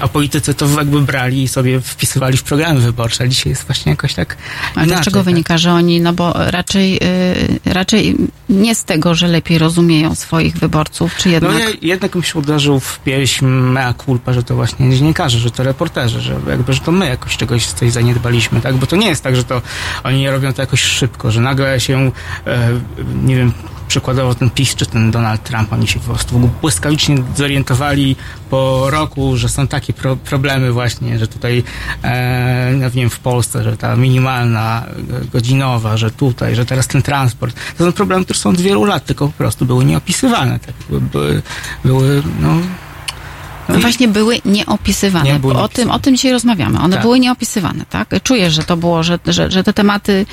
Speaker 11: a politycy to jakby brali i sobie wpisywali w programy wyborcze, dzisiaj jest właśnie jakoś tak
Speaker 1: A
Speaker 11: inaczej,
Speaker 1: dlaczego
Speaker 11: tak?
Speaker 1: wynika, że oni, no bo raczej, y, raczej nie z tego, że lepiej rozumieją swoich wyborców, czy jednak...
Speaker 11: No ja, jednak mi się uderzył w pieśń mea culpa, że to właśnie dziennikarze, że to reporterzy, że jakby, że to my jakoś czegoś coś zaniedbaliśmy, tak? Bo to nie jest tak, że to oni robią to jakoś szybko, że nagle się, e, nie wiem, przykładowo ten PiS czy ten Donald Trump, oni się po prostu błyskawicznie zorientowali po roku, że są takie pro, problemy właśnie, że tutaj, e, no wiem, w Polsce, że ta minimalna godzinowa, że tutaj, że teraz ten transport. To są problemy, które są od wielu lat, tylko po prostu były nieopisywane. Tak? Były, były no,
Speaker 1: No właśnie były nieopisywane.
Speaker 11: Nie były
Speaker 1: o, tym, o tym dzisiaj rozmawiamy. One
Speaker 11: Tak.
Speaker 1: były nieopisywane, tak? Czujesz, że to było, że, że, że te tematy,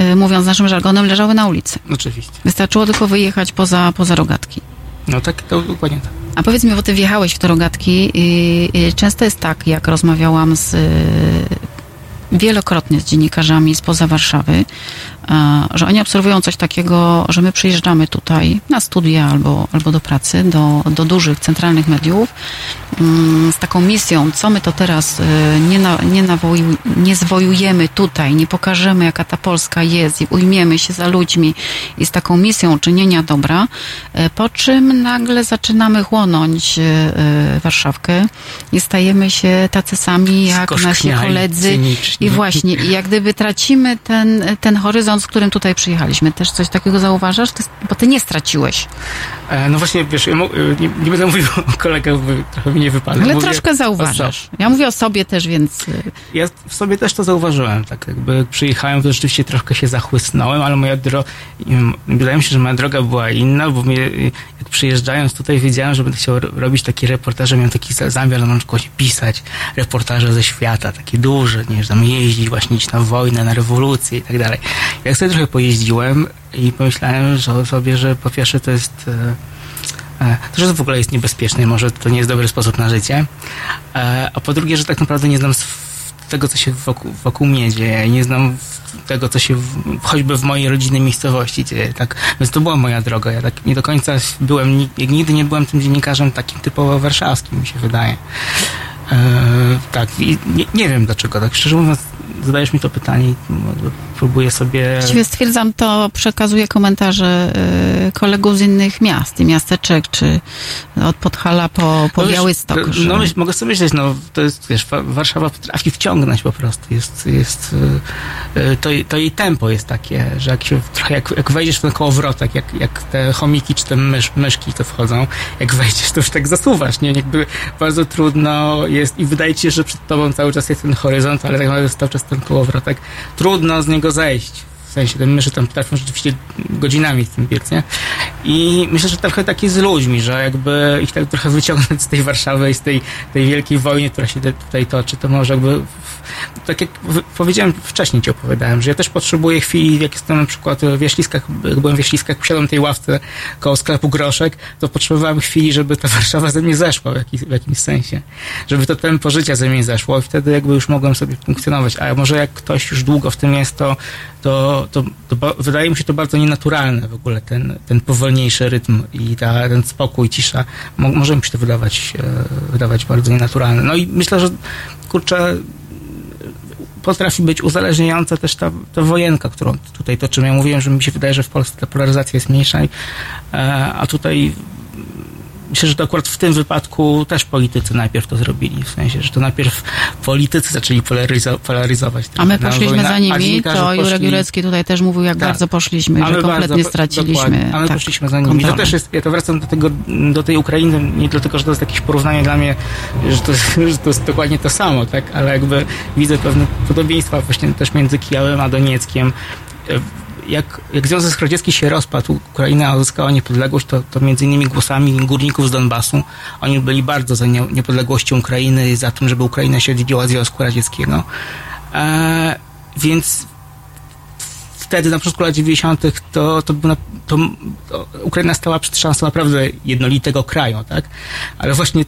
Speaker 1: y, mówiąc naszym żargonem, leżały na ulicy.
Speaker 11: oczywiście.
Speaker 1: Wystarczyło tylko wyjechać poza, poza rogatki.
Speaker 11: No tak, to dokładnie tak.
Speaker 1: A powiedz mi, bo ty wjechałeś w te rogatki i, i często jest tak, jak rozmawiałam z y, wielokrotnie z dziennikarzami spoza Warszawy, że oni obserwują coś takiego, że my przyjeżdżamy tutaj na studia albo, albo do pracy, do, do dużych centralnych mediów mm, z taką misją, co my to teraz e, nie, na, nie, nawoju, nie zwojujemy tutaj, nie pokażemy jaka ta Polska jest i ujmiemy się za ludźmi i z taką misją czynienia dobra, e, po czym nagle zaczynamy chłonąć e, Warszawkę i stajemy się tacy sami jak nasi koledzy
Speaker 11: cyniczni.
Speaker 1: i właśnie, i jak gdyby tracimy ten, ten horyzont, z którym tutaj przyjechaliśmy. Też coś takiego zauważasz? Ty, bo ty nie straciłeś.
Speaker 11: E, no właśnie, wiesz, ja mu, e, nie, nie będę [LAUGHS] mówił o kolegach, bo trochę mi nie wypadło.
Speaker 1: Ale
Speaker 11: Mówię
Speaker 1: troszkę zauważasz. Ja mówię o sobie też, więc... y,
Speaker 11: Ja w sobie też to zauważyłem, tak jakby jak przyjechałem, to rzeczywiście troszkę się zachłysnąłem, ale moja droga, wydaje mi się, że moja droga była inna, bo mnie, jak przyjeżdżając tutaj wiedziałem, że będę chciał ro- robić takie reportaże, miałem taki za- zamiar na przykład pisać reportaże ze świata, takie duże, nie, że tam jeździć właśnie iść na wojnę, na rewolucję i tak dalej. Jak sobie trochę pojeździłem i pomyślałem że sobie, że po pierwsze to jest e, e, to, że to w ogóle jest niebezpieczne, może to nie jest dobry sposób na życie, e, a po drugie, że tak naprawdę nie znam tego, co się wokół, wokół mnie dzieje, nie znam tego, co się w, choćby w mojej rodzinnej miejscowości dzieje, tak, więc to była moja droga, ja tak nie do końca byłem, ni- nigdy nie byłem tym dziennikarzem takim typowo warszawskim, mi się wydaje. Tak, i nie, nie wiem dlaczego, tak szczerze mówiąc, zadajesz mi to pytanie i próbuję sobie...
Speaker 1: Właściwie stwierdzam to, przekazuję komentarze y, kolegów z innych miast i miasteczek, czy od Podhala po, po
Speaker 11: No
Speaker 1: Białystok.
Speaker 11: to-
Speaker 1: że-
Speaker 11: No myśl, mogę sobie myśleć, no to jest, wiesz, Wa- Warszawa potrafi wciągnąć po prostu. Jest, jest, y, y, to, to jej tempo jest takie, że jak się trochę, jak, jak wejdziesz w ten kołowrotek, jak, jak te chomiki czy te mysz, myszki to wchodzą, jak wejdziesz, to już tak zasuwasz, nie? Jakby bardzo trudno jest i wydaje ci się, że przed tobą cały czas jest ten horyzont, ale tak naprawdę cały czas ten kołowrotek. Trudno z niego zejść. W sensie, te myszy tam potrafią rzeczywiście godzinami z tym biec, nie? I myślę, że trochę tak jest z ludźmi, że jakby ich tak trochę wyciągnąć z tej Warszawy i z tej, tej wielkiej wojny, która się tutaj toczy, to może jakby, w- tak jak powiedziałem wcześniej ci opowiadałem, że ja też potrzebuję chwili, jak jestem na przykład w Wieśliskach, jak byłem w Wieśliskach, usiadłem na tej ławce koło sklepu Groszek, to potrzebowałem chwili, żeby ta [LAUGHS] Warszawa ze mnie zeszła w, jakiś, w jakimś sensie. Żeby to tempo życia ze mnie zeszło i wtedy jakby już mogłem sobie funkcjonować. A może jak ktoś już długo w tym jest, to, to, to, to wydaje mi się to bardzo nienaturalne w ogóle, ten, ten powolniejszy rytm i ta, ten spokój, cisza. Mo, może mi się to wydawać, e, wydawać bardzo nienaturalne. No i myślę, że kurczę, potrafi być uzależniająca też ta, ta wojenka, którą tutaj toczymy. Ja mówiłem, że mi się wydaje, że w Polsce ta polaryzacja jest mniejsza, e, a tutaj myślę, że to akurat w tym wypadku też politycy najpierw to zrobili. W sensie, że to najpierw politycy zaczęli polaryzo- polaryzować.
Speaker 1: A my poszliśmy
Speaker 11: wojna,
Speaker 1: za nimi, to Jurek
Speaker 11: poszli-
Speaker 1: Jurecki tutaj też mówił, jak
Speaker 11: Tak.
Speaker 1: bardzo poszliśmy, że kompletnie
Speaker 11: bardzo-
Speaker 1: straciliśmy.
Speaker 11: A my
Speaker 1: tak,
Speaker 11: poszliśmy za nimi. To też jest, ja to wracam do tego, do tej Ukrainy, nie dlatego, że to jest jakieś porównanie dla mnie, że to, jest- że to jest dokładnie to samo, tak? Ale jakby widzę pewne podobieństwa właśnie też między Kijowem a Donieckiem. Jak, jak Związek Radziecki się rozpadł, Ukraina uzyskała niepodległość, to, to między innymi głosami górników z Donbasu, oni byli bardzo za nie, niepodległością Ukrainy i za tym, żeby Ukraina się oddzieliła od Związku Radzieckiego. E, więc wtedy, na początku lat 90., to, to, na- to Ukraina stała przed szansą naprawdę jednolitego kraju, tak? Ale właśnie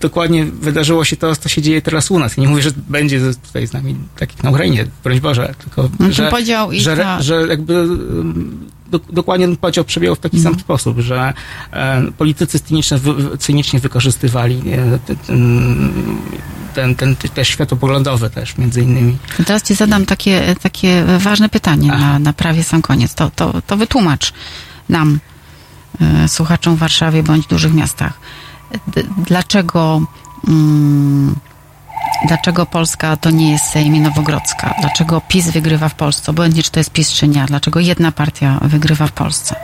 Speaker 11: dokładnie wydarzyło się to, co się dzieje teraz u nas. Nie mówię, że będzie tutaj z nami tak jak na Ukrainie, broń Boże, tylko
Speaker 1: No
Speaker 11: że,
Speaker 1: podział i
Speaker 11: że,
Speaker 1: ta-
Speaker 11: że jakby um, do, dokładnie ten podział przebiegał w taki
Speaker 1: Mhm.
Speaker 11: sam sposób, że e, politycy cynicznie, wy, cynicznie wykorzystywali e, ten, ten, ten, ten też światopoglądowy też między innymi.
Speaker 1: Teraz ci zadam takie, takie ważne pytanie na, na prawie sam koniec. To, to, to wytłumacz nam, e, słuchaczom w Warszawie bądź dużych miastach, dlaczego, mm, dlaczego Polska to nie jest Sejm Nowogrodzka? Dlaczego PiS wygrywa w Polsce? Obojętnie, czy to jest PiS, czy nie. Dlaczego jedna partia wygrywa w Polsce?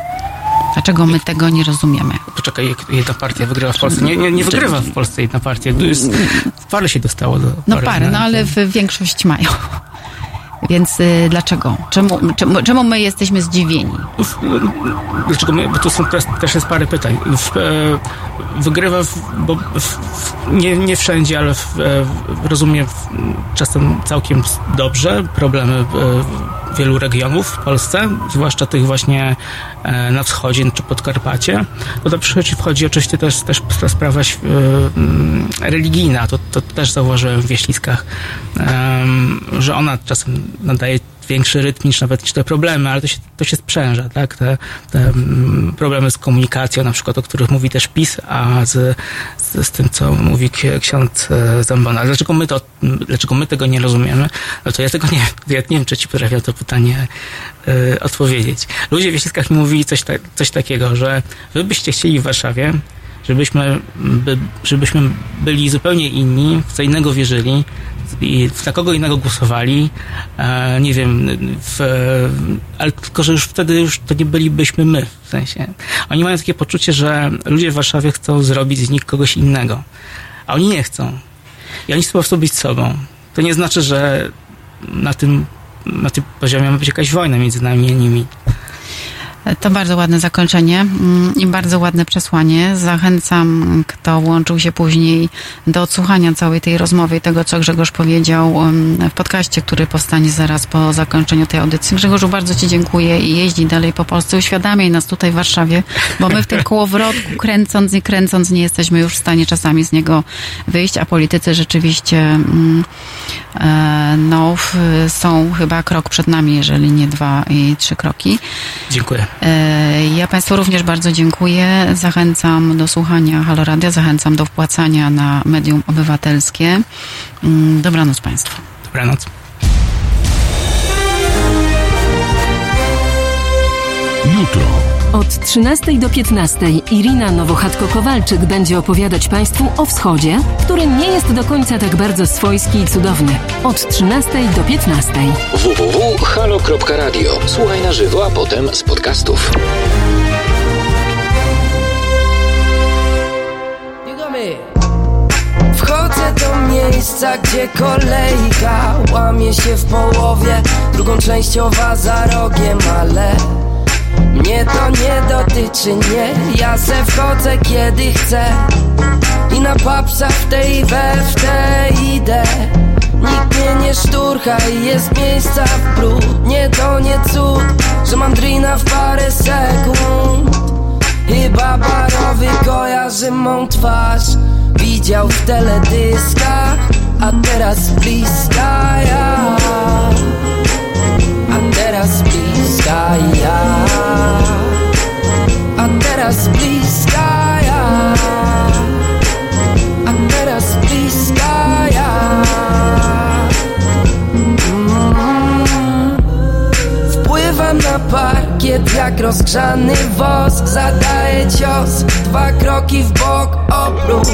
Speaker 1: Dlaczego my tego nie rozumiemy?
Speaker 11: Poczekaj, jedna partia wygrywa w Polsce. Nie, nie, nie wygrywa w Polsce jedna partia. To jest, parę się dostało do
Speaker 1: No
Speaker 11: pary,
Speaker 1: parę, no ale w większość mają. Więc y, dlaczego? Czemu, czemu, czemu my jesteśmy zdziwieni?
Speaker 11: Dlaczego my, bo tu są też, też jest parę pytań. W, e, wygrywa, w, bo w, nie, nie wszędzie, ale w, e, rozumiem czasem całkiem dobrze problemy e, wielu regionów w Polsce, zwłaszcza tych właśnie e, na wschodzie czy Podkarpacie. To do przychodzi wchodzi oczywiście też, też sprawa e, mm, religijna. To, to też zauważyłem w Wieśliskach, em, że ona czasem nadaje większy rytm niż nawet niż te problemy, ale to się, to się sprzęża, tak? Te, te mm, problemy z komunikacją, na przykład, o których mówi też PiS, a z, z, z tym, co mówi ksi- ksiądz e, Zambona. Dlaczego my, to, dlaczego my tego nie rozumiemy? No to ja tego nie, ja nie wiem, czy ci potrafię to pytanie e, odpowiedzieć. Ludzie w Wieśliskach mi mówili coś, ta, coś takiego, że wy byście chcieli w Warszawie, żebyśmy, by, żebyśmy byli zupełnie inni, w co innego wierzyli i na kogo innego głosowali, e, nie wiem, w, ale tylko, że już wtedy już to nie bylibyśmy my, w sensie. Oni mają takie poczucie, że ludzie w Warszawie chcą zrobić z nich kogoś innego, a oni nie chcą. I oni chcą po prostu być sobą. To nie znaczy, że na tym, na tym poziomie ma być jakaś wojna między nami i nimi.
Speaker 1: To bardzo ładne zakończenie mm, i bardzo ładne przesłanie. Zachęcam, kto łączył się później do odsłuchania całej tej rozmowy i tego, co Grzegorz powiedział w podcaście, który powstanie zaraz po zakończeniu tej audycji. Grzegorzu, bardzo Ci dziękuję i jeździ dalej po Polsce. Uświadamiaj nas tutaj w Warszawie, bo my w tym kołowrotku kręcąc i kręcąc nie jesteśmy już w stanie czasami z niego wyjść, a politycy rzeczywiście mm, e, no, są chyba krok przed nami, jeżeli nie dwa i trzy kroki.
Speaker 11: Dziękuję.
Speaker 1: E, Ja Państwu również bardzo dziękuję. Zachęcam do słuchania Halo Radia, zachęcam do wpłacania na medium obywatelskie. Mm, Dobranoc Państwu.
Speaker 11: Dobranoc.
Speaker 10: Jutro.
Speaker 6: Od 13 do 15 Irina Nowochatko-Kowalczyk będzie opowiadać Państwu o wschodzie, który nie jest do końca tak bardzo swojski i cudowny. Od 13 do 15.
Speaker 2: www.halo.radio. Słuchaj na żywo, a potem z podcastów.
Speaker 14: Wchodzę do miejsca, gdzie kolejka łamie się w połowie Drugą częściowa za rogiem, ale mnie to nie dotyczy, nie. Ja se wchodzę kiedy chcę. I na papsa w tej we w tej idę. Nikt mnie nie szturcha i jest miejsca w brud Nie to nie cud, że mam drina w parę sekund. Chyba barowy kojarzy mą twarz. Widział w teledyskach, a teraz bliska ja bliska ja. A teraz bliska ja. A teraz bliska ja. Mm. Wpływam na parkiet jak rozgrzany wosk. Zadaję cios, dwa kroki w bok, obrót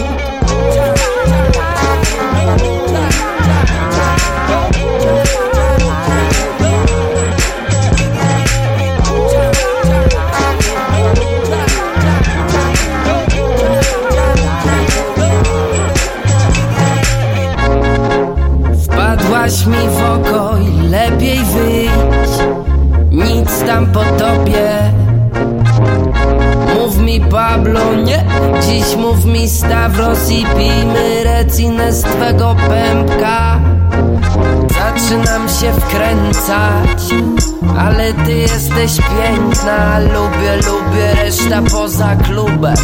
Speaker 14: Wpadłaś mi w oko i lepiej wyjść. Nic
Speaker 5: tam po tobie. Mów mi Pablo, nie. Dziś mów mi Stavros i pijmy recinę z twego pępka zaczynam się wkręcać Ale ty jesteś piękna. Lubię, lubię reszta poza klubem.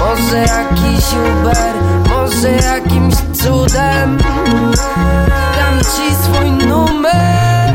Speaker 5: Może jakiś Uber, może jakimś cudem. Dam ci swój numer.